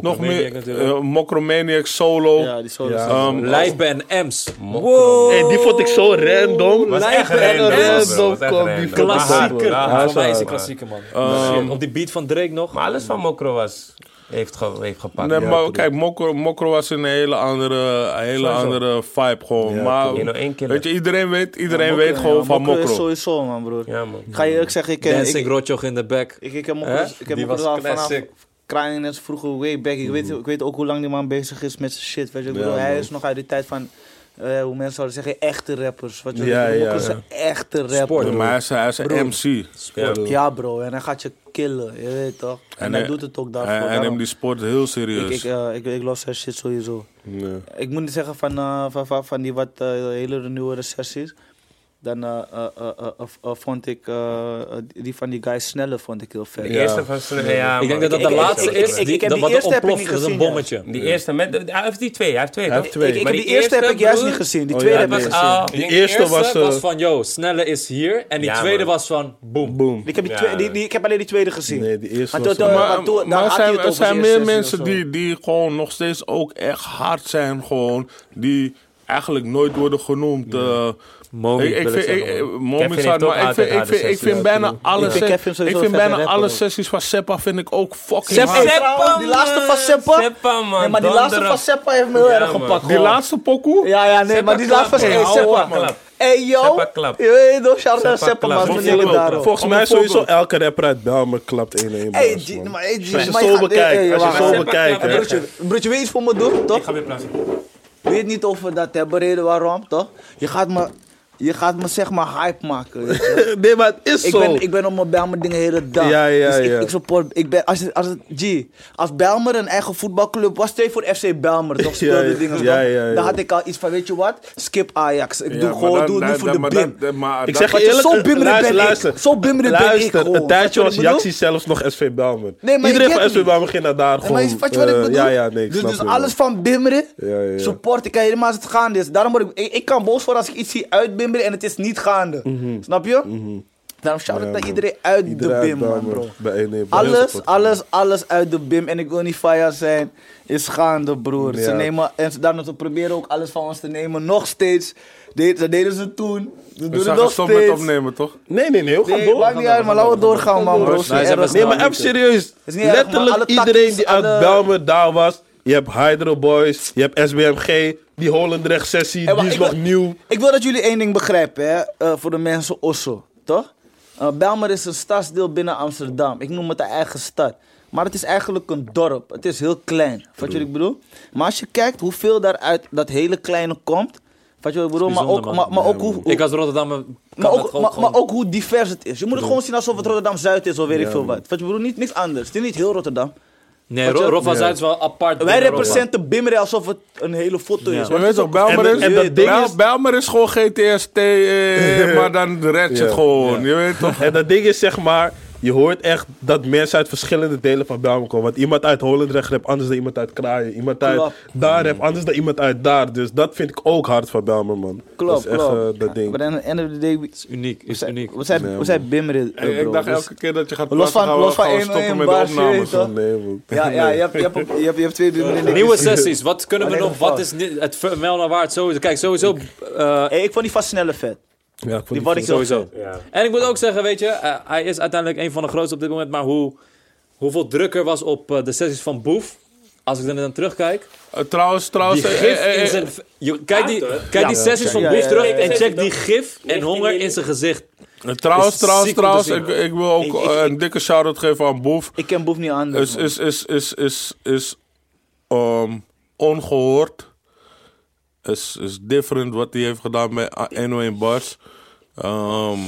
nog meer. eh Mokromaniac solo. Ja, die solo. Ja. Ehm, Lijpen en Ems. Mokro. Hey, die vond ik zo random. was Lijpen echt en random, Ems. random. Klassieker. Ja, voor mij is een klassieker, man. Ehm, Shit, Op die beat van Drake nog. Maar alles van Mokro was... Heeft, ge, heeft gepakt. Nee, Ja. maar kijk, Mokro, Mokro was een hele andere, een hele Sowieso. andere vibe gewoon. Ja, maar klopt. 101 killer. weet je, iedereen weet, iedereen Mokro, weet ja, gewoon van Mokro is Mokro. sowieso, man, broer. Ja, man. Ik ga je eerlijk zeggen, ik ken... Dancing Ik, Rotjoch in de back. ik, ik heb Mokro, ik heb Die Mokro was al vanaf Crying net vroeger way back. Ik weet, ik weet ook hoe lang die man bezig is met zijn shit. Weet je, ik Ja, bedoel, hij is nog uit die tijd van... eh, hoe mensen zouden zeggen, echte rappers. Wat je, Ja, ja, ja. echte rapper. Sport. Maar hij is, hij is een. MC. Ja. Ja, bro, en hij gaat je killen, je weet toch? En, En hij hij- doet het ook Hij, daarvoor. hij daarom- neemt die sport heel serieus. ik, ik, eh, ik, ik los zijn shit sowieso. Ik moet niet zeggen van, eh, van, van, van die wat hele nieuwe sessies. Dan eh, eh, eh, vond ik die van die guys sneller vond ik heel vet. De Ja. eerste van zijn... Ja, Ik denk dat dat de laatste is. ik- heb die wat eerste heb ik niet Dat is een gezien, ja. bommetje. Die eerste met... de- Hij heeft die twee, hij heeft twee, Hij heeft twee. Maar heb die eerste heb ik juist niet gezien. Die Oh, tweede ja, heb ik was gezien. Ik denk Die eerste was, was van, yo, snelle is hier. En die Ja, tweede was van, boom. Boom. Ik heb, die Ja, twee, die, ja. die, ik heb alleen die tweede gezien. Nee, die eerste Maar was... Maar, er zijn, het er over zijn meer mensen die, die gewoon nog steeds ook echt hard zijn. Gewoon, die eigenlijk nooit worden genoemd. eh, Momi, ik, ik vind, ik, ik- Momi staat, maar vind, ik harde vind, ik sessies. vind bijna alle, Ik vind ik vind bijna alle sessies van Seppa vind ik ook fucking Seppa, hard. trouwens, die laatste van Seppa. Seppa, man. Nee, maar die laatste van Seppa heeft me heel Ja, erg man. gepakt. Die laatste pokoe? Ja, ja, nee, Seppa maar die laatste hey, man. Seppa. Hey, yo. Seppa weet toch, shout out Seppa Seppa, man. Volgens mij sowieso elke rapper uit Belmer klapt 1-1 Hey, bars, G, man. maar hey, Als je maar zo bekijkt, hey, als je zo bekijkt, Seppa. Broertje, weet je iets voor me doen, toch? Ik ga weer plaatsen. Weet niet over dat hebben reden waarom, toch? Je gaat me, je gaat me zeg maar hype maken. weet je. Nee, maar het is ik, zo. ben, ik ben op mijn Belmer dingen de hele dag. Ja, ja, dus ik, ja. ik support, ik ben, als, het- als het, G, als Belmer een eigen voetbalclub was, twee voor FC Belmer, toch? Speelde Ja, dingen, Ja, ja, ja. Dan had ik al iets van, weet je wat? Skip Ajax. Ik doe gewoon, dan- doe het nu dan- voor de BIM. maar Ik zeg je eerlijk, zo bimmeren luister, ben ik. luister. Zo bimmeren ben ik Luister, een tijdje was ik? Jaxi zelfs nog SV Belmer. Nee, maar Iedereen ik van SV. Belmer ging naar daar gewoon. maar wat ik eh, bedoel? Ja, ja, nee, ik Dus, dus alles van bimmeren, support ik helemaal als het gaande is. Daarom word ik, ik, ik kan boos worden als ik iets zie en het is niet gaande. Snap je? Daarom shout Mhm. Ja, naar iedereen uit Iedereen de bim, man, bro. Bij 1-1 bars Alles, alles, alles uit de bim. En ik wil niet fire zijn, is gaande, broer. Ze nemen, en ze, daarom ze proberen ook alles van ons te nemen. Nog steeds. De, dat deden ze toen. Ze We doen het nog gestopt met steeds. opnemen, toch? Nee, nee, nee, we gaan Nee, door. maakt niet uit, maar laten we doorgaan, man, bro. Nee, maar even serieus. Letterlijk Alle iedereen die uit Belmer daar was. Je hebt Hydro Boys, je hebt SBMG, die Holendrecht sessie, Hey, die is nog wil- nieuw. Ik wil dat jullie één ding begrijpen, hè, eh, voor de mensen Osso, toch? Eh Belmer is een stadsdeel binnen Amsterdam. Ik noem het een eigen stad. Maar het is eigenlijk een dorp. Het is heel klein. Wat jullie ik bedoel? Maar als je kijkt hoeveel daaruit dat hele kleine komt. Je wat ik bedoel? Maar ook, maar, maar ook hoe... Ik als Rotterdammer kan maar ook, gewoon... maar, gewoon- maar ook hoe divers het is. Je moet het gewoon zien alsof het Rotterdam-Zuid is of weet ik veel wat. Wat je bedoelt, niet, niks anders. Het is niet heel Rotterdam. Nee, wat je- Ro- Roffa Ja. Zuid is wel apart. Wij representen Bimmeré alsof het een hele foto is. Je want weet toch, Belmer en- is, Bel- is- Belmer is gewoon GTST, eh, maar dan red je het Ja. gewoon. Je weet toch? En dat ding is zeg maar, je hoort echt dat mensen uit verschillende delen van Belgium komen. Want iemand uit Holendrecht rapt anders dan iemand uit Kraaien. Iemand uit Klopt. daar rapt anders dan iemand uit daar. Dus dat vind ik ook hard van Belmer, man. Klopt, dat is echt klopt. eh, dat ding. Maar aan het einde van de day, we is uniek, is zijn, uniek. we zijn, we zijn Bimmeré, eh, Ik, dacht Dus- elke keer dat je gaat Los van- los van één- stoppen één met de opnames. Nee, man. Ja, ja, je hebt, je hebt, je hebt, je hebt twee. Nieuwe sessies, wat kunnen we nog? Wat is het vermelden waard? Sowieso, kijk, sowieso... eh, Hey, ik vond die vast vet. Ja, ik vond Die die word ik Sowieso. Ja. En ik moet ook zeggen, weet je, eh, hij is uiteindelijk een van de grootste op dit moment. Maar hoe, hoeveel drukker was op eh, de sessies van Boef, als ik er dan terugkijk. Eh, trouwens, trouwens... Die gif in zijn... je- Kijk die, kijk die Ja, sessies van ja, Boef ja, terug ja, ja. en check die gif en 19 honger in zijn gezicht. Trouwens, is trouwens, trouwens, ik, ik wil ook Ik- ik- een dikke shout-out geven aan Boef. Ik ken Boef niet anders. Is, man. is, is, is, is, is ehm, ongehoord. Is, is different wat hij heeft gedaan met 101 Bars. Ehm,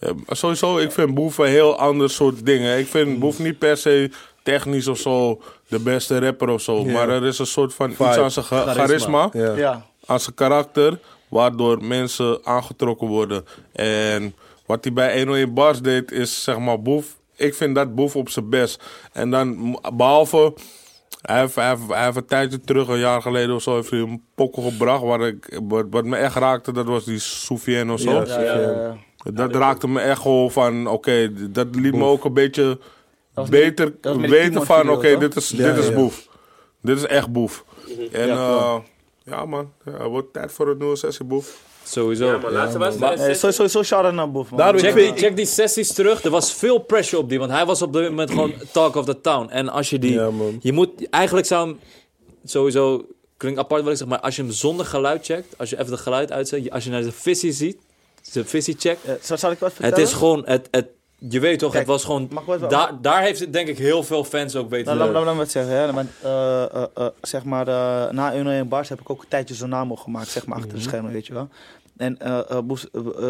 ja, maar sowieso, ik vind Boef een heel ander soort dingen. Ik vind Boef niet per se technisch of zo de beste rapper of zo. Maar er is een soort van Vibe. iets aan zijn cha- charisma. Ja. aan zijn karakter, waardoor mensen aangetrokken worden. En wat hij bij 101 Bars deed, is zeg maar Boef. Ik vind dat Boef op zijn best. En dan, behalve, hij heeft, hij, heeft, hij heeft een tijdje terug, een jaar geleden of zo, heeft hij een pokkel gebracht. Waar ik, wat, wat me echt raakte, dat was die Soufiane of zo. Ja, Ja, ja, ja. Dat raakte me echt gewoon van, oké, dat liet me ook een beetje beter weten van, oké, dit is, Ja, dit is ja. boef. Dit is echt boef. En Ja, ja, ja man, ja, het wordt tijd voor een nieuwe sessie boef. Sowieso. Ja, maar laatste was Maar- Eh, Sowieso sowieso shout-out naar Boef, man. Daarom- Check die, check die sessies terug. Er was veel pressure op die, want hij was op dit moment gewoon talk of the town. En als je die, Ja, man. je moet eigenlijk zou hem sowieso klinkt apart wat ik zeg, maar als je hem zonder geluid checkt, als je even het geluid uitzet, als je naar de visie ziet, de visie checkt, Eh, zal, zal ik wat vertellen? het is gewoon, het, het, je weet toch, Kijk, het was gewoon, daar, daar heeft het denk ik heel veel fans ook weten. Nou, laat, laat, me wat zeggen. Hè. Eh, eh, eh, zeg maar, na 101 Bars heb ik ook een tijdje Zonamo gemaakt, zeg maar, achter de schermen, weet je wel. En Boef-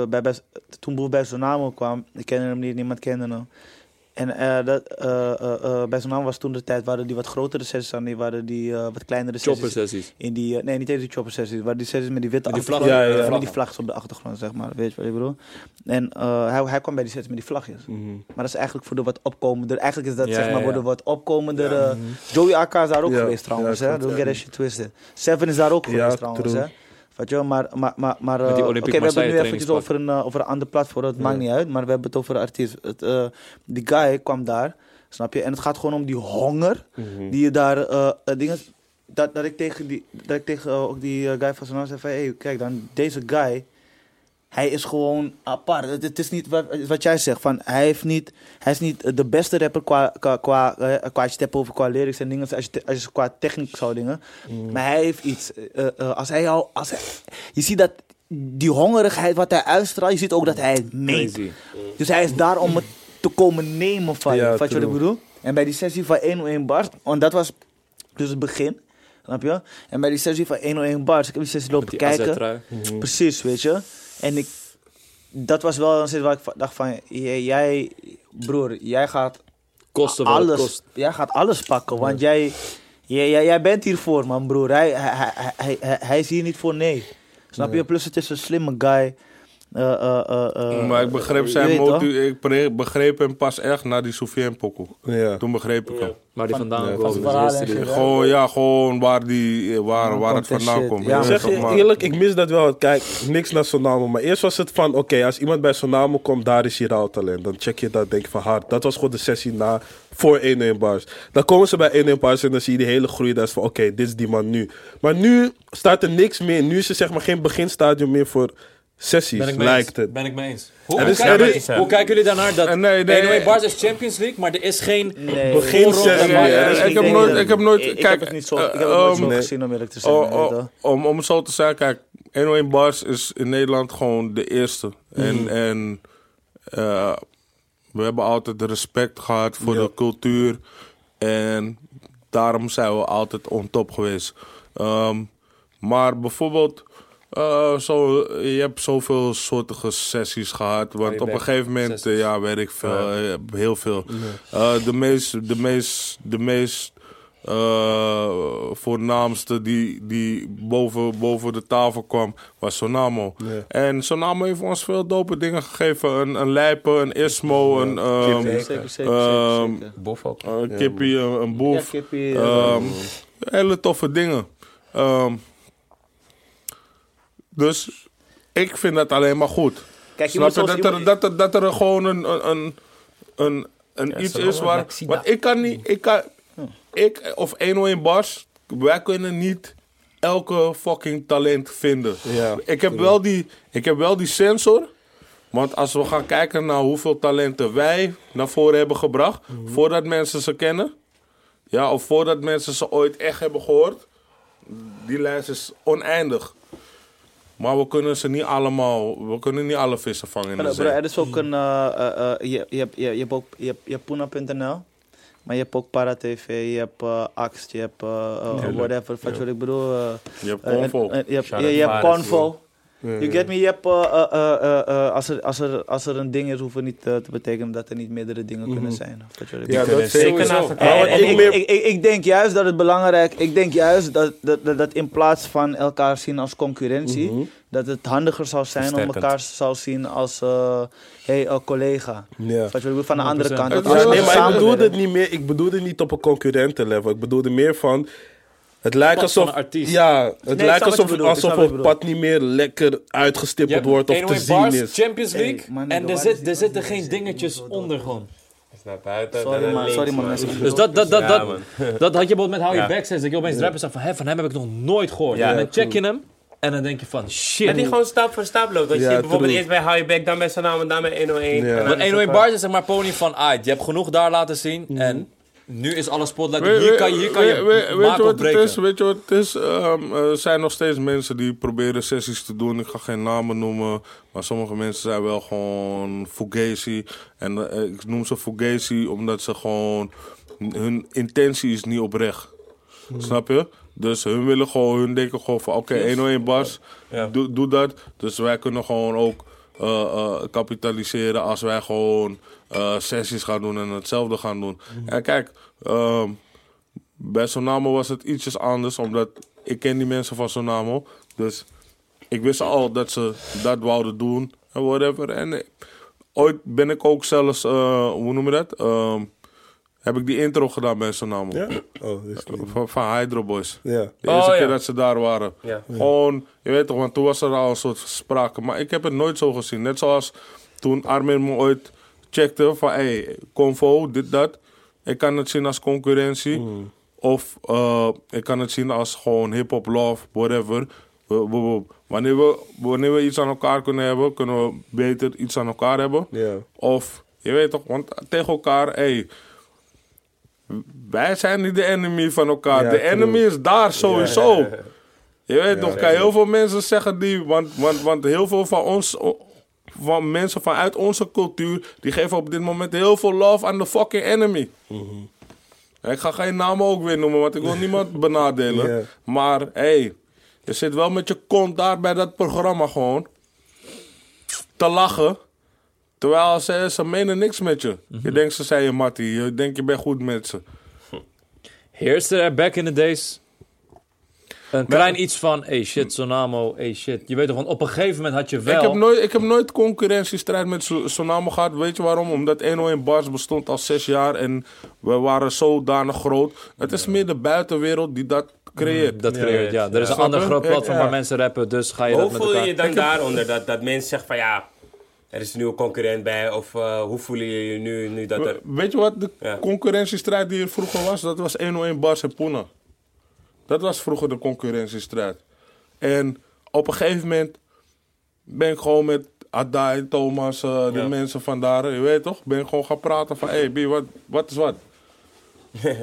bij, bij, toen Boef bij Zonamo kwam, ik kende hem niet, niemand kende hem. En eh, dat, eh, eh, bij Zonamo was toen de tijd, waren die wat grotere sessies aan, die waren die wat kleinere Chopper sessies. sessies. In die, nee, niet eens die chopper sessies, maar die sessies met die witte Met die achtergrond. vlaggen. Ja, ja, ja. Met die vlaggen op de achtergrond, zeg maar. Weet je wat ik bedoel? En hij, hij kwam bij die sessies met die vlagjes. Maar dat is eigenlijk voor de wat opkomender. Eigenlijk is dat zeg maar voor de wat opkomender. eh, Joey AK is daar ook geweest trouwens. hè? Don't get that shit twisted. Seven is daar ook geweest trouwens. Hè? Weet je maar, maar, maar, maar eh, we hebben het nu eventjes over een, eh, over een ander platform. Het maakt niet uit, maar we hebben het over een artiest. Het, eh, die guy kwam daar, snap je? En het gaat gewoon om die honger Mhm. die je daar dingen. Dat, dat ik tegen, die, dat ik tegen ook die guy van zijn zei van, hey, kijk dan, deze guy, hij is gewoon apart. Het, het is niet wat, wat jij zegt, van, hij, heeft niet, hij is niet de beste rapper qua, qua, qua, eh, qua als je het hebt over qua lyrics en dingen, als je, te- als je qua techniek zou dingen. Maar hij heeft iets, eh, eh, als hij al, als hij, je ziet dat die hongerigheid wat hij uitstraalt, je ziet ook dat hij het meent. Dus hij is daar om het te komen nemen van. Ja, Weet je wat ik bedoel? En bij die sessie van 101 bars, want dat was dus het begin. Snap je? En bij die sessie van 101 bars, ik heb die sessie lopen die kijken. Precies, weet je. En ik, dat was wel een zin waar ik dacht van, jij, broer, jij gaat Kosten alles, kost. jij gaat alles pakken, want jij, jij, jij, jij bent hiervoor, man, broer. Hij, hij, hij, hij, hij, hij is hier niet voor nee. Snap je? Plus het is een slimme guy. Eh, eh, eh, maar ik begreep zijn motief. Ik begreep hem pas echt na die Soufiane pokoe. Ja. Toen begreep ik hem. Waar die vandaan hè? Gewoon, ja, gewoon waar, die, waar, waar het vandaan shit. komt. Ja, zeg je eerlijk, ik mis dat wel. Kijk, niks naar Sonamo. Maar eerst was het van, oké, als iemand bij Sonamo komt, daar is hier al talent. Dan check je dat, denk je van hard. Dat was gewoon de sessie na, voor 1-1 bars. Dan komen ze bij 1-1 bars en dan zie je die hele groei. Dat is van, oké, dit is die man nu. Maar nu staat er niks meer. Nu is er zeg maar geen beginstadium meer voor sessies, Ben ik mee eens. lijkt het. Ben ik mee eens. Hoe, hoe is- kijken, jullie, is- hoe kijken jullie daarnaar? Dat Eh, nee, nee, 101 nee. Bars is Champions League, maar er is geen... Nee. Begin ik heb nooit- ik heb nooit- Ik, kijk, heb het niet zo, ik heb het eh, nooit um, zo nee. gezien om eerlijk te zijn. Oh, oh, om, om het zo te zeggen, kijk, 101 Bars is in Nederland gewoon de eerste. En, en eh, we hebben altijd respect gehad voor Ja. de cultuur. En daarom zijn we altijd on top geweest. Ehm, Maar bijvoorbeeld, eh, zo, je hebt zoveel soortige sessies gehad. Want op een gegeven moment, ja, weet ik veel, eh, heel veel. Eh, de meest, de meest, de meest eh, voornaamste die, die boven, boven de tafel kwam, was Sonamo. En Sonamo heeft ons veel dope dingen gegeven. Een, een Lijpe, een Ismo, een Zeker, zeker, zeker. Zeker. Bof ook. een Kippie, een, Boef. Kippie, eh, Ehm, hele toffe dingen. Ehm, dus ik vind dat alleen maar goed. Kijk, je Snap moet je zoals dat er, dat, er, dat er gewoon een, een, een, een, Ja, iets is waar. Want ik kan niet. Ik, kan, ik of 101 Bars, wij kunnen niet elke fucking talent vinden. Ja, ik, heb wel die, ik heb wel die sensor. Want als we gaan kijken naar hoeveel talenten wij naar voren hebben gebracht, voordat mensen ze kennen, ja, of voordat mensen ze ooit echt hebben gehoord, die lijst is oneindig. Maar we kunnen ze niet allemaal, we kunnen niet alle vissen vangen in de Bro, zee. er is ook een. eh, eh, eh, je, je, hebt- je, je hebt ook je hebt, je hebt Puna.nl, maar je hebt ook Paratv, je hebt Axt, je hebt whatever. Wat wat ik bedoel. Je hebt Convo. je hebt, je, je hebt Convo. Ja, You get me? Je hebt, eh, eh, eh, eh, eh, als, er, als, er, als er een ding is, hoeft het niet eh, te betekenen dat er niet meerdere dingen kunnen zijn. Of dat je wat ik Ja, dat zeker ik ik, ik, denk juist dat het belangrijk Ik denk juist dat, dat, dat, dat in plaats van elkaar zien als concurrentie, Mhm. dat het handiger zou zijn om elkaar zou zien als eh hey, collega. Ja. Wat je van de andere 100%. kant. Nee, maar ik bedoelde het niet meer. Ik bedoelde niet op een concurentenlevel. Ik bedoelde meer van. Het lijkt Pad alsof. Ja, het ik lijkt alsof, ik alsof het pad niet meer lekker uitgestippeld wordt of te zien bars, is. Champions Hey, League. man, en er, zit, er zitten geen dingetjes onder gewoon. Buiten. Sorry, man, sorry, man. Dus dat, dat, dat, Ja, dat, man. dat had je bijvoorbeeld met How You Ja. Back says. Dat je opeens rappers van, hé, van hem heb ik nog nooit gehoord. Ja, en dan check je hem en dan denk je van, shit. Dat die gewoon stap voor stap loopt. Dat je bijvoorbeeld true. eerst bij High Back, dan bij Sanam en dan bij 101. Ja. En dan Want is 101 het Bars is zeg maar pony van, ah, je hebt genoeg daar laten zien. Mhm. En nu is alle spotlight, We- hier kan je, hier kan je we- we- weet je maken of wat het is? Weet je wat het is? Ehm, er zijn nog steeds mensen die proberen sessies te doen. Ik ga geen namen noemen. Maar sommige mensen zijn wel gewoon fugazi. En eh, ik noem ze fugazi omdat ze gewoon... Hun intentie is niet oprecht. Snap je? Dus hun willen gewoon... Hun denken gewoon van... Oké, 101 bars. Ja. Doe, doe dat. Dus wij kunnen gewoon ook... eh, kapitaliseren als wij gewoon eh, sessies gaan doen en hetzelfde gaan doen. En kijk, ehm, bij Sonamo was het ietsjes anders, omdat ik ken die mensen van Sonamo. Dus ik wist al dat ze dat wouden doen en whatever. En ooit ben ik ook zelfs, hoe noem je dat? Ehm, heb ik die intro gedaan bij Sonamo. Ja? Oh, dat is niet. Van, van Hydro Boys. Ja. De eerste Oh, ja. keer dat ze daar waren. Ja. Gewoon, je weet toch, want toen was er al een soort sprake. Maar ik heb het nooit zo gezien. Net zoals toen Armin me ooit checkte van, hé, hey, Convo, dit, dat. Ik kan het zien als concurrentie. Of eh, ik kan het zien als gewoon hip-hop love, whatever. Wanneer we, wanneer we iets aan elkaar kunnen hebben, kunnen we beter iets aan elkaar hebben. Ja. Of, je weet toch, want tegen elkaar, hé, wij zijn niet de enemy van elkaar. Ja, de enemy is daar sowieso. Je weet toch, kan heel veel mensen zeggen die, want, want, want heel veel van ons, van mensen vanuit onze cultuur, die geven op dit moment heel veel love aan de fucking enemy. Ik ga geen namen ook weer noemen, want ik wil niemand benadelen. Maar hé, hey, je zit wel met je kont daar bij dat programma gewoon te lachen. Terwijl ze, ze menen niks met je. Je denkt ze zijn je mattie, je denkt je bent goed met ze. Heerste er back in the days een klein iets van, hey shit, Sonamo, hey shit. Je weet toch, want op een gegeven moment had je wel... Ik heb, nooit, ik heb nooit concurrentiestrijd met So- Sonamo gehad. Weet je waarom? Omdat 101 Bars bestond al zes jaar en we waren zodanig groot. Het is meer de buitenwereld die dat creëert. Dat creëert, ja. Er is een ander groot platform ja. waar mensen rappen, dus ga je Hoe dat met voel je elkaar... je dan daaronder? Dat, dat mensen zeggen van ja, er is een nieuwe concurrent bij. Of eh, hoe voel je je nu, nu dat er... Weet je wat de Ja. concurrentiestrijd die er vroeger was? Dat was 101 Bars en Puna. Dat was vroeger de concurrentiestrijd. En op een gegeven moment ben ik gewoon met Adai, Thomas, eh de Ja. mensen van daar, je weet toch? Ben ik gewoon gaan praten van, hé, hey, B, wat, wat is wat?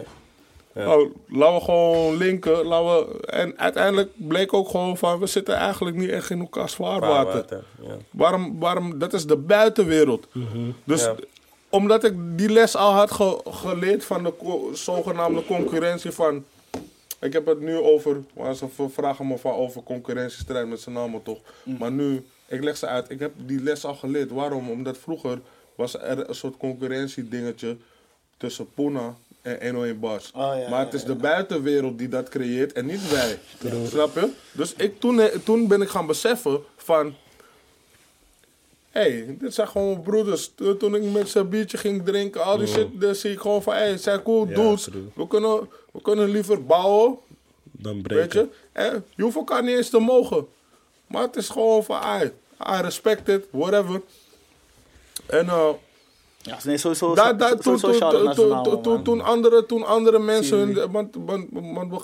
Nou, laten we gewoon linken. Laten we... En uiteindelijk bleek ook gewoon van, we zitten eigenlijk niet echt in elkaars vaarwater. Vaarwater, Ja. Waarom, waarom, dat is de buitenwereld. Dus Ja. omdat ik die les al had ge- geleerd van de co- zogenaamde concurrentie van... Ik heb het nu over, maar ze vragen me van over concurrentiestrijd met z'n namen toch. Maar nu, ik leg ze uit, ik heb die les al geleerd. Waarom? Omdat vroeger was er een soort concurrentiedingetje tussen Puna en 101 Bars. Oh, ja, maar het ja, is de buitenwereld die dat creëert en niet wij. Snap je? Dus ik, toen, toen ben ik gaan beseffen van... Hé, hey, dit zijn gewoon broeders. Toen ik met ze biertje ging drinken, al die shit, dan zie ik gewoon van... Hé, hey, het zijn cool Ja, dudes. true. We kunnen, we kunnen liever bouwen, Dan weet breken. je. En je hoeft elkaar niet eens te mogen. Maar het is gewoon van, I, I respect it, whatever. En eh... Ja, nee, sowieso. Daar, daar, toen, toen, shout-out toen, toen, andere, toen andere mensen, want, want, want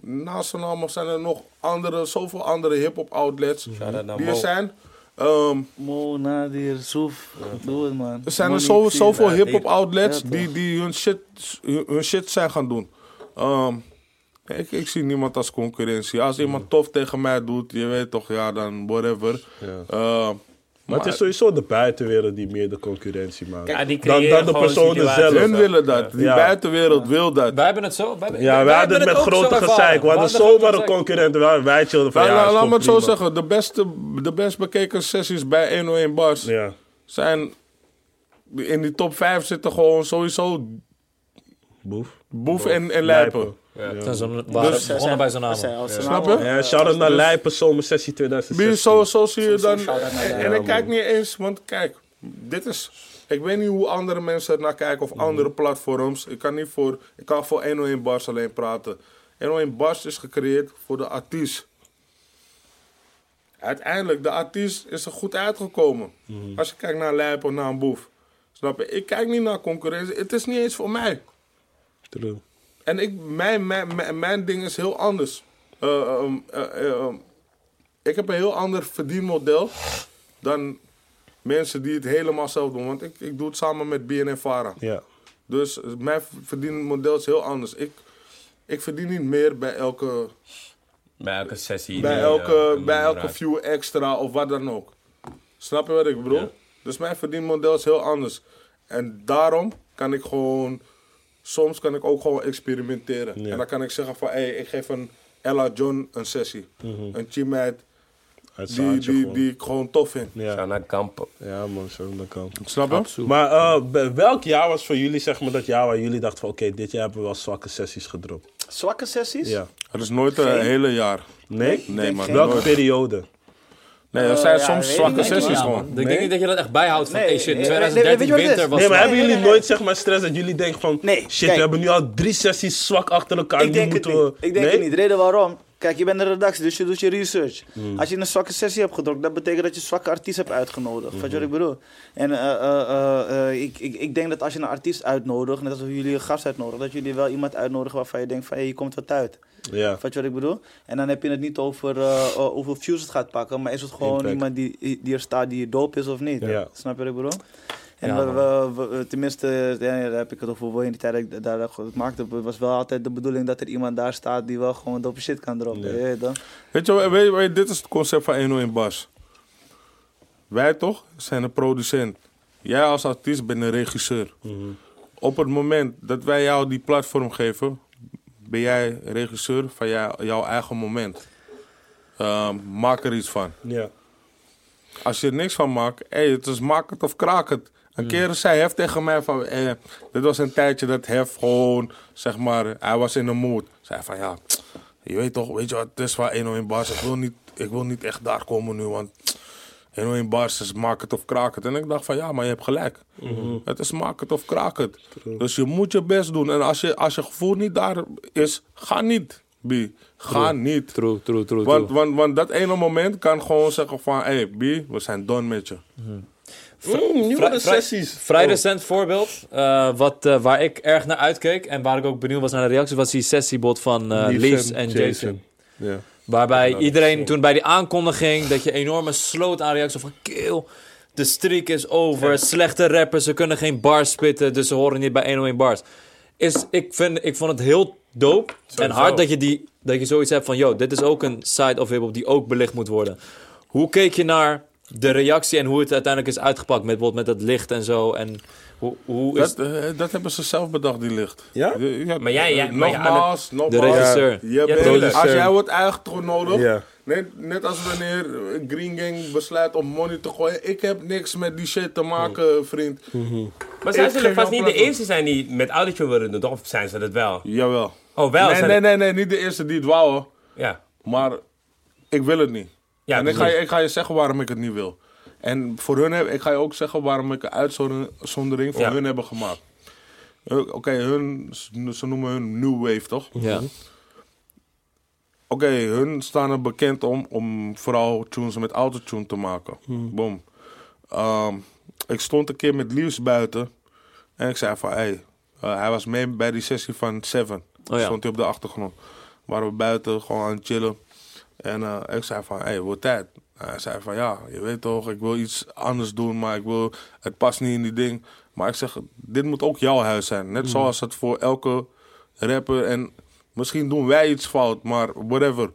naast allen zijn er nog andere, zoveel andere hip-hop outlets Shout-out naar die er Mo. zijn. Ehm, Mo, Nadir, Soef. Doe het, man. er zijn er zo, zoveel hip-hop outlets die, die hun, shit, hun, shit zijn gaan doen. Ehm, ik, ik zie niemand als concurrentie. Als iemand tof tegen mij doet, je weet toch, ja, dan whatever. Ja. Ehm, Maar het is sowieso de buitenwereld die meer de concurrentie maakt. Die dan, dan de personen zelf. hun willen dat. Die Ja. buitenwereld wil dat. Wij hebben het zo. Wij, hebben- Ja, wij wij hadden het met grote gezeik. We hadden zomaar een concurrent. Wij, wij chillden van ja, laat- me het zo zeggen, de, beste, de best bekeken sessies bij 101 Bars Ja. zijn... In die top 5 zitten gewoon sowieso Boef. Boef en, en Lijpen. Zijn ze- we waren Dus, begonnen bij zijn naam. Snap je? Ja, shout-out naar Lijpen, zomersessie 2016. Wie- Zo, zo zie je dan. shout-out naar En, ik kijk niet eens, want kijk, dit is. Ik weet niet hoe andere mensen er naar kijken of andere platforms. Ik kan niet voor. Ik kan voor 101 Bars alleen praten. 101 Bars is gecreëerd voor de artiest. Uiteindelijk, de artiest is er goed uitgekomen. Als je kijkt naar Lijp of naar een boef. Snap je? Ik kijk niet naar concurrentie. Het is niet eens voor mij. True. En ik, mijn, mijn, mijn, mijn ding is heel anders. Eh, ehm, eh, eh, ik heb een heel ander verdienmodel dan mensen die het helemaal zelf doen. Want ik, ik doe het samen met BNN Vara. Ja. Dus mijn verdienmodel is heel anders. Ik, ik verdien niet meer bij elke, Bij elke sessie. bij die, elke, bij elke view extra of wat dan ook. Snap je wat ik bedoel? Ja. Dus mijn verdienmodel is heel anders. En daarom kan ik gewoon... Soms kan ik ook gewoon experimenteren. Ja. En dan kan ik zeggen van... Hé, hey, ik geef een Ella John een sessie. Een teammeid Het die, die, gewoon. die ik gewoon tof vind. Ja. Shout naar Kampen. ja, man, zo dat kan. Snap je? Maar eh, welk jaar was voor jullie, zeg maar, dat jaar waar jullie dachten van... Oké, dit jaar hebben we wel zwakke sessies gedropt? Zwakke sessies? Ja. Het is nooit een hele jaar. Nee? Nee, man. Welke nooit. periode? Nee, er Eh, zijn ja, soms zwakke sessies gewoon. Ik denk niet dat je dat echt bijhoudt van, Nee, hey shit, nee, 2013 weet je wat het winter was Nee, maar hebben nee, jullie nee, nooit, zeg maar, stress dat jullie denken van... Nee, shit, kijk. we hebben nu al drie sessies zwak achter elkaar. Ik denk het niet. we... Ik denk nee? het niet. Reden waarom? Kijk, je bent de redactie, dus je doet je research. Hmm. Als je een zwakke sessie hebt gedrukt, dat betekent dat je een zwakke artiest hebt uitgenodigd. Je Hmm. wat ik bedoel? En eh, eh, eh, ik, ik, ik denk dat als je een artiest uitnodigt, net als jullie een gast uitnodigen, dat jullie wel iemand uitnodigen waarvan je denkt van, hé, je komt wat uit. Ja. Weet je wat ik bedoel? En dan heb je het niet over hoeveel views het gaat pakken, maar is het gewoon Impact. iemand die, die er staat die dope is of niet? Ja. Snap je wat ik bedoel? En Ja, we, we- we- tenminste, ja, daar heb ik het over voor in die tijd dat ik daar dat het maakte. Het was wel altijd de bedoeling dat er iemand daar staat die wel gewoon dope shit kan droppen. Ja. weet je, weet, weet dit is het concept van 101 Bas. Wij toch zijn een producent. Jij als artiest bent een regisseur. Op het moment dat wij jou die platform geven, ben jij regisseur van jou, jouw eigen moment. Ehm, maak er iets van. Ja. Als je er niks van maakt, hey, het is maak het of kraak het. Een keer zei Hef tegen mij van, eh, dit was een tijdje dat Hef gewoon, zeg maar, hij was in de mood. Zei van, ja, je weet toch, weet je wat, het is van 101 bars. Ik wil niet, ik wil niet echt daar komen nu, want 101 bars is maak het of kraak het. En ik dacht van, ja, maar je hebt gelijk. Het is maak het of kraak het. Dus je moet je best doen. En als je, als je gevoel niet daar is, ga niet, B. Ga niet. True, true, true, Want, want, want dat ene moment kan gewoon zeggen van... Hé, hey, B, we zijn done met je. Mm, nieuwe Vrij- vrij- sessies. Vrij Oh. recent voorbeeld, eh, wat, eh, waar ik erg naar uitkeek en waar ik ook benieuwd was naar de reacties, was die sessiebot van Lies en Jason. Ja. Waarbij iedereen toen bij die aankondiging dat je enorme sloot aan reacties van kill. De streak is over. Slechte rappers, ze kunnen geen bars spitten, dus ze horen niet bij 101 bars. Is, ik, vind, ik vond het heel dope en hard dat je, die, dat je zoiets hebt van, yo, dit is ook een side of hip-hop die ook belicht moet worden. Hoe keek je naar de reactie en hoe het uiteindelijk is uitgepakt. Met, bijvoorbeeld met dat licht en zo. En hoe, hoe is Dat, eh, dat hebben ze zelf bedacht, die licht. Ja? Maar jij- jij- eh, maar je- nogmaals, de nogmaals. regisseur? Je Ja, bent- als jij wordt uitgenodigd, Ja. net, net als wanneer eh, Green Gang besluit om money te gooien. Ik heb niks met die shit te maken, vriend. Maar zij Ik zullen vast niet de eerste zijn die met autotune willen doen? Of zijn ze dat wel? Jawel. Oh, wel? Nee, nee, nee, nee, niet de eerste die het wou, hoor. Ja. maar ik wil het niet. Ja, en ik ga, je, ik ga je zeggen waarom ik het niet wil. En voor hun heb, ik ga je ook zeggen waarom ik een uitzondering voor Ja. hun hebben gemaakt. Oké, hun, ze noemen hun New Wave, toch? Ja. Oké, hun staan er bekend om, om vooral tunes met autotune te maken. Boom. Ehm, ik stond een keer met Liefs buiten. En ik zei van, hey, eh, hij was mee bij die sessie van Seven. Oh ja. Stond hij op de achtergrond. Waren we buiten gewoon aan het chillen. En eh, ik zei van, hey, wordt tijd. Hij zei van, ja, je weet toch, ik wil iets anders doen, maar ik wil, het past niet in die ding. Maar ik zeg, dit moet ook jouw huis zijn. Net zoals het voor elke rapper. En misschien doen wij iets fout, maar whatever.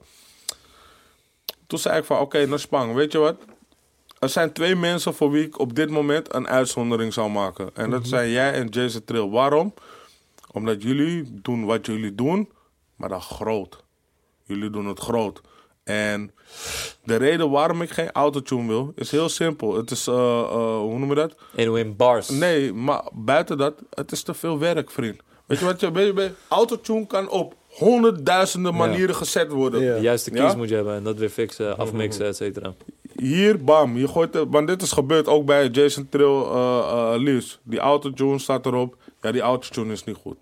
Toen zei ik van, oké, nou Spang, weet je wat? Er zijn twee mensen voor wie ik op dit moment een uitzondering zal maken. En dat zijn jij en Jason Trill. Waarom? Omdat jullie doen wat jullie doen, maar dan groot. Jullie doen het groot. En de reden waarom ik geen autotune wil, is heel simpel. Het is, eh, eh, hoe noemen we dat? In, bars. Nee, maar buiten dat, het is te veel werk, vriend. Weet je wat je, je, je, autotune kan op honderdduizenden manieren gezet worden. Ja. De juiste keys Ja? moet je hebben en dat weer fixen, afmixen, et cetera. Hier, bam, je gooit het. Want dit is gebeurd ook bij Jason Trill eh eh, Leaves. Die autotune staat erop. Ja, die autotune is niet goed.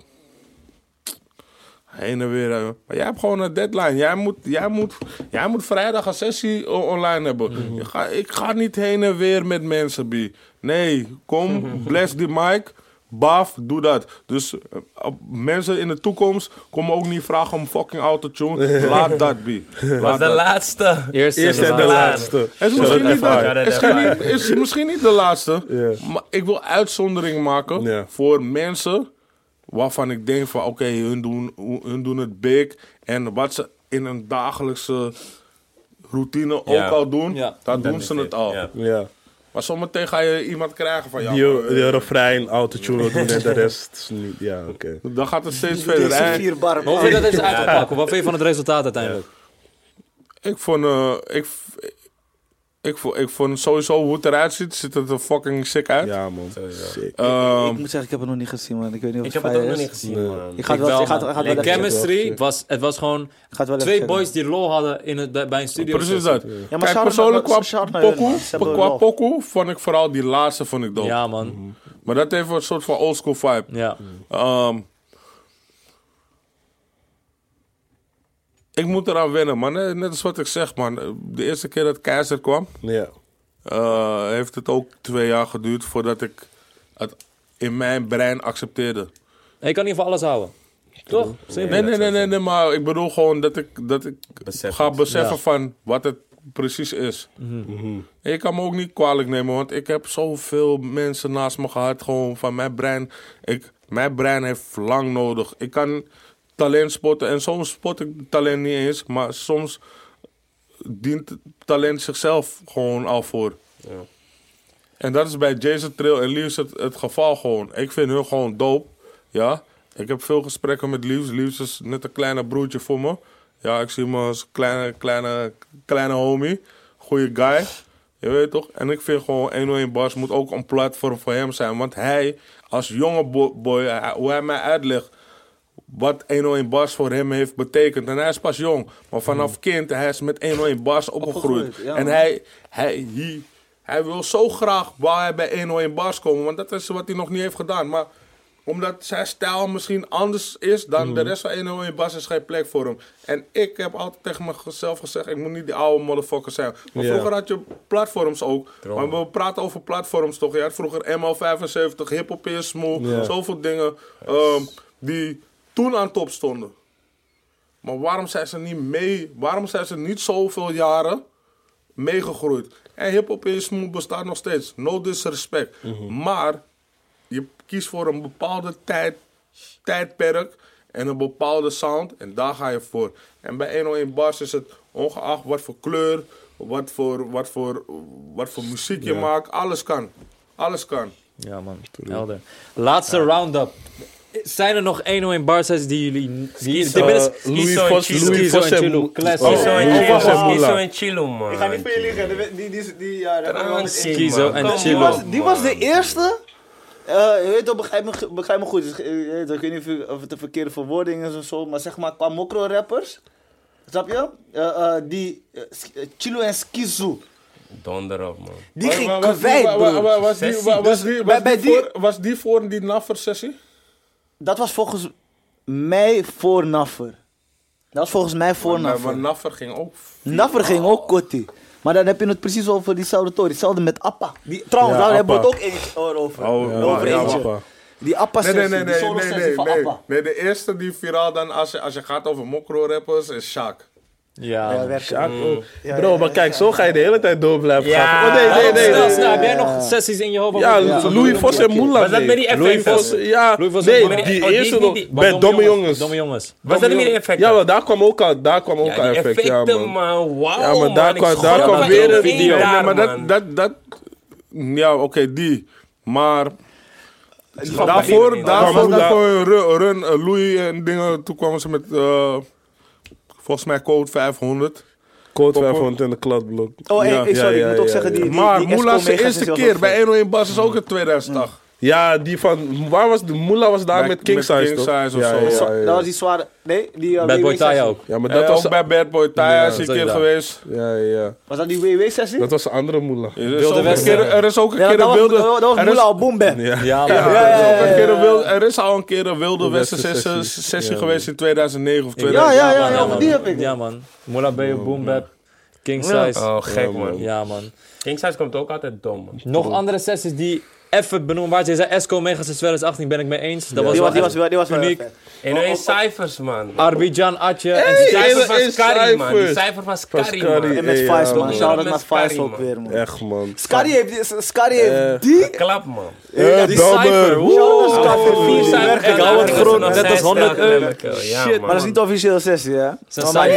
Heen en weer. Maar jij hebt gewoon een deadline. Jij moet, jij moet, jij moet vrijdag een sessie online hebben. je ga, ik ga niet heen en weer met mensen, B. Nee, kom, bless die mic. Baf, doe dat. Dus eh, mensen in de toekomst komen ook niet vragen om fucking autotune. Laat dat, B. Was Laat de dat. laatste. Eerst, Eerste en de laatste. Het is misschien, niet de, is, is misschien niet laatste. Maar ik wil uitzondering maken voor mensen waarvan ik denk van oké, hun, doen, hun doen het big. En wat ze in een dagelijkse routine Ja. ook al doen, Ja. dan doen ze het al. ja. Ja. Maar zometeen ga je iemand krijgen van ja, Die, maar, die eh, refrein, autotune doen en de rest is niet... Ja, oké. dan gaat het steeds verder. Deze vier bar. Hoe vind je dat is uitgepakt? Wat vind je van het resultaat uiteindelijk? ik vond, eh, ik, ik, vond, ik vond sowieso hoe het eruit ziet, ziet het er fucking sick uit. Ja, man. Sick. Ehm, ik moet zeggen, ik heb het nog niet gezien, man. Ik weet niet of Ik het heb het ook nog niet gezien, man. Ik ga wel, wel, ik ga het, man. ik ga het wel In even checken. chemistry was het was gewoon twee checken. boys die lol hadden in het, bij, bij een studio. Precies dat. maar Kijk, shout-out persoonlijk qua pokoe, qua vond ik vooral die laatste vond ik dope. Ja, man. Maar dat heeft een soort van oldschool vibe. Ja. Ehm, ik moet eraan wennen, man. Net als wat ik zeg, man. De eerste keer dat Keizer kwam, Ja. eh, heeft het ook twee jaar geduurd voordat ik het in mijn brein accepteerde. En je kan niet van alles houden. Toch? Nee, nee, nee, nee, nee, maar ik bedoel gewoon dat ik, dat ik Besef ga beseffen Ja. van wat het precies is. En je kan me ook niet kwalijk nemen, want ik heb zoveel mensen naast me gehad. Gewoon van mijn brein. Ik, mijn brein heeft lang nodig. Ik kan talent spotten en soms spot ik talent niet eens, maar soms dient talent zichzelf gewoon al voor. En dat is bij Jason Trill en Liefs het, het geval gewoon. Ik vind hun gewoon dope. Ja. Ik heb veel gesprekken met Liefs. Liefs is net een kleine broertje voor me. Ja, ik zie hem als kleine, kleine, kleine homie. Goeie guy. Je weet toch? En ik vind gewoon 101 Bars moet ook een platform voor hem zijn. Want hij, als jonge bo- boy, hoe hij mij uitlegt wat 101 Bars voor hem heeft betekend. En hij is pas jong. Maar vanaf kind, hij is met 101 Bars opgegroeid. Opgegroeid, ja, en hij, hij, hij, hij wil zo graag waar hij bij 101 Bars komen. Want dat is wat hij nog niet heeft gedaan. Maar omdat zijn stijl misschien anders is dan de rest van 101 Bars is geen plek voor hem. En ik heb altijd tegen mezelf gezegd, ik moet niet die oude motherfucker zijn. Maar vroeger had je platforms ook. Maar we praten over platforms toch. Je had vroeger ML75, Hip Hop Smooth, zoveel dingen ehm, die toen aan top stonden. Maar waarom zijn ze niet mee? Waarom zijn ze niet zoveel jaren meegegroeid? En hip-hop is bestaat nog steeds. No disrespect. Maar je kiest voor een bepaalde tijd, tijdperk en een bepaalde sound. En daar ga je voor. En bij 101 Bars is het ongeacht wat voor kleur, wat voor, wat voor, wat voor muziek je maakt. Alles kan. Alles kan. Ja, man. Helder. Laatste round-up. Zijn er nog 101 bar sets die jullie... Die, Skizo. die binnen- Eh, Louis Skizo en Vos, Chilo. Louis Skizo Vos en Chilo. Classic. Oh, Skizo en Chilo. Skizo man. Ik ga niet voor je liegen. Die, die, die, die, ja. Skizo en Chilo. Die was, die was de eerste. eh, je weet toch, begrijp me, begrijp me goed. dus, eh, je weet toch, Ik weet niet of het een verkeerde verwoording is of zo, maar zeg maar qua mokro-rappers. Snap je? Eh, eh, die Chilo en Skizu. Donder op, man. Die ging kwijt, bro. was die voor die Naffer-sessie? Dat was volgens mij voor Naffer. Dat was volgens mij voor Maar, maar Naffer. Naffer ging ook... Naffer ging ook kotti. Maar dan heb je het precies over diezelfde tory. Hetzelfde met Appa. Die, trouwens, Ja, daar hebben we het ook eens over. Oh, over ja, eentje. Appa. Die Appa Nee, nee, nee, nee, nee, nee, van nee. Appa. Nee, de eerste die viraal dan, als je, als je gaat over mokro-rappers, is Shaq. Ja, Ja. Sjaak ook. Ja, Bro, ja, maar ja, kijk, ja. zo ga je de hele tijd door blijven Ja. gaan. Oh nee, nee, nee. Snel, nee. snel. Heb jij nog sessies in je hoofd? Ja, Ja, Louis Vos en Moula. Was dat nee. met die Louis effecten? Vos, ja. Louis Vos- Nee, die- oh, eerste nog. Bij Domme Jongens. Domme jongens. Was dat niet meer effect? Ja, maar daar kwam ook al, daar kwam ook Ja, al effect. Ja, effecten, man. man. Wauw, Ja, maar daar kwam- daar kwam weer een video Nee, maar dat, dat, dat... Ja, oké, die. Maar... Daarvoor, daarvoor, daarvoor run, eh, Louis en dingen. Toen kwamen ze met... volgens mij code 500. Code 500 in de kladblok. Oh, Ja, ik, sorry, ja, ik moet ja, ook ja, zeggen, die, ja. die, Maar die Esco zijn Megas eerste is keer bij 101 Bas is ook in 2008. Ja, die van, waar was de Moela was daar Bij- met King Size King toch? Size of ja, zo. Ja, ja, Dat was die zware... Nee, die... uh, Bad Boy WW Taya sessie. ook. ja, maar Dat dat ook was, bij Bad Boy Taya Ja, is een dat keer is- geweest. ja, ja. Was dat die WW-sessie? Dat was de andere Moela. Er is, Wilde ook een Westen. keer, er is ook een keer een was, wilde... dat was er is- Moela op Bap. Ja. Ja, Ja, er, is ook een keer een wilde, er is al een keer een wilde De westen sessie, sessie. sessie Ja, geweest in 2009 of Ja, 2000. ja, ja, man, ja, die heb ik. Ja, man. Moula B, Boom Bap, King. Size. Oh, gek, man. Ja, man. King Size komt ook altijd dom, man. Nog andere sessies die even benoemd waren. Je zei Esco Megas in 2018, ben ik mee eens. Dat was Die wel was, die was, wel- die was wel uniek. vet. En nu in cijfers, man. Arbidjan, Atje en Die cijfer van is Scary, man. Die cijfer van Scary, Scary. man. En met Ja, Vice, man. Shout-out Met naar Vice ook man. weer, man. Echt, man. Scary heeft, Scary Eh, heeft die... Klap, man. Ja, die Dobber. cijfer. Vier cijfers. Ik hou het En groot, dan net als 100 cijfers. euro. Ja, Shit, man. Maar dat is niet de officiële sessie, hè? Ja, maakt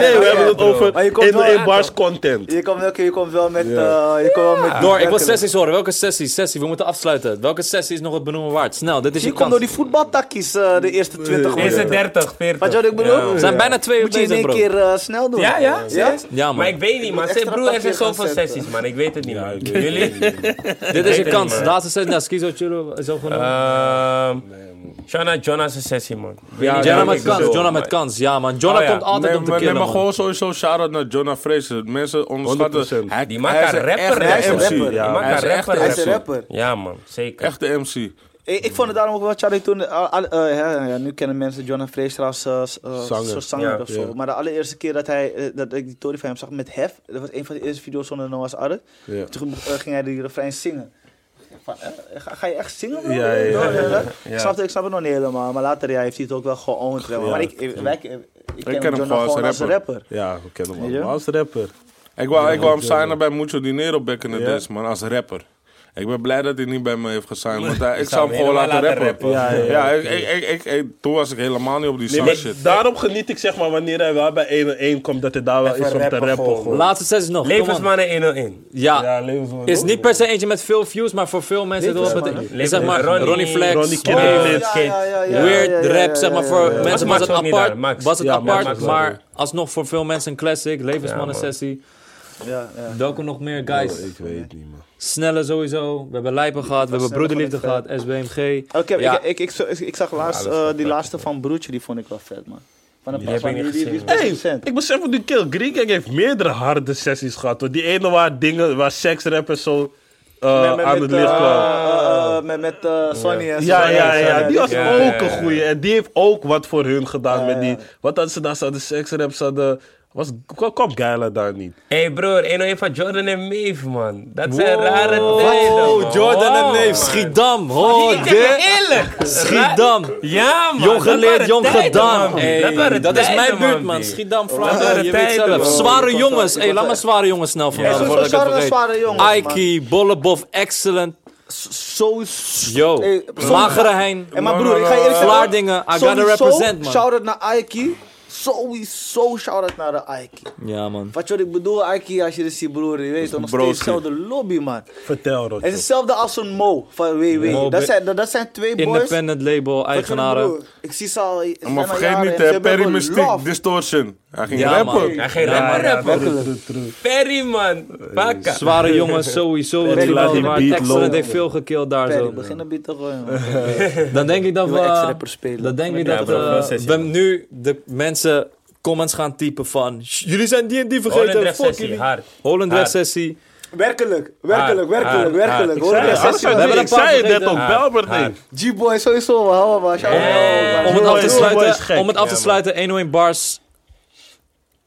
Nee, we hebben het over Maar je komt wel 101 uit, bars toch? content. Je komt, oké, je komt wel met... Ja. eh, je komt wel met Door, ik wil sessies horen. Welke sessie? Sessie, moeten afsluiten. Welke sessie is nog het benoemen waard? Snel, dit is je Je komt door die voetbaltakkies eh, de eerste 20 Eerste minuten. 30, 40. Wat je wat ik bedoel? Ja, We zijn bijna twee uur Moet je in één bro. keer eh, snel doen. Ja, ja? Ja? serieus? Ja, man. Maar ik weet niet, man. broer, er zijn zoveel sessies, man. Ik weet het niet, man. Jullie? Dit is je kans. Laatste sessie. Nou, Skizo Chillo is ook genoemd. Ehm Shana Jonas' sessie, man. Ja, Jonah ja, met kans. bedoel, Jonah met kans. Ja, man. Jonah Oh, ja. komt altijd Nee, om te killen, maar gewoon sowieso shout-out naar Jonah Fraser. Mensen onderschatten... 100%. Hij, Die maakt is een rapper, hij is een rapper. Hij is een rapper. Ja, man. Zeker. Echte MC. Ik, ik vond het daarom ook wel Charlie toen... eh, al- eh, ja, ja, nu kennen mensen John Fraser als eh, s- eh, Zanger. soort zanger Ja, of zo. ja. Maar de allereerste keer dat, hij, eh, dat ik die Tory van hem zag met Hef... Dat was een van de eerste video's zonder Noah's Ark. Ja. Toen eh, ging hij die refrein zingen. Van, eh, ga, ga je echt zingen? bro? Ja, ja, ja. Ik, snap, het- ik snap het nog niet helemaal. Maar later ja, heeft hij het ook wel geowned. wel. Maar ik, ik, wij- ik, ik ken, ken hem John gewoon als gewoon als rapper. rapper. Ja, we kennen hem Weet je? allemaal als rapper. Ik wou, ik wou hem signen bij Mucho Dinero back in the Ja. days, man. Als rapper. Ik ben blij dat hij niet bij me heeft gesigned. Want hij, ik zou hem gewoon laten laten rappen. rappen. Ja, ja, ja. ik, ik, ik, ik- toen was ik helemaal niet op die Nee, maar shit. daarom geniet ik zeg maar wanneer hij wel bij 1-1 komt, dat hij daar wel Even is om te rappen gewoon. Laatste sessie nog. Levensmannen 101. Ja. Ja, levensman. Is niet per se eentje met veel views, maar voor veel mensen het wel Levensmannen. betekent. Is Zeg maar Ronnie- Ronnie Flex, Ronnie Kid. Weird rap, zeg maar voor mensen was het apart. Was het apart, maar alsnog voor veel mensen een classic. Levensmannen sessie. Ja, ja. Welke nog meer, guys? Ik weet het niet, man. Snelle sowieso. We hebben Lijpen gehad, we hebben Broederliefde gehad, SBMG. Oké, Ja. ik, ik, ik, ik, ik zag laatst eh, die laatste van Broertje, die vond ik wel vet, man. Van een van die, die, Hey, ik besef nu Kill Green Gang heeft meerdere harde sessies gehad. Hoor. Die ene waar dingen, waar seksrappers zo eh, Met- met- aan het licht eh, kwamen. eh, Met met eh, Sonny en Ja, Sonny ja, ja, Sonny. die was Ja, ook ja, een ja. goeie. En die heeft ook wat voor hun gedaan Ja, met die... ja. Wat hadden ze daar? Ze hadden seksraps, ze hadden... Was, kwam, daar niet? Hé hey broer, 101 van Jordan en Maeve, man. Dat zijn rare tijden, Oh. Jordan en Wow, man. Schiedam. Ik Oh, dit. eerlijk. Schiedam. Ja, man. Jong dat geleerd, jong gedaan. Hey, dat waren dat is mijn buurt, man. Schiedam, Vlaanderen, je weet zelf. Zware Ik jongens. ik was- laat maar zware jongens snel Ja, ik het zware- zware jongens. Aiki, Bollebof, excellent. Zo Yo, Magere Hein. En maar broer, ik ga je eerlijk zeggen. Vlaardingen, I gotta represent, man. Shout-out naar Aiki. Sowieso shout-out naar de Aiki. Ja, man. Wat je wat ik bedoel, Aiki, als je dit ziet, broer, je weet toch nog steeds dezelfde lobby, man. Vertel, Rotjo. Het is hetzelfde als een Mo van WW. Mo, dat, zijn, dat, dat zijn twee boys. Independent label, eigenaren. broer, Ik zie ze al. Maar al vergeet niet, hè, hebben Perry Mystique, love. Distortion. Hij ging Ja, rappen. man. Hij ging Ja, rapper ja, rappen. true. Perry, man. Zware jongens, sowieso. Perry, Die laat die maar lopen. heeft veel gekilld daar Perry, zo. begin een beat te gooien, man. Dan denk ik dat we... Dan denk ik Ja, dat eh, we nu de mensen comments gaan typen van... "Sh, Jullie zijn die en die Holland vergeten. Fuck sessie, jullie. hard. Holland Hard. Sessie. Werkelijk, werkelijk, werkelijk, werkelijk. Hoor Ik zei-? We het net ook, Belbert niet. G-boy sowieso, man. Hou maar. Om het af te sluiten, om het af te sluiten 101 Bars...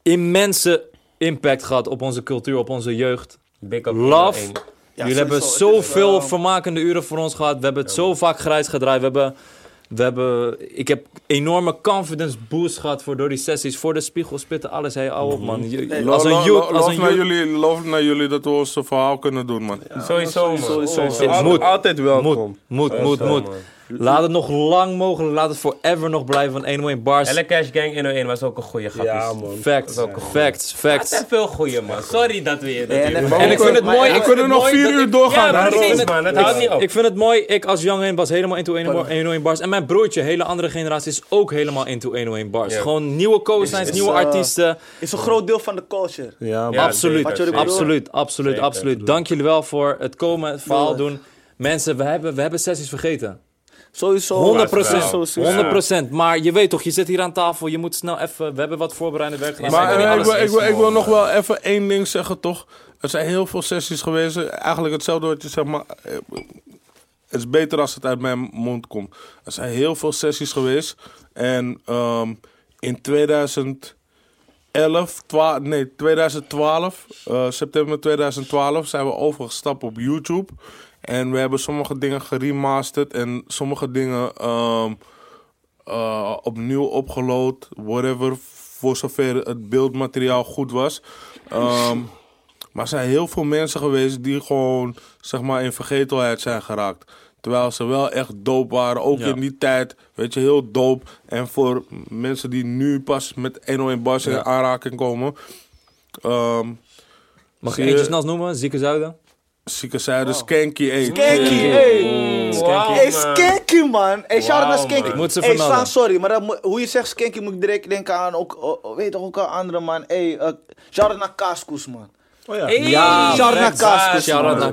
Immense impact gehad op onze cultuur, op onze jeugd. Big up Love. Jullie hebben zoveel wel- vermakende uren voor ons gehad. We hebben het zo vaak grijs gedraaid. We hebben, we hebben, ik heb enorme confidence boost gehad voor door die sessies. Voor de spiegel spitten, alles. Hey, hou op, man. Je- Lo- als een youth, als een naar jullie, love naar jullie dat we ons verhaal kunnen doen, man. Sowieso, man. sowieso. Moet. Altijd welkom. Moet, moet, moet, moet. man. Laat het nog lang mogelijk, laat het forever nog blijven van 101 Bars. Elle Cash Gang 101 was ook een goede grap. Ja, man. Facts, ook facts, Het facts. zijn veel goede, man. Sorry dat we je... dat Ja, je- en- En ik vind het mooi, ik kunnen nog vier uur doorgaan. Ja, precies, man. Het houdt niet op. Ik vind het mooi, ik als Young 1 was helemaal into 101 101 bars. En mijn broertje, hele andere generatie, is ook helemaal into 101 bars. Ja. Gewoon nieuwe co-signs, nieuwe eh, artiesten. is een groot deel van de culture. Ja, absoluut, zeker, absoluut, absoluut, Zeker. absoluut. Dank jullie wel voor het komen, het verhaal doen. Mensen, we hebben, we hebben sessies vergeten. Sowieso. 100 Sowieso, sowieso. 100% Maar je weet toch, je zit hier aan tafel, je moet snel even... We hebben wat voorbereidend werk gedaan. Maar eh, ik, wil, ik, wil, ik wil nog wel even één ding zeggen, toch? Er zijn heel veel sessies geweest. Eigenlijk hetzelfde wat je zegt, maar... Het is beter als het uit mijn mond komt. Er zijn heel veel sessies geweest. En ehm, in 2011, 12, nee, 2012, eh, september 2012, zijn we overgestapt op YouTube. En we hebben sommige dingen geremasterd en sommige dingen ehm, eh, opnieuw opgeload, whatever, voor zover het beeldmateriaal goed was. Ehm, maar er zijn heel veel mensen geweest die gewoon, zeg maar, in vergetelheid zijn geraakt. Terwijl ze wel echt dope waren, ook Ja. in die tijd, weet je, heel dope. En voor mensen die nu pas met 101 bars in aanraking komen. ehm Mag je- eentje snel noemen? Zieke Zuiden? Zieke Zuiden, Skanky 1. Skanky, hey. Wauw, Hey, man. Skanky, man. Hey, shout out naar Skanky. Ik moet ze hey, sorry, maar dat hoe je zegt Skanky moet ik direct denken aan, ook, oh, weet toch ook aan andere, man. Hey, uh, shout out naar Kaaskoes, man. Oh ja. Hey, Ja, out naar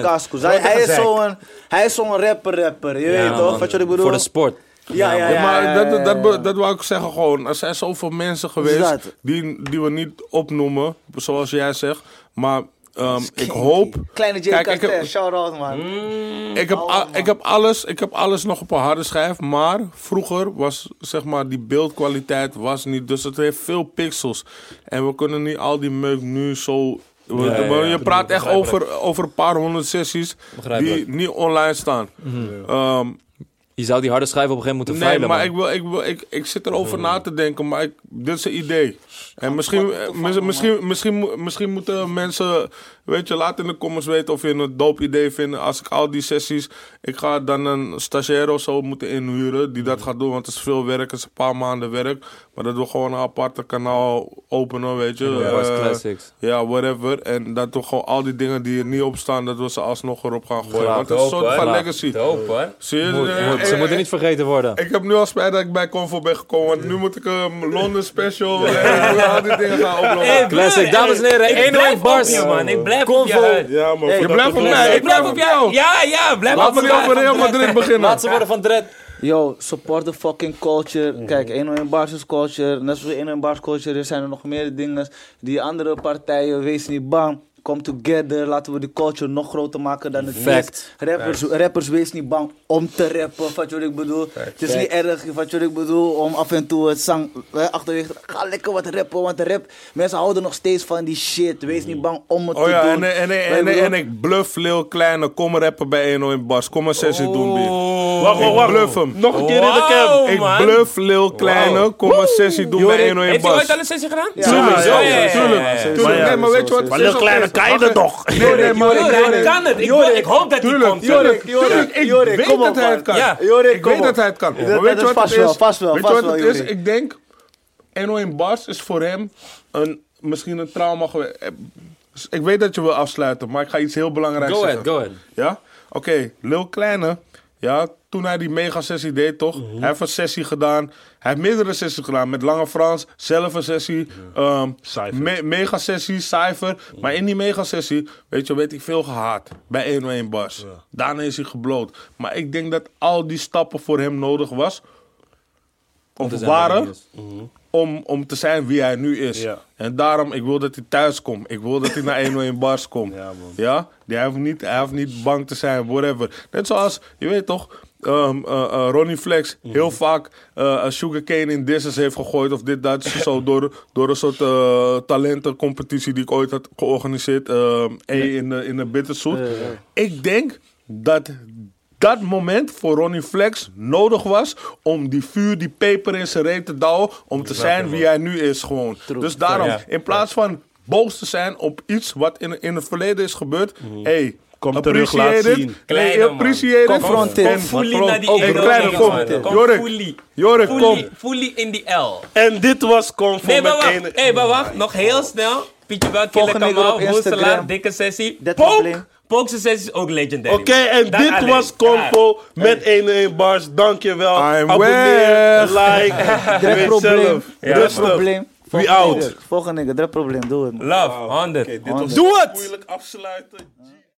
100%. Kaaskoes. Hij, hij is zo'n hij is zo'n rapper, rapper. Je weet toch, wat je ik bedoel? Voor de sport. Ja, ja, ja. Ja, maar ja, dat, ja, dat, dat, dat wou ik zeggen gewoon. Er zijn zoveel mensen geweest die, die we niet opnoemen, zoals jij zegt. Maar ehm, ik hoop... Kleine J. Kijk, ik heb- shout out, man. Ik heb, Oh, man. ik, heb alles, ik heb alles nog op een harde schijf, maar vroeger was zeg maar die beeldkwaliteit was niet, dus het heeft veel pixels. En we kunnen niet al die meuk nu zo... we- Ja, ja, we- ja. je praat echt over, over een paar honderd sessies die niet online staan. Ehm, Je zou die harde schijf op een gegeven moment moeten Nee, veilen, maar man. ik, wil, ik, wil, ik, ik zit erover na te denken, maar ik, dit is een idee. En misschien, misschien, misschien, misschien moeten mensen, weet je, laat in de comments weten of je een dope idee vindt. Als ik al die sessies, ik ga dan een stagiair of zo moeten inhuren die dat gaat doen, want het is veel werk, het is een paar maanden werk. Maar dat we gewoon een aparte kanaal openen, weet je. Ja, Eh, Classics. ja, whatever. En dat we gewoon al die dingen die er niet op staan, dat we ze alsnog erop gaan gooien. Graag, want het is een soort van legacy. Zie je? Moet, Eh, moet. eh, Ze moeten niet vergeten worden. ik heb nu al spijt dat ik bij Convo ben gekomen, want nu moet ik een Londen special en ik moet al die dingen gaan. Hey, Classic, dames en heren, ik 101 blijf bars. op je, man. Ik blijf op je. Huid. Ja, man. Je blijft op mij, Ik blijf op jou. Ja, ja, blijf Laten op we niet over Real Madrid beginnen. Laat ze worden van Dread. Yo, support the fucking culture. Kijk, 101 Bars is culture. Net zoals 101 Bars culture er zijn er nog meer dingen. Die andere partijen, wees niet bang. Come together, laten we die culture nog groter maken dan het Fact. is. Rappers, rappers, wees niet bang om te rappen, wat je wat ik bedoel. Het is niet erg, wat je wat ik bedoel, om af en toe het zang eh, achterwege te Ga lekker wat rappen, want de rap, mensen houden nog steeds van die shit. Wees niet bang om het Oh te ja, doen. en, en, en, en, en ik bluff Lil Kleine, kom rappen bij 101 Bars. Kom een sessie doen, B. Wacht, wacht, Ik wacht. bluff hem. Nog een keer in de Wauw, cam. Ik man. bluff Lil Kleine, kom een sessie doen bij Jorik, 101 Heeft hij ooit al een sessie gedaan? Ja, Tuurlijk, ja, tuurlijk. ja, Nee, maar weet je wat? Maar Lil Kleine. Kan je dat toch? Nee, nee, maar Jorik, hij kan het. Ik, hoop dat hij komt. Jorik, tuurlijk. Ik Jorik, weet dat hij het kan. Jorik, Ik weet dat hij het kan. Maar weet je is wat het vast wel, is? vast wel, Weet je vast wat wel, het is? Jorik. Ik denk, 101 Bars is voor hem een, misschien een trauma geweest. Eh, Ik weet dat je wil afsluiten, maar ik ga iets heel belangrijks Go zeggen. ahead, go ahead. Ja? Oké, Lil Kleine. Ja, toen hij die mega-sessie deed, toch? Mhm. Hij heeft een sessie gedaan. Hij heeft meerdere sessies gedaan. Met Lange Frans, zelf een sessie. ehm, Cypher. me- mega-sessie, Cypher. Maar in die mega-sessie, weet je, werd hij veel gehaat. Bij 101 Bars. Daarna is hij gebloot. Maar ik denk dat al die stappen voor hem nodig was. Of waren. Om, om te zijn wie hij nu is. Ja. En daarom, ik wil dat hij thuis komt. Ik wil dat hij naar 101 Bars komt. Ja, man. Ja? Die hij, hoeft niet, hij hoeft niet bang te zijn, whatever. Net zoals, je weet toch, eh, Ronnie Flex heel vaak eh Sugarcane in disses heeft gegooid of dit, dat. zo door, door een soort talentencompetitie die ik ooit had georganiseerd. ehm, E in de, in de Bitterzoet. Ik denk dat dat moment voor Ronnie Flex nodig was om die vuur, die peper in zijn reet te douwen. Om te zijn wie hij nu is gewoon. Dus daarom, Ja. in plaats van boos te zijn op iets wat in, in het verleden is gebeurd. Hey, Kom terug, laat zien. Kleine Hey, man. appreciate. Confronteer. En- Fully naar die kleine, man, kom. man. Kom Jorik, fully. Jorik, kom. Fully, fully in die L. En dit was Convo Nee, maar wacht. één... Hey, maar wacht. Nog heel snel. Pietje Bel, Killer Volgende keer Kamal. Woenselaar, dikke sessie. Dat Pook. Probleem. Pookse sessie is ook legendary. Oké, en Dat dit alleen. was Convo met 101 Bars. Dankjewel. I'm Abonneer, like. Weet probleem. zelf. Ja, Rustig. probleem. We Volgende out. Volgende nigga, druk probleem. Doe het man. Love, 100. Oké, dit was Honderd. Doe het! Moeilijk afsluiten.